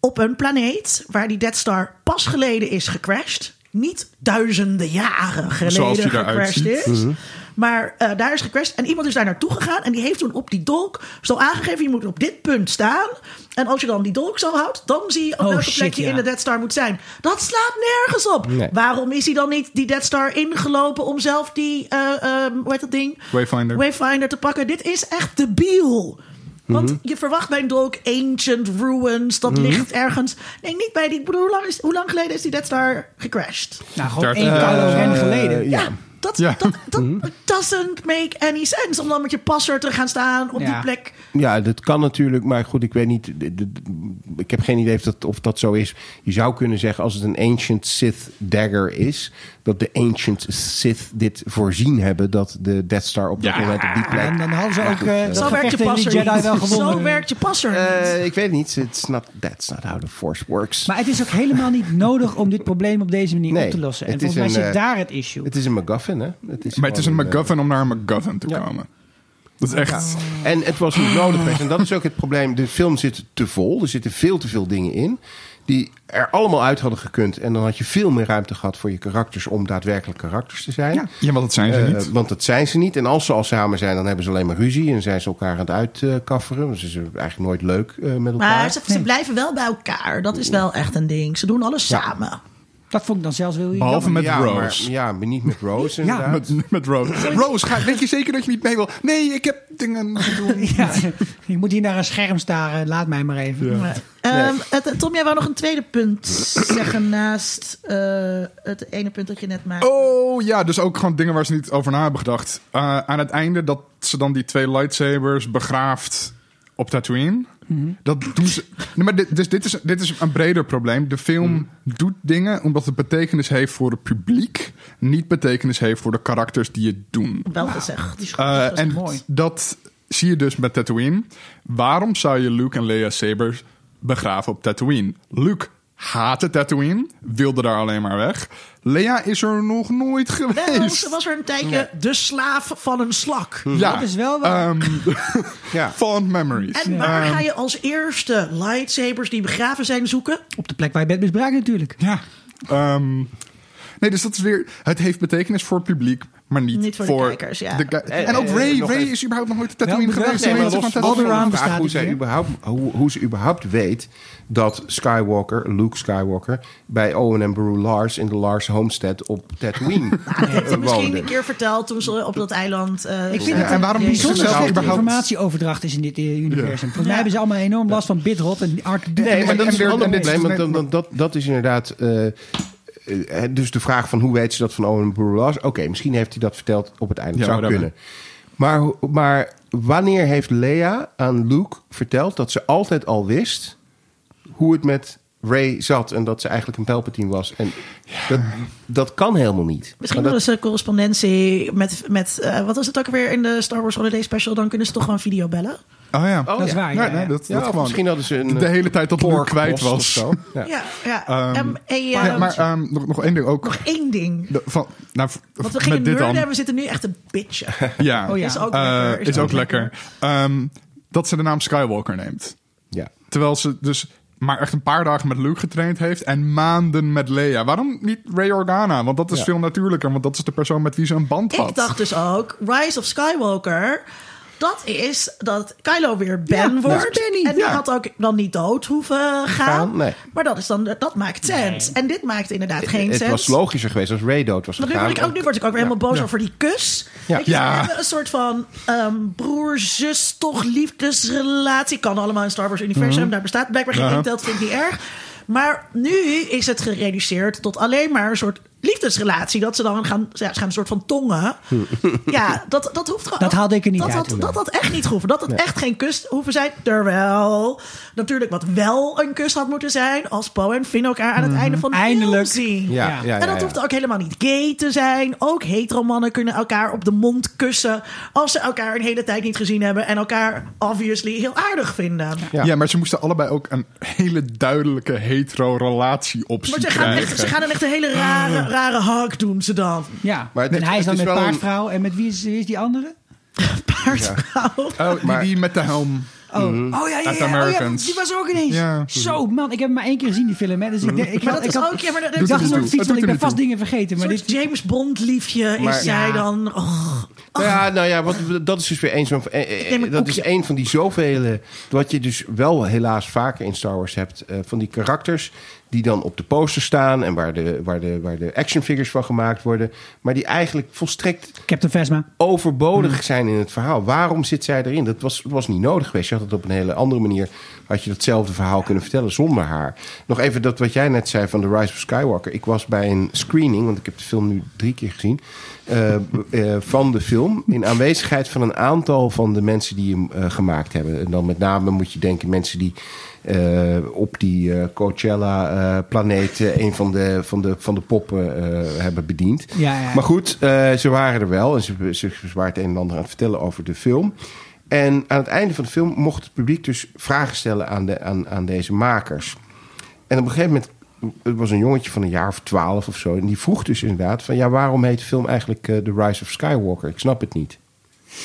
op een planeet waar die Death Star pas geleden is gecrashed... niet duizenden jaren Zoals geleden die eruit gecrashed ziet. Maar eh, daar is gecrashed en iemand is daar naartoe gegaan... en die heeft toen op die dolk zo aangegeven... je moet op dit punt staan. En als je dan die dolk zo houdt... dan zie je op Oh, welke shit, plek je ja. in de Death Star moet zijn. Dat slaat nergens op. Nee. Waarom is hij dan niet die Death Star ingelopen... om zelf die, eh, ehm, hoe heet dat ding? Wayfinder. Wayfinder te pakken. Dit is echt debiel. Want Mhm. je verwacht bij een dolk ancient ruins, dat ligt ergens. Nee, niet bij die. Hoe lang, is, hoe lang geleden is die Death Star gecrashed? Nou, gewoon één Kylo Ren geleden. Ja, ja. Dat, Ja. dat, dat doesn't make any sense. Om dan met je passer te gaan staan op Ja. die plek. Ja, dat kan natuurlijk, maar goed, ik weet niet. ik heb geen idee of dat, of dat zo is. Je zou kunnen zeggen, als het een Ancient Sith dagger is, dat de Ancient Sith dit voorzien hebben dat de Death Star op dat Ja. moment op die plek. En dan hadden ze ook eh dat Zo werkt je passer Jedi wel niet. gewonnen. Zo werkt je passer niet. Eh, ik weet het niet. It's not, that's not how the Force works. Maar het is ook helemaal niet nodig om dit probleem op deze manier Nee, op te lossen. En het volgens mij is zit eh, daar het issue. Het is een MacGuffin, hè? Het is Maar het is een MacGuffin om naar een MacGuffin te Ja. komen. Dat is echt... En het was niet nodig geweest. En dat is ook het probleem. De film zit te vol. Er zitten veel te veel dingen in. Die er allemaal uit hadden gekund. En dan had je veel meer ruimte gehad voor je karakters. om daadwerkelijk karakters te zijn. Ja. Ja, want dat zijn ze Eh, niet. want dat zijn ze niet. En als ze al samen zijn, dan hebben ze alleen maar ruzie. En zijn ze elkaar aan het uitkafferen. Dus ze zijn eigenlijk nooit leuk eh, met elkaar. maar ze, ze blijven wel bij elkaar. Dat is wel echt een ding. Ze doen alles Ja. samen. Dat vond ik dan zelfs wel Behalve jammer. met ja, Rose. Maar, ja, maar niet met Rose Ja, inderdaad. Met, met Rose. Rose, ga, weet je zeker dat je niet mee wil? Nee, ik heb dingen te doen. Ja, je moet hier naar een scherm staren. Laat mij maar even. Maar, ehm, het- Tom, jij wou nog een tweede punt zeggen naast eh, het ene punt dat je net maakte. Oh ja, dus ook gewoon dingen waar ze niet over na hebben gedacht. Eh, aan het einde dat ze dan die twee lightsabers begraaft op Tatooine. Dat doen ze. Nee, maar dit, dus dit, is, dit is een breder probleem. De film doet dingen omdat het betekenis heeft voor het publiek, niet betekenis heeft voor de karakters die het doen. Wel gezegd. Die is, Eh, dat is en mooi. dat zie je dus met Tatooine. Waarom zou je Luke en Leia Sabers begraven op Tatooine? Luke haatte Tatooine, wilde daar alleen maar weg. Leia is er nog nooit Wel, geweest. ze was er een tijdje de slaaf van een slak. ja, Dat is wel waar. ehm, Ja. fond memories. En waar Ehm, ga je als eerste lightsabers die begraven zijn zoeken? Op de plek waar je bent misbruikt natuurlijk. Ja. ehm, nee, dus dat is weer. Het heeft betekenis voor het publiek, maar niet, Niet voor de kijkers, ja. de ki- Eh, en ook eh, Ray. Ray even- is überhaupt nog nooit Tatooine Wel geweest. nee, van los, van de vraag hoe, bestaat zij niet überhaupt, hoe, hoe ze überhaupt weet dat Skywalker, Luke Skywalker, bij Owen en Beru Lars in de Lars Homestead op Tatooine heeft hij misschien een keer verteld toen ze op dat eiland... eh, Ik vind en waarom slechte überhaupt- informatieoverdracht is in dit eh, universum. Volgens mij Ja. hebben ze allemaal enorm last van bitrot en Art Nee, maar dat is een weer- ander probleem. Dat is inderdaad. Eh, dus de vraag van hoe weet ze dat van Owen Brulas? Oké, misschien heeft hij dat verteld op het einde. Ja, zou kunnen. Maar, maar wanneer heeft Leia aan Luke verteld dat ze altijd al wist hoe het met Ray zat en dat ze eigenlijk een Palpatine was? En dat, dat kan helemaal niet. Misschien dat, een correspondentie met, met eh, wat was het ook weer in de Star Wars Holiday Special? Dan kunnen ze toch gewoon video bellen? Oh ja. Oh, Dat is ja. waar, Ja, ja, nee, ja. dat, Ja, dat gewoon. misschien hadden ze een de hele tijd dat Luke kwijt of was. zo. Ja. Ja, ja. Ehm, en, Maar, eh, maar ehm, nog, nog één ding ook. nog één ding. De- van, nou, Want we met gingen dit nerden en we zitten nu echt een bitchen. Ja, Oh ja. Is ook Eh, lekker. is, ook lekker. Ehm, dat ze de naam Skywalker neemt. Ja. Terwijl ze dus maar echt een paar dagen met Luke getraind heeft en maanden met Leia. Waarom niet Ray Organa? Want dat is Ja. veel natuurlijker, want dat is de persoon met wie ze een band had. Ik dacht dus ook, Rise of Skywalker... Dat is dat Kylo weer Ben Ja, wordt. Benny. En die Ja. had ook dan niet dood hoeven gaan. Gaan, nee. Maar dat, is dan, dat maakt sens. En dit maakt inderdaad geen het sens. was logischer geweest als Ray dood was Maar nu gegaan. word, ik ook, nu word ik ook weer helemaal boos over die kus. Ja. Je, Ja. Een soort van ehm, broer, zus, toch liefdesrelatie. Kan allemaal in Star Wars universum. Daar bestaat blijkbaar geen telt, vind ik niet erg. Maar nu is het gereduceerd tot alleen maar een soort liefdesrelatie. Dat ze dan gaan, ja, ze gaan een soort van tongen. ja, dat, dat hoeft gewoon. Dat haalde ik er niet dat uit, Had, nee. dat had echt niet gehoeven. Dat had echt geen kus hoeven zijn. Terwijl natuurlijk wat wel een kus had moeten zijn. Als Poe en Finn elkaar aan het einde van de Eindelijk. film zien. Ja, Ja. ja, ja, En dat ja. hoeft ook helemaal niet gay te zijn. Ook heteromannen kunnen elkaar op de mond kussen. als ze elkaar een hele tijd niet gezien hebben. en elkaar obviously heel aardig vinden. Ja. Ja. maar ze moesten allebei ook een hele duidelijke hetero-relatie optie Maar ze gaan, echt, ze gaan een echt een hele rare, rare hug doen ze dan. Ja, Maar het- en hij is dan met wel paardvrouw. En met wie is, wie is die andere? Paardvrouw. Oh, die, Maar- die met de helm. Oh, oh ja, ja, oh, ja, Americans. die was er ook ineens. Ja. Zo, man, ik heb hem maar één keer gezien, die film. Hè, dus ik, denk- ik, Maar dat ik is had- ook... Ja, maar dat, ik dat dacht nog fiets, want ik ben vast dingen vergeten. Maar dit, James Bond liefje Maar- is zij Ja. dan... Oh. Ja, nou ja, wat, dat is dus weer een van. eh, eh, dat is een van die zoveel. Wat je dus wel helaas vaker in Star Wars hebt. eh, van die karakters. Die dan op de poster staan. en waar de, waar, de, waar de action figures van gemaakt worden. maar die eigenlijk volstrekt Captain Phasma. overbodig zijn in het verhaal. Waarom zit zij erin? Dat was, was niet nodig geweest. Je had het op een hele andere manier. had je datzelfde verhaal kunnen vertellen zonder haar. Nog even dat wat jij net zei van The Rise of Skywalker. Ik was bij een screening, want ik heb de film nu drie keer gezien. eh, eh, van de film. In aanwezigheid van een aantal van de mensen die hem eh, gemaakt hebben. En dan met name moet je denken mensen die. Eh, op die eh, Coachella-planeet een van de, van, de, van de poppen eh, hebben bediend. Ja, ja. Maar goed, eh, ze waren er wel en ze, ze, ze waren het een en ander aan het vertellen over de film. En aan het einde van de film mocht het publiek dus vragen stellen aan, de, aan, aan deze makers. En op een gegeven moment, het was een jongetje van een jaar of twaalf of zo. En die vroeg dus inderdaad van, ja, waarom heet de film eigenlijk eh, The Rise of Skywalker? Ik snap het niet.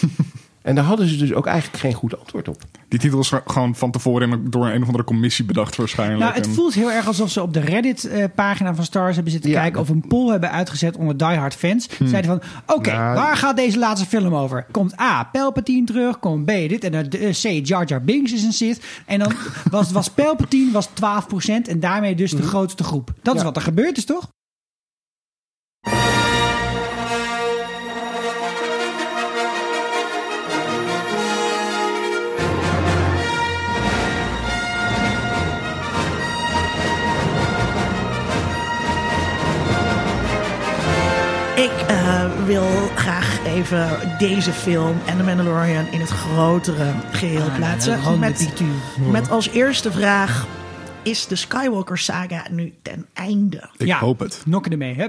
en daar hadden ze dus ook eigenlijk geen goed antwoord op. Die titel is gewoon van tevoren door een of andere commissie bedacht waarschijnlijk. Nou, het En- voelt heel erg alsof ze op de Reddit-pagina van Stars hebben zitten Ja. kijken of een poll hebben uitgezet onder diehard fans. Zeiden van, oké, Nou, waar gaat deze laatste film over? Komt A, Palpatine terug, komt B, dit. En dan eh, C, Jar Jar Binks is een Sith. En dan was, was Palpatine was 12% en daarmee dus de grootste groep. Dat is wat er gebeurd is, toch? Wil graag even deze film en The Mandalorian in het grotere geheel plaatsen. Ah, Gewoon met, met als eerste vraag: is de Skywalker saga nu ten einde? Ik Ja. hoop het. Nokken ermee, hè?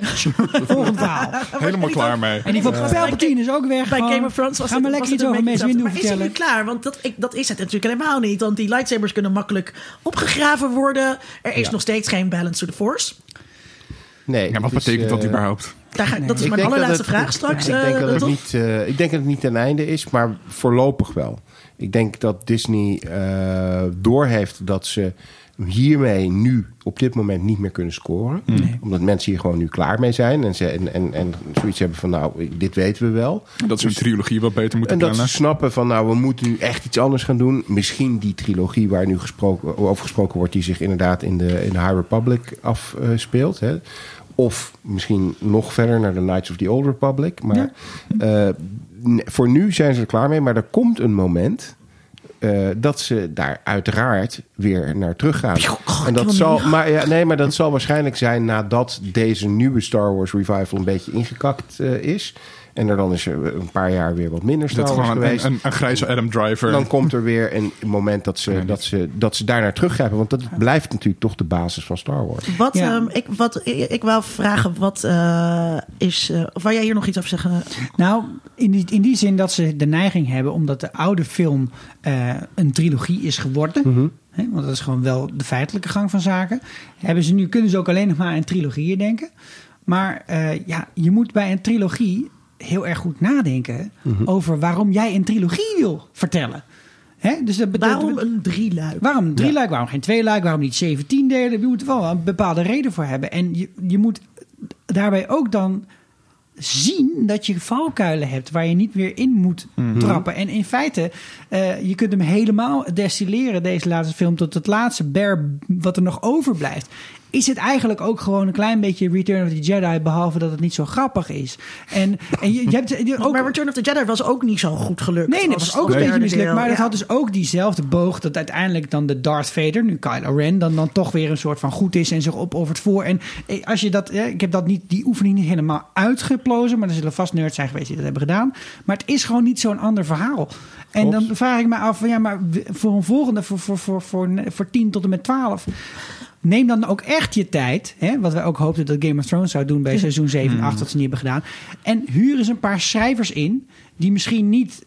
Volgend verhaal. Helemaal klaar mee. En die van Palpatine is ook weg. Bij gewoon. Game of Thrones was Ga maar het, lekker was iets het over Mace Windu. Maar is het nu klaar? Want dat, ik, dat is het natuurlijk helemaal niet. Want die lightsabers kunnen makkelijk opgegraven worden. Er is Ja. nog steeds geen balance to the force. Nee, Ja, wat is, betekent dat eh, überhaupt? Daar ga, dat is Ik mijn dat allerlaatste het- vraag straks. Ik denk, eh, dat het niet, eh, ik denk dat het niet ten einde is, maar voorlopig wel. Ik denk dat Disney eh doorheeft dat ze hiermee nu op dit moment niet meer kunnen scoren. Omdat mensen hier gewoon nu klaar mee zijn. En, ze, en, en, en zoiets hebben van nou, dit weten we wel. Dat ze een trilogie wat beter moeten En dat plannen. ze snappen van nou, we moeten nu echt iets anders gaan doen. Misschien die trilogie waar nu gesproken, over gesproken wordt... die zich inderdaad in de, in de High Republic afspeelt. hè. Of misschien nog verder naar de Knights of the Old Republic. Maar eh, voor nu zijn ze er klaar mee. Maar er komt een moment... eh, dat ze daar uiteraard weer naar terug gaan. en dat zal, maar, ja, nee, maar dat zal waarschijnlijk zijn nadat deze nieuwe Star Wars revival een beetje ingekakt eh, is. En er dan is er een paar jaar weer wat minder gewoon geweest. een, een, een grijze Adam Driver. Dan komt er weer een moment dat ze, dat ze, dat ze daar naar teruggrijpen. Want dat blijft natuurlijk toch de basis van Star Wars. Wat, Ja. ehm, ik, wat ik, ik wou vragen, wat eh, is. eh, of wou jij hier nog iets over zeggen? Nou, in die, in die zin dat ze de neiging hebben, omdat de oude film eh, een trilogie is geworden. Hè, want dat is gewoon wel de feitelijke gang van zaken. Hebben ze nu, kunnen ze ook alleen nog maar aan trilogieën denken. Maar eh, ja, je moet bij een trilogie heel erg goed nadenken over waarom jij een trilogie wil vertellen. Hè? Dus dat betekent, Waarom een drieluik? Waarom een drie luik? Waarom geen twee luik? Waarom niet 17 delen? Je moet er wel een bepaalde reden voor hebben. En je, je moet daarbij ook dan zien dat je valkuilen hebt waar je niet weer in moet trappen. En in feite, eh, je kunt hem helemaal destilleren, deze laatste film, tot het laatste bare wat er nog overblijft. Is het eigenlijk ook gewoon een klein beetje Return of the Jedi, behalve dat het niet zo grappig is. En, en je, je hebt je ook, Maar Return of the Jedi was ook niet zo goed gelukt. Nee, dat was ook een beetje mislukt. Maar dat had dus ook diezelfde boog... dat uiteindelijk dan de Darth Vader, nu Kylo Ren... dan, dan toch weer een soort van goed is en zich opoffert voor. En eh, als je dat... Ik heb dat niet, die oefening niet helemaal uitgeplozen... maar er zullen vast nerds zijn geweest die dat hebben gedaan. Maar het is gewoon niet zo'n ander verhaal. En Klopt. dan vraag ik me af... van, Ja, maar voor een volgende, voor, voor, voor, voor, voor 10 tot en met 12... Neem dan ook echt je tijd. Hè, wat wij ook hoopten dat Game of Thrones zou doen bij seizoen 7 en 8, dat ze niet hebben gedaan. En huur eens een paar schrijvers in. die misschien niet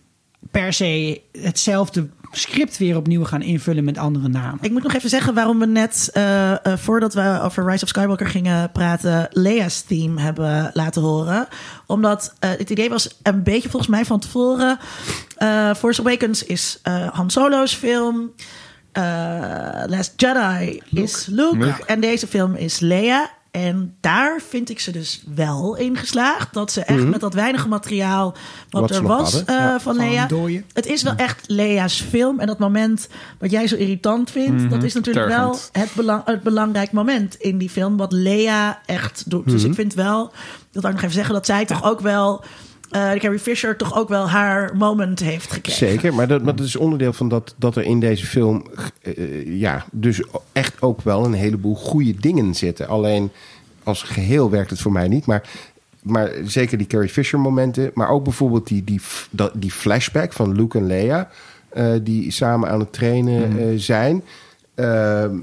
per se hetzelfde script weer opnieuw gaan invullen met andere namen. Ik moet nog even zeggen waarom we net, eh, eh, voordat we over Rise of Skywalker gingen praten, Leia's theme hebben laten horen. Omdat eh, het idee was een beetje volgens mij van tevoren. Force Awakens is Han Solo's film. Eh, Last Jedi is Luke. Luke. En deze film is Leia. En daar vind ik ze dus wel in geslaagd. Dat ze echt met dat weinige materiaal wat, er was eh, ja. van dooien. Het is wel echt Lea's film. En dat moment wat jij zo irritant vindt, dat is natuurlijk wel het, belang, het belangrijk moment in die film. Wat Lea echt doet. Dus ik vind wel, dat wou ik nog even zeggen, dat zij toch ook wel. Eh Carrie Fisher toch ook wel haar moment heeft gekregen. Zeker, maar dat, maar dat is onderdeel van dat, dat er in deze film... eh, ja, dus echt ook wel een heleboel goede dingen zitten. Alleen als geheel werkt het voor mij niet. Maar, maar zeker die Carrie Fisher momenten. Maar ook bijvoorbeeld die, die, die flashback van Luke en Leia... eh, die samen aan het trainen eh, zijn... Ehm,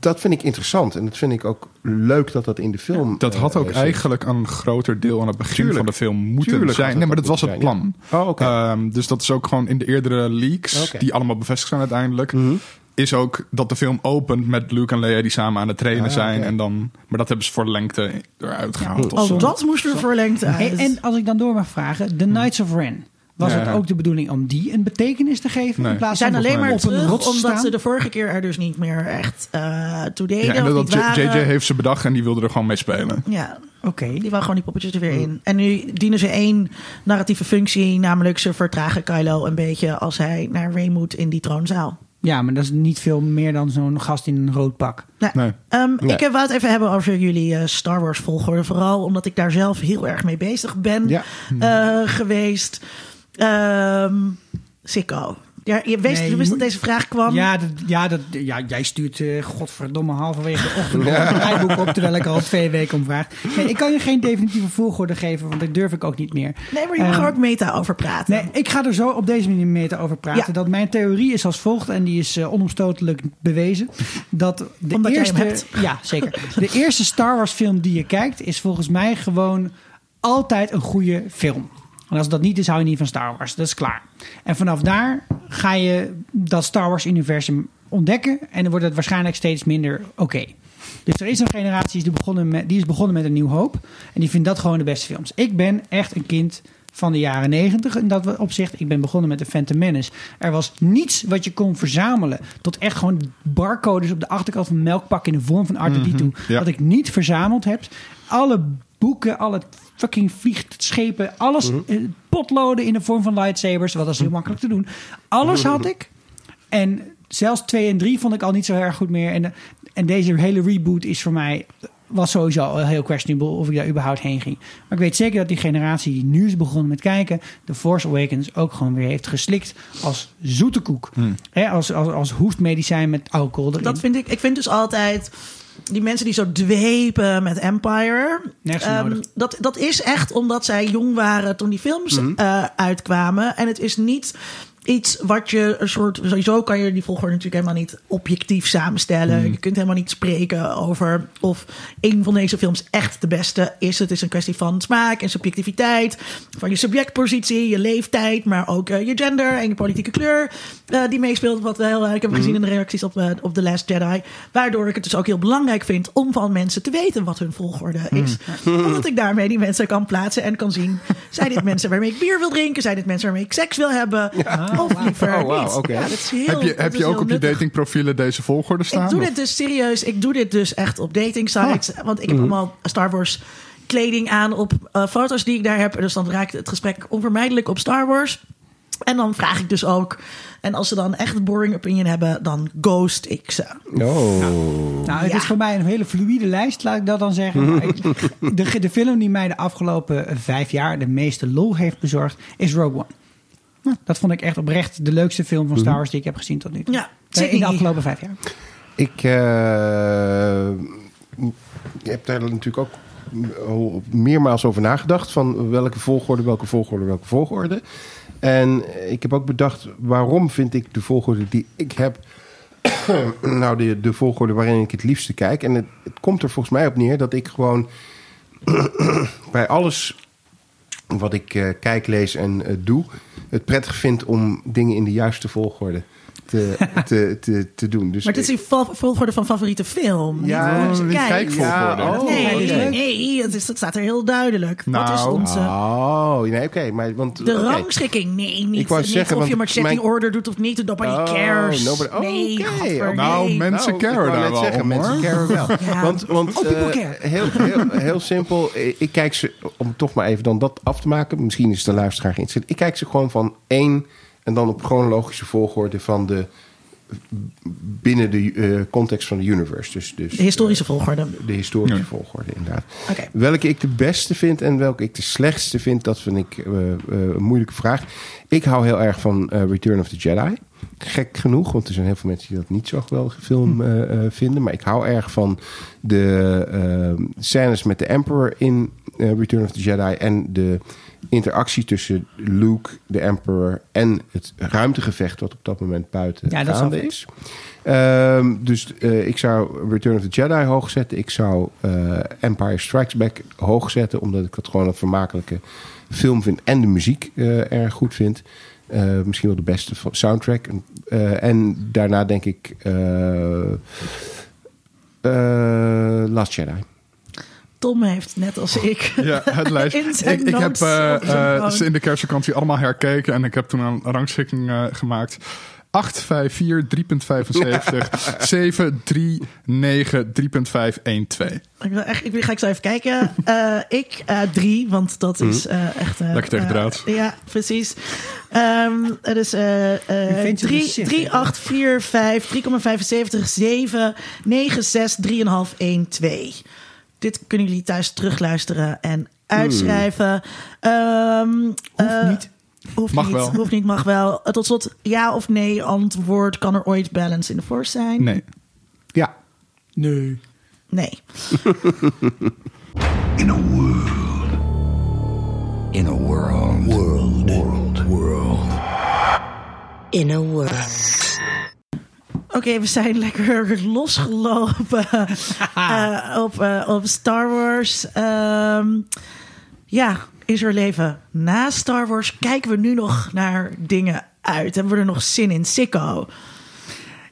dat vind ik interessant. En dat vind ik ook leuk dat dat in de film... Dat had eh, ook eigenlijk een groter deel aan het begin Tuurlijk. van de film moeten zijn. Nee, maar dat was het plan. ja. Oh. Ehm, dus dat is ook gewoon in de eerdere leaks, die allemaal bevestigd zijn uiteindelijk, Mhm. is ook dat de film opent met Luke en Leia die samen aan het trainen Ah, zijn. En dan, maar dat hebben ze voor lengte eruit gehaald. Oh, zo. dat moest er voor lengte uit. En, en als ik dan door mag vragen, The Knights of Ren. Was Ja. het ook de bedoeling om die een betekenis te geven? Nee. In plaats Ze zijn van alleen maar op een terug rots omdat staan? ze de vorige keer er dus niet meer echt eh toe deden. Ja, en dat niet J- waren. JJ heeft ze bedacht en die wilde er gewoon mee spelen. Ja, Oké. die wou gewoon die poppetjes er weer in. En nu dienen ze één narratieve functie, namelijk ze vertragen Kylo een beetje als hij naar Rey moet in die troonzaal. Ja, maar dat is niet veel meer dan zo'n gast in een rood pak. Nou, Nee. ehm, Nee. Ik wou het even hebben over jullie eh, Star Wars volgorde. Vooral omdat ik daar zelf heel erg mee bezig ben Ja. eh, geweest. Ehm Sikko, Ja, je wist, Nee, je je wist dat deze vraag kwam. Ja, dat, ja, dat, ja, jij stuurt eh, godverdomme halverwege de ochtend een draaiboek op... terwijl ik al twee weken om vraag. Nee, ik kan je geen definitieve volgorde geven, want dat durf ik ook niet meer. Nee, maar je mag Ehm, er ook meta over praten. Nee, ik ga er zo op deze manier mee te over praten. Ja. Dat mijn theorie is als volgt, en die is eh, onomstotelijk bewezen. Dat de Omdat eerste. Ja, zeker. De eerste Star Wars film die je kijkt, is volgens mij gewoon altijd een goede film. Als dat niet is, hou je niet van Star Wars. Dat is klaar. En vanaf daar ga je dat Star Wars-universum ontdekken. En dan wordt het waarschijnlijk steeds minder oké. Dus er is een generatie die, begonnen met, die is begonnen met een nieuw hoop. En die vindt dat gewoon de beste films. Ik ben echt een kind van de jaren negentig in dat opzicht. Ik ben begonnen met de Phantom Menace. Er was niets wat je kon verzamelen. Tot echt gewoon barcodes op de achterkant van melkpak in de vorm van R2-D2. ja. Wat ik niet verzameld heb. Alle boeken, alle fucking vliegschepen, alles. eh, Potloden in de vorm van lightsabers. Wat is heel makkelijk te doen. Alles had ik. En zelfs 2 en 3 vond ik al niet zo erg goed meer. En, en deze hele reboot is voor mij. Was sowieso al heel questionable of ik daar überhaupt heen ging. Maar ik weet zeker dat die generatie die nu is begonnen met kijken. The Force Awakens ook gewoon weer heeft geslikt als zoete koek. Hè, als, als, als hoestmedicijn met alcohol erin. Dat vind ik. Ik vind dus altijd die mensen die zo dwepen met Empire. Ehm, nodig. dat, dat is echt omdat zij jong waren toen die films Mhm. eh, uitkwamen. En het is niet iets wat je een soort. Sowieso kan je die volgorde natuurlijk helemaal niet objectief samenstellen. Mhm. Je kunt helemaal niet spreken over of een van deze films echt de beste is. Het is een kwestie van smaak en subjectiviteit. Van je subjectpositie, je leeftijd, maar ook eh, je gender en je politieke kleur. eh, die meespeelt. Wat we heel erg hebben gezien in de reacties op, eh, op The Last Jedi. Waardoor ik het dus ook heel belangrijk vind om van mensen te weten wat hun volgorde is. Omdat ik daarmee die mensen kan plaatsen en kan zien. Zijn dit mensen waarmee ik bier wil drinken? Zijn dit mensen waarmee ik seks wil hebben? Of liever Oh, wauw, niet? oké. Ja, dat is heel, heb je, heb je ook heel op je datingprofielen deze volgorde staan? Ik doe of? dit dus serieus. Ik doe dit dus echt op dating sites. Oh. Want ik heb allemaal Star Wars kleding aan op eh, foto's die ik daar heb. Dus dan raakt het gesprek onvermijdelijk op Star Wars. En dan vraag ik dus ook. En als ze dan echt een boring opinion hebben, dan ghost ik ze. Oh. Nou, het Ja. is voor mij een hele fluïde lijst, laat ik dat dan zeggen. De, de film die mij de afgelopen vijf jaar de meeste lol heeft bezorgd, is Rogue One. Nou, dat vond ik echt oprecht de leukste film van Star Wars die ik heb gezien tot nu toe. Ja, Eh, in de afgelopen vijf jaar. Ik eh, heb daar natuurlijk ook al meermaals over nagedacht. Van welke volgorde, welke volgorde, welke volgorde. En ik heb ook bedacht waarom vind ik de volgorde die ik heb... nou, de, de volgorde waarin ik het liefste kijk. En het, het komt er volgens mij op neer dat ik gewoon... bij alles wat ik eh, kijk, lees en eh, doe... het prettig vind om dingen in de juiste volgorde te, te, te, te doen. Dus Maar dit is val- volgorde van favoriete film. Ja, niet kijken. kijkvolgorde. Ja, oh. Nee, nee het, is, het staat er heel duidelijk. Wat is Nou. onze... Oh, nee, oké. maar want, De rangschikking, nee, niet, Ik wou niet zeggen, of je marching mijn- order doet of niet. Nobody Oh, cares. nobody- oh, nee, oké, godver, oké. Nou, nee. mensen Nou, caren daar wel zeggen, om, mensen caren wel. Ja. Want, want Oh, people eh, care. heel, heel, heel simpel, eh, ik kijk ze, om toch maar even dan dat af te maken. Misschien is de luisteraar geïnteresseerd. Ik kijk ze gewoon van één en dan op chronologische volgorde van de binnen de eh, context van de universe. Dus, dus De historische volgorde. eh, de historische Ja. volgorde, inderdaad. Oké. Welke ik de beste vind en welke ik de slechtste vind, dat vind ik eh, een moeilijke vraag. Ik hou heel erg van eh, Return of the Jedi. Gek genoeg, want er zijn heel veel mensen die dat niet zo geweldige film eh, eh, vinden. Maar ik hou erg van de scènes met de Emperor in Return of the Jedi en de interactie tussen Luke, de Emperor en het ruimtegevecht wat op dat moment buiten Ja, gaande is. Ehm, dus eh, ik zou Return of the Jedi hoog zetten. Ik zou eh, Empire Strikes Back hoog zetten. Omdat ik dat gewoon een vermakelijke film vind. En de muziek eh, erg goed vind. Misschien wel de beste soundtrack. En daarna denk ik... Last Jedi. Tom heeft, net als ik, Ja, het lijst. In zijn ik, ik heb eh, zijn eh, ze in de kerstvakantie allemaal herkeken en ik heb toen een rangschikking eh, gemaakt. 8, 5, 4, 3.75, 7, 3, 9, 3.5, 1, 2. Ik, wil echt, ik ga ik zo even kijken. Eh, ik eh, drie, want dat is eh, echt... eh, Lekker tegen draad. ja, precies. Ehm het is eh eh vindt je 3, de shit, 3, hè? 8, 4, 5, 3,75, 7, 9, 6, 3,5, 1, 2. Dit kunnen jullie thuis terugluisteren en uitschrijven. Ehm Hoeft eh, niet. Hoeft Mag niet, wel. Hoeft niet, mag wel. Eh, Tot slot, ja of nee antwoord. Kan er ooit balance in the force zijn? Nee. Ja. Nee. Nee. In a world. In a world. World. World. World. In a world. Oké, we zijn lekker losgelopen eh, op, eh, op Star Wars. Ehm, ja, is er leven na Star Wars? Kijken we nu nog naar dingen uit? Hebben we er nog zin in? Sicko.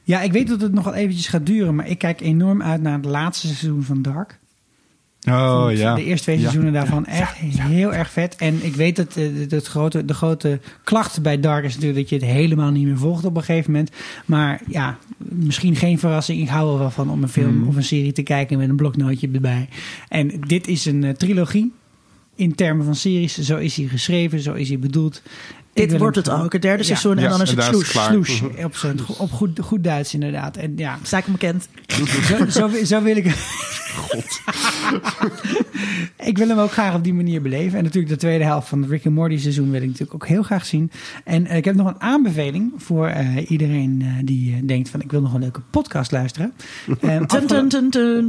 Ja, ik weet dat het nog wel eventjes gaat duren, maar ik kijk enorm uit naar het laatste seizoen van Dark. Oh vond ja. De eerste twee Ja. seizoenen daarvan echt heel erg vet. En ik weet dat eh, het grote, de grote klacht bij Dark is natuurlijk dat je het helemaal niet meer volgt op een gegeven moment. Maar ja, misschien geen verrassing. Ik hou er wel van om een film Mhm. of een serie te kijken met een bloknootje erbij. En dit is een eh, trilogie. In termen van series, zo is hij geschreven, zo is hij bedoeld. Dit wordt het ook. Het derde Ja. seizoen en Ja, dan is en het daar is het sloes. Sloes, op, zijn, op goed, goed Duits inderdaad. En ja, Sta ik hem bekend. zo, zo, zo wil ik. ik wil hem ook graag op die manier beleven. En natuurlijk de tweede helft van het Rick and Morty seizoen wil ik natuurlijk ook heel graag zien. En eh, ik heb nog een aanbeveling voor eh, iedereen eh, die denkt van ik wil nog een leuke podcast luisteren.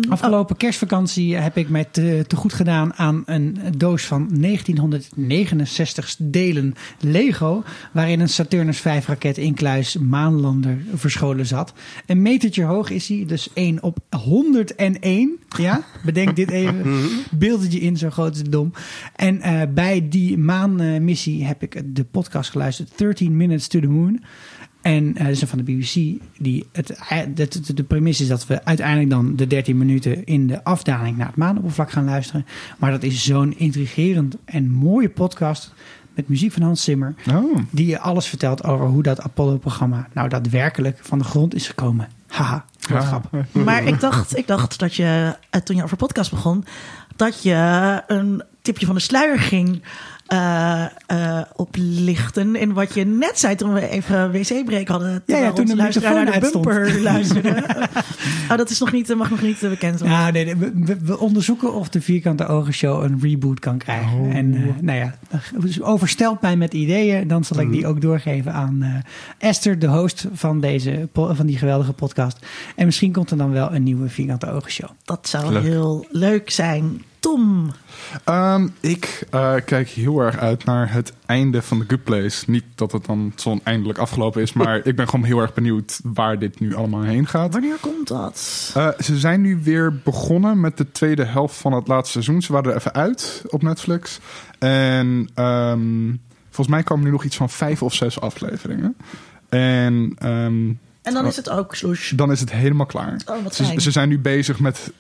Afgelo-. Afgelopen kerstvakantie heb ik mij te, te goed gedaan aan een doos van 1969 delen Lego. Waarin een Saturnus 5 raket in kluis maanlander verscholen zat. Een metertje hoog is hij, dus 1 op 101. Ja, bedenk dit even. Beeld het je in, zo groot is het dom. En eh, bij die maanmissie heb ik de podcast geluisterd, 13 Minutes to the Moon. En eh dat is van de BBC. Die het, eh, de, de, de premisse is dat we uiteindelijk dan de 13 minuten in de afdaling naar het maanoppervlak gaan luisteren. Maar dat is zo'n intrigerend en mooie podcast met muziek van Hans Zimmer. Oh. Die je alles vertelt over hoe dat Apollo-programma nou daadwerkelijk van de grond is gekomen. Haha, wat Ja. Maar ik dacht, ik dacht dat je, eh, toen je over podcast begon, dat je een tipje van de sluier ging eh, eh, oplichten. In wat je net zei toen we even wc-break hadden. terwijl toen onze de luisteraar naar de bumper luisterde. oh, dat is nog niet, mag nog niet eh, bekend worden. Ja, nee, nee, we, onderzoeken of de Vierkante Ogen Show een reboot kan krijgen. En eh, nou ja, dus overstelt mij met ideeën. Dan zal ik die ook doorgeven aan eh, Esther, de host van, deze, van die geweldige podcast. En misschien komt er dan wel een nieuwe Vierkante Ogen Show. Dat zou Leuk. heel leuk zijn. Tom, Ehm, ik eh, kijk heel erg uit naar het einde van The Good Place. Niet dat het dan zo eindelijk afgelopen is, maar ik ben gewoon heel erg benieuwd waar dit nu allemaal heen gaat. wanneer komt dat? Eh, ze zijn nu weer begonnen met de tweede helft van het laatste seizoen. Ze waren er even uit op Netflix. En ehm, volgens mij komen nu nog iets van vijf of zes afleveringen. En ehm, En dan is het ook sloes. dan is het helemaal klaar. Oh, wat ze, zijn nu bezig met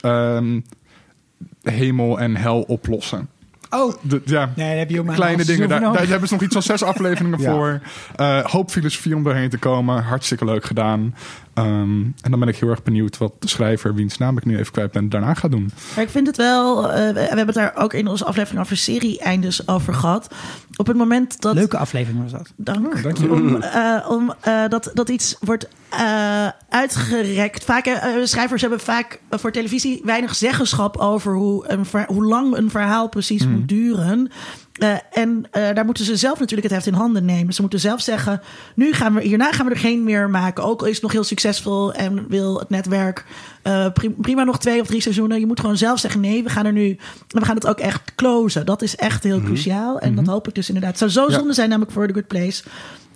hemel en hel oplossen. Oh, De, ja, nee, daar heb je ook kleine dingen. Daar, daar hebben ze nog iets van zes afleveringen Ja. voor. Eh, hoop filosofie om doorheen te komen. Hartstikke leuk gedaan. Ehm, en dan ben ik heel erg benieuwd wat de schrijver, wiens naam ik nu even kwijt ben, daarna gaat doen. Maar ik vind het wel. eh, we we hebben het daar ook in onze aflevering over serie-eindes over gehad. Op het moment dat. Leuke aflevering was dat. Dank. dank je. om eh, om eh, dat, dat iets wordt eh, uitgerekt. Vaak, eh, schrijvers hebben vaak voor televisie weinig zeggenschap over hoe, een ver- hoe lang een verhaal precies moet duren. Eh, en eh, daar moeten ze zelf natuurlijk het heft in handen nemen. Ze moeten zelf zeggen: nu gaan we hierna gaan we er geen meer maken. Ook al is het nog heel succesvol en wil het netwerk eh, pri- prima nog twee of drie seizoenen. Je moet gewoon zelf zeggen: nee, we gaan er nu. en We gaan het ook echt closen. Dat is echt heel cruciaal. En dat hoop ik dus inderdaad. Het zou zo Ja. zonde zijn, namelijk voor The Good Place.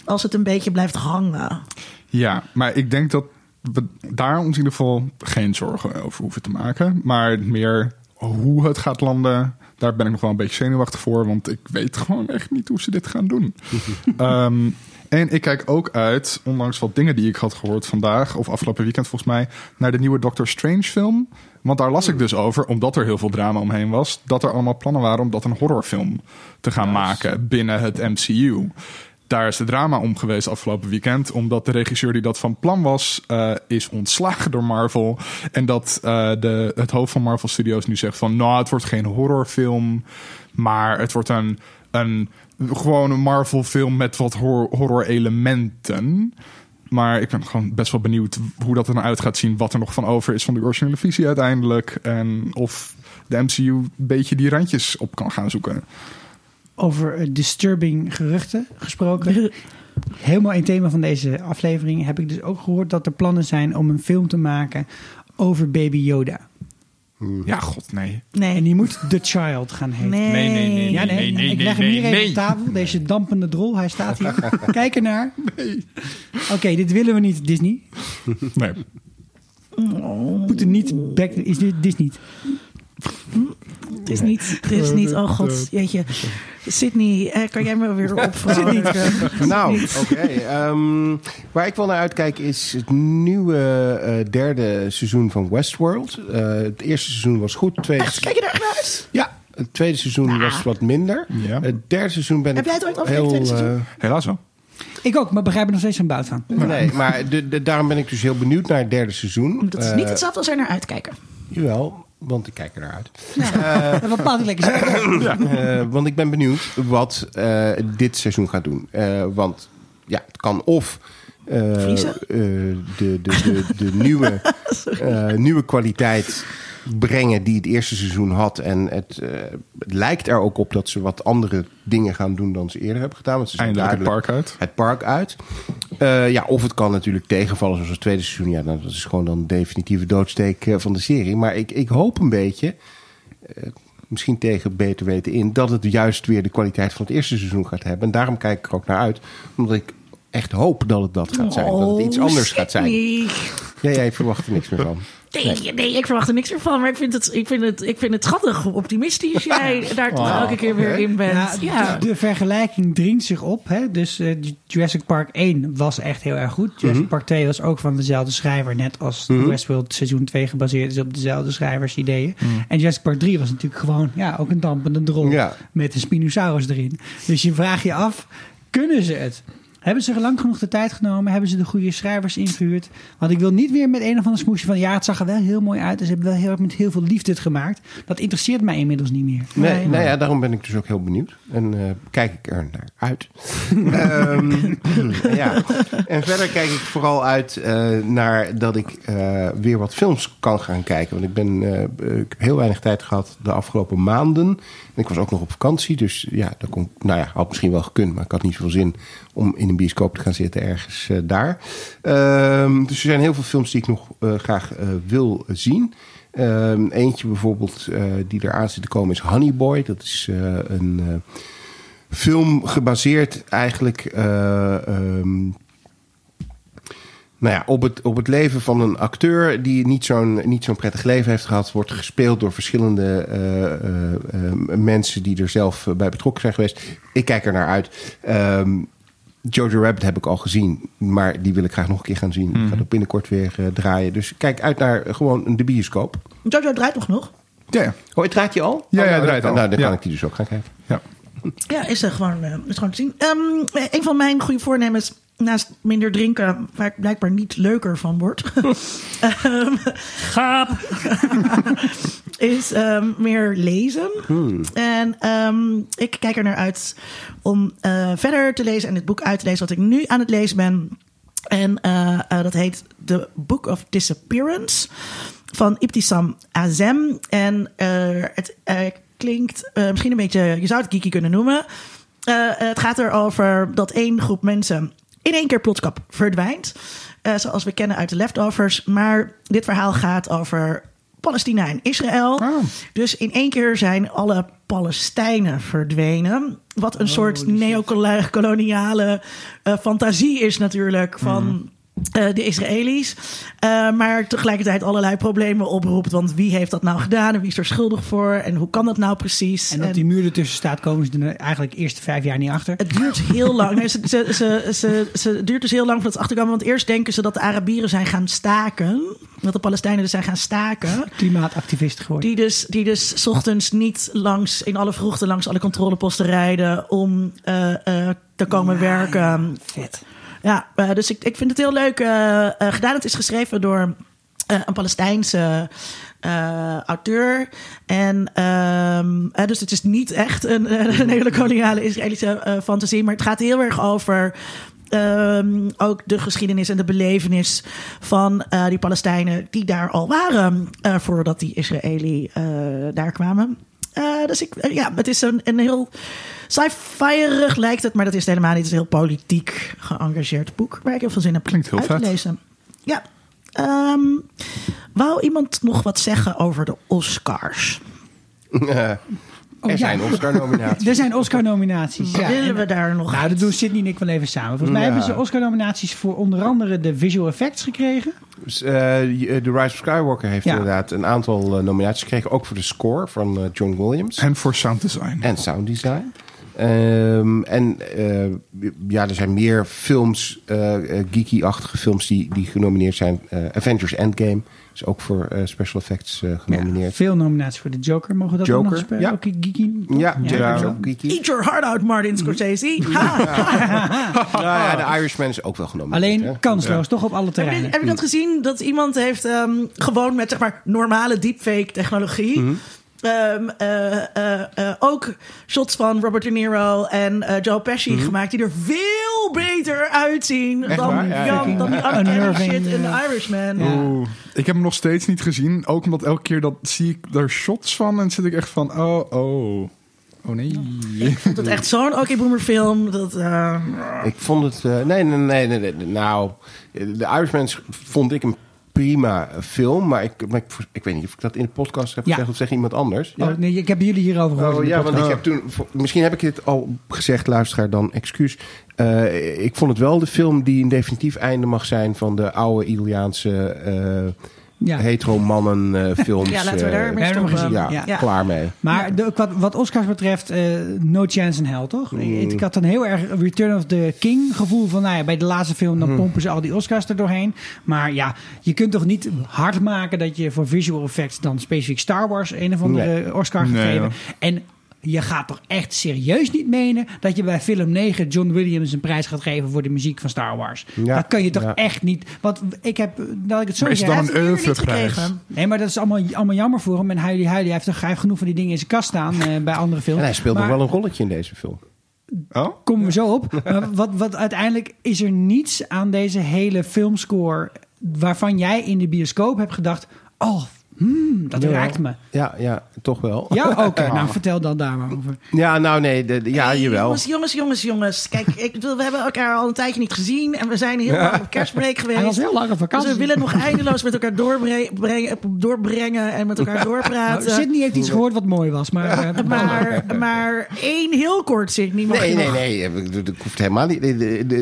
Als het een beetje blijft hangen. Ja, maar ik denk dat we daar ons in ieder geval geen zorgen over hoeven te maken. Maar meer hoe het gaat landen, daar ben ik nog wel een beetje zenuwachtig voor. Want ik weet gewoon echt niet hoe ze dit gaan doen. Ehm, en ik kijk ook uit, ondanks wat dingen die ik had gehoord vandaag, of afgelopen weekend volgens mij, naar de nieuwe Doctor Strange film. Want daar las ik dus over, omdat er heel veel drama omheen was, dat er allemaal plannen waren om dat een horrorfilm te gaan maken binnen het MCU. Daar is de drama om geweest afgelopen weekend. Omdat de regisseur die dat van plan was, eh, is ontslagen door Marvel. En dat eh, de, het hoofd van Marvel Studios nu zegt van... nou, het wordt geen horrorfilm, maar het wordt een, een, gewoon een Marvel film met wat hor- horror elementen. Maar ik ben gewoon best wel benieuwd hoe dat er nou uit gaat zien. Wat er nog van over is van de originele visie uiteindelijk. En of de MCU een beetje die randjes op kan gaan zoeken. Over eh, disturbing geruchten gesproken. Helemaal in thema van deze aflevering heb ik dus ook gehoord dat er plannen zijn om een film te maken over Baby Yoda. Ja, god, nee. Nee. En die moet The Child gaan heten. nee. Nee, nee, nee. Ja, nee, Nee, nee, ik leg hem nee, hier even nee. op tafel. Deze dampende drol, hij staat hier. Kijk ernaar. Oké, dit willen we niet, Disney. nee. Moet er niet back... Is dit Disney? Het is niet, het is niet, oh god, jeetje. Sydney, eh, kan jij me weer opvrolijken? Nou, oké. ehm, waar ik wel naar uitkijk is het nieuwe eh, derde seizoen van Westworld. Eh, het eerste seizoen was goed. Tweede, Echt, kijk je daar naar uit? ja, het tweede seizoen was wat minder. Ja. Het derde seizoen ben Heb ik jij het ooit over heel... het tweede seizoen? Helaas wel. Ik ook, maar begrijp er nog steeds een bout van. nee, maar de, de- daarom ben ik dus heel benieuwd naar het derde seizoen. Dat is niet hetzelfde als er naar uitkijken. Jawel, want ik kijk er naar uit. Dat bepaalt ik lekker zelf. Eh, want ik ben benieuwd wat eh, dit seizoen gaat doen. Eh, want ja, het kan of de, de, de, de nieuwe, nieuwe kwaliteit brengen die het eerste seizoen had. En het, eh, het lijkt er ook op dat ze wat andere dingen gaan doen dan ze eerder hebben gedaan. Want ze zijn Eindelijk het duidelijk park uit. Het park uit. Eh, ja, of het kan natuurlijk tegenvallen zoals het tweede seizoen. Ja, nou, dat is gewoon dan de definitieve doodsteek eh, van de serie. Maar ik, ik hoop een beetje misschien tegen beter weten in, dat het juist weer de kwaliteit van het eerste seizoen gaat hebben. En daarom kijk ik er ook naar uit, omdat ik echt hoop dat het dat gaat zijn. dat het iets Oh, anders gaat zijn. Ja, jij verwacht er niks meer van. Nee, nee, ik verwacht er niks meer van. Maar ik vind het, ik vind het, ik vind het schattig hoe optimistisch jij daar toch elke keer weer in bent. Ja, Ja, De, de vergelijking dringt zich op. Hè? Dus eh, Jurassic Park 1 was echt heel erg goed. Jurassic Park 2 was ook van dezelfde schrijver. Net als Westworld seizoen 2 gebaseerd is op dezelfde schrijversideeën. En Jurassic Park 3 was natuurlijk gewoon ja, ook een dampende drol. Ja. Met een Spinosaurus erin. Dus je vraagt je af, kunnen ze het? Hebben ze er lang genoeg de tijd genomen? Hebben ze de goede schrijvers ingehuurd? Want ik wil niet weer met een of andere smoesje van... ja, het zag er wel heel mooi uit. en Ze hebben wel heel erg met heel veel liefde het gemaakt. Dat interesseert mij inmiddels niet meer. Nee, nou ja, daarom ben ik dus ook heel benieuwd. En eh, kijk ik er naar uit. Ehm, ja. En verder kijk ik vooral uit eh, naar dat ik eh, weer wat films kan gaan kijken. Want ik, ben, ik heb heel weinig tijd gehad de afgelopen maanden. Ik was ook nog op vakantie. Dus ja, dat kon, nou ja, had misschien wel gekund. Maar ik had niet zoveel zin om in een bioscoop te gaan zitten ergens eh, daar. Ehm, dus er zijn heel veel films die ik nog eh, graag eh, wil zien. Ehm, eentje bijvoorbeeld die eraan zit te komen is Honey Boy. Dat is een film gebaseerd eigenlijk eh, ehm, nou ja, op, het, op het leven van een acteur die niet zo'n niet zo'n prettig leven heeft gehad. Wordt gespeeld door verschillende eh, eh, eh, mensen die er zelf bij betrokken zijn geweest. Ik kijk er naar uit. Ehm, Jojo Rabbit heb ik al gezien, maar die wil ik graag nog een keer gaan zien. Die gaat ook binnenkort weer draaien. Dus kijk uit naar gewoon de bioscoop. Jojo draait nog nog. Ja, ja. Oh, het draait je al? Ja, Oh, ja, nou, draait dan- al. Nou, dan kan Ja. ik die dus ook gaan kijken. ja. Ja, is er gewoon, is gewoon te zien. Ehm, een van mijn goede voornemens, naast minder drinken, waar ik blijkbaar niet leuker van word, ehm, Gaap! is ehm, meer lezen. Hmm. En ehm, ik kijk er naar uit om eh, verder te lezen en het boek uit te lezen wat ik nu aan het lezen ben. En eh, eh, dat heet The Book of Disappearance van Ibtissam Azem. En eh, het klinkt eh, misschien een beetje, je zou het geeky kunnen noemen. Eh, het gaat erover dat één groep mensen in één keer plotkap verdwijnt. Eh, zoals we kennen uit de Leftovers. Maar dit verhaal gaat over Palestina en Israël. Oh. Dus in één keer zijn alle Palestijnen verdwenen. Wat een soort neocoloniale eh, fantasie is natuurlijk van eh, de Israëli's. Eh, maar tegelijkertijd allerlei problemen oproept. Want wie heeft dat nou gedaan en wie is er schuldig voor? En hoe kan dat nou precies? En dat die muur ertussen staat, komen ze er eigenlijk de eerste vijf jaar niet achter. Het duurt heel lang. Nee, ze, ze, ze, ze, duurt dus heel lang voordat ze achterkomen. Want eerst denken ze dat de Arabieren zijn gaan staken. Dat de Palestijnen dus zijn gaan staken. Klimaatactivist geworden. Die dus, die dus 's ochtends niet langs, in alle vroegte langs alle controleposten rijden om eh, te komen werken. Vet. Ja, eh, dus ik, ik vind het heel leuk eh, eh, gedaan. Het is geschreven door een Palestijnse auteur. En ehm, eh, dus het is niet echt een, hele koloniale Israëlische fantasie. Maar het gaat heel erg over. ehm, ook de geschiedenis en de belevenis van die Palestijnen die daar al waren voordat die Israëli daar kwamen. Dus ik, ja, het is een, een heel sci-fi-erig lijkt het, maar dat is het helemaal niet. Het is een heel politiek geëngageerd boek waar ik heel veel zin heb Klinkt heel uit te lezen. Ja. Ehm, wou iemand nog wat zeggen over de Oscars? Oh, er ja. zijn Oscar-nominaties. Er zijn Oscar-nominaties. Ja. Willen En- we daar nog... Nou, dat doen Sydney en ik wel even samen. Volgens mij Ja. hebben ze Oscar-nominaties voor onder andere de visual effects gekregen. Dus, eh, The Rise of Skywalker heeft Ja. inderdaad een aantal eh, nominaties gekregen. Ook voor de score van eh, John Williams. En voor sound design. En sound design. Ehm, en eh, ja, er zijn meer films, eh, eh, geeky-achtige films die, die genomineerd zijn. Avengers Endgame is ook voor special effects eh, Ja, genomineerd. veel nominaties voor de Joker. Mogen we dat ook Joker, nog spelen? ja. Ook geeky? Ja, Ja. Joker is Ja. ook geeky. Eat your heart out, Martin Scorsese. Ha! Nou ja, de Irishman is ook wel genomineerd. hè? Alleen kansloos, Ja. toch op alle Heb je, terreinen. heb je dat gezien? Dat iemand heeft ehm, gewoon met zeg maar normale deepfake technologie. Mhm. Ehm, eh, eh, eh, ook shots van Robert De Niro en Joe Pesci Mhm. gemaakt die er veel beter uitzien Echt dan? Ja, ja, Jan- ja. dan die Unnerving, shit in. The Irishman. Ja. Oeh, ik heb hem nog steeds niet gezien. Ook omdat elke keer dat zie ik daar shots van en zit ik echt van, oh, oh. Oh nee. Dat echt zo'n Okie Boomer film. Dat, Ik vond het. nee, nee, nee, nee, nee, Nou, de Irishman vond ik een prima film. Maar ik, maar ik, ik weet niet of ik dat in de podcast heb Ja. gezegd of zeg iemand anders. Oh, nee, ik heb jullie hierover gehoord. Oh de ja, want ik heb toen. Misschien heb ik dit al gezegd, luisteraar, dan excuus. Eh, ik vond het wel de film die een definitief einde mag zijn van de oude Italiaanse eh Ja. hetero mannen eh, films. ja, laten we eh, daar mee hebben we hem stoppen. gezien. ja, Ja. klaar mee. Maar de, wat, wat Oscars betreft, eh, no chance in hell, toch? Mm. Ik, had een heel erg Return of the King gevoel van... Nou ja, bij de laatste film Mm. dan pompen ze al die Oscars er doorheen. Maar ja, je kunt toch niet hard maken dat je voor visual effects... dan specifiek Star Wars een of andere Oscar gaat Nee. En je gaat toch echt serieus niet menen... dat je bij film 9 John Williams een prijs gaat geven... voor de muziek van Star Wars. Ja. Dat kan je toch Ja. echt niet... Want ik heb, dat ik het zo Maar is zeg... het dan hij een oeuvreprijs? Nee, maar dat is allemaal, allemaal jammer voor hem. En Huilie Huilie hij heeft, toch- hij heeft genoeg van die dingen in zijn kast staan eh, bij andere films. En hij speelt nog wel een rolletje in deze film. Oh? Komen we zo op. Maar wat, wat uiteindelijk is er niets aan deze hele filmscore... waarvan jij in de bioscoop hebt gedacht... oh, hmm, dat raakt me. Ja, ja, toch wel. Ja, oké. nou, vertel dan daar maar over. Ja, nou nee, de, de- ja, Hey, jawel. Jongens, jongens, jongens, jongens. Kijk, ik bedoel, we hebben elkaar al een tijdje niet gezien. En we zijn heel lang op kerstbreek geweest. Hij was heel lang op Dus vakantie. we willen nog eindeloos met elkaar doorbre- brengen- doorbrengen en met elkaar Nou, doorpraten. Sydney heeft iets gehoord wat mooi was. Maar, eh, maar, maar één heel kort Sydney. Nee, nee, nee. Dat hoeft helemaal niet.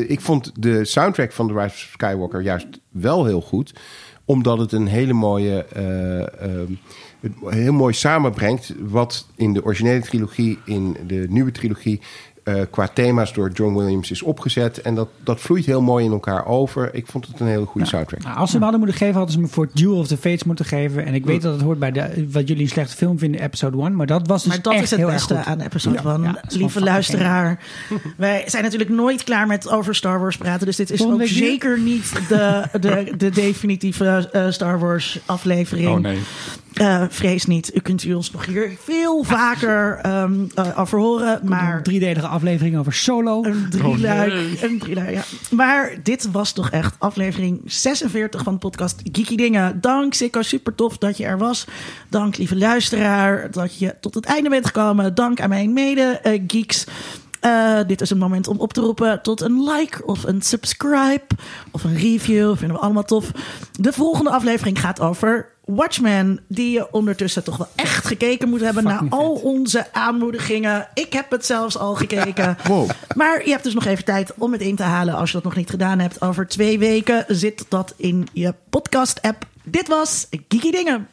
Ik vond de soundtrack van The Rise of Skywalker juist wel heel goed. Omdat het een hele mooie... eh, ehm, heel mooi samenbrengt wat in de originele trilogie, in de nieuwe trilogie, eh, qua thema's door John Williams is opgezet. En dat, dat vloeit heel mooi in elkaar over. Ik vond het een hele goede soundtrack. Nou, als ze hem hadden moeten geven, hadden ze hem voor Duel of the Fates moeten geven. En ik weet dat het hoort bij de, wat jullie een slechte film vinden, episode 1. Maar dat was dus Maar dat echt is het heel beste aan episode Ja, gewoon Lieve luisteraar. Wij zijn natuurlijk nooit klaar met over Star Wars praten. Dus dit is Volgende ook zeker niet de, de, de definitieve eh, Star Wars aflevering. Oh nee. Eh, vrees niet. U kunt u ons nog hier veel vaker ehm eh, over horen. Maar Een driedelige aflevering over Solo. een drieluik. Een drieluik, ja. Maar dit was toch echt aflevering 46 van de podcast Geeky Dingen. Dank Sikko, super tof dat je er was. Dank lieve luisteraar dat je tot het einde bent gekomen. Dank aan mijn mede eh, geeks. Eh, dit is een moment om op te roepen tot een like of een subscribe of een review. Vinden we allemaal tof. De volgende aflevering gaat over Watchmen. Die je ondertussen toch wel echt gekeken moet hebben naar Fucking al onze aanmoedigingen. Ik heb het zelfs al gekeken. Wow. Maar je hebt dus nog even tijd om het in te halen als je dat nog niet gedaan hebt. Over twee weken zit dat in je podcast-app. Dit was Geeky Dingen.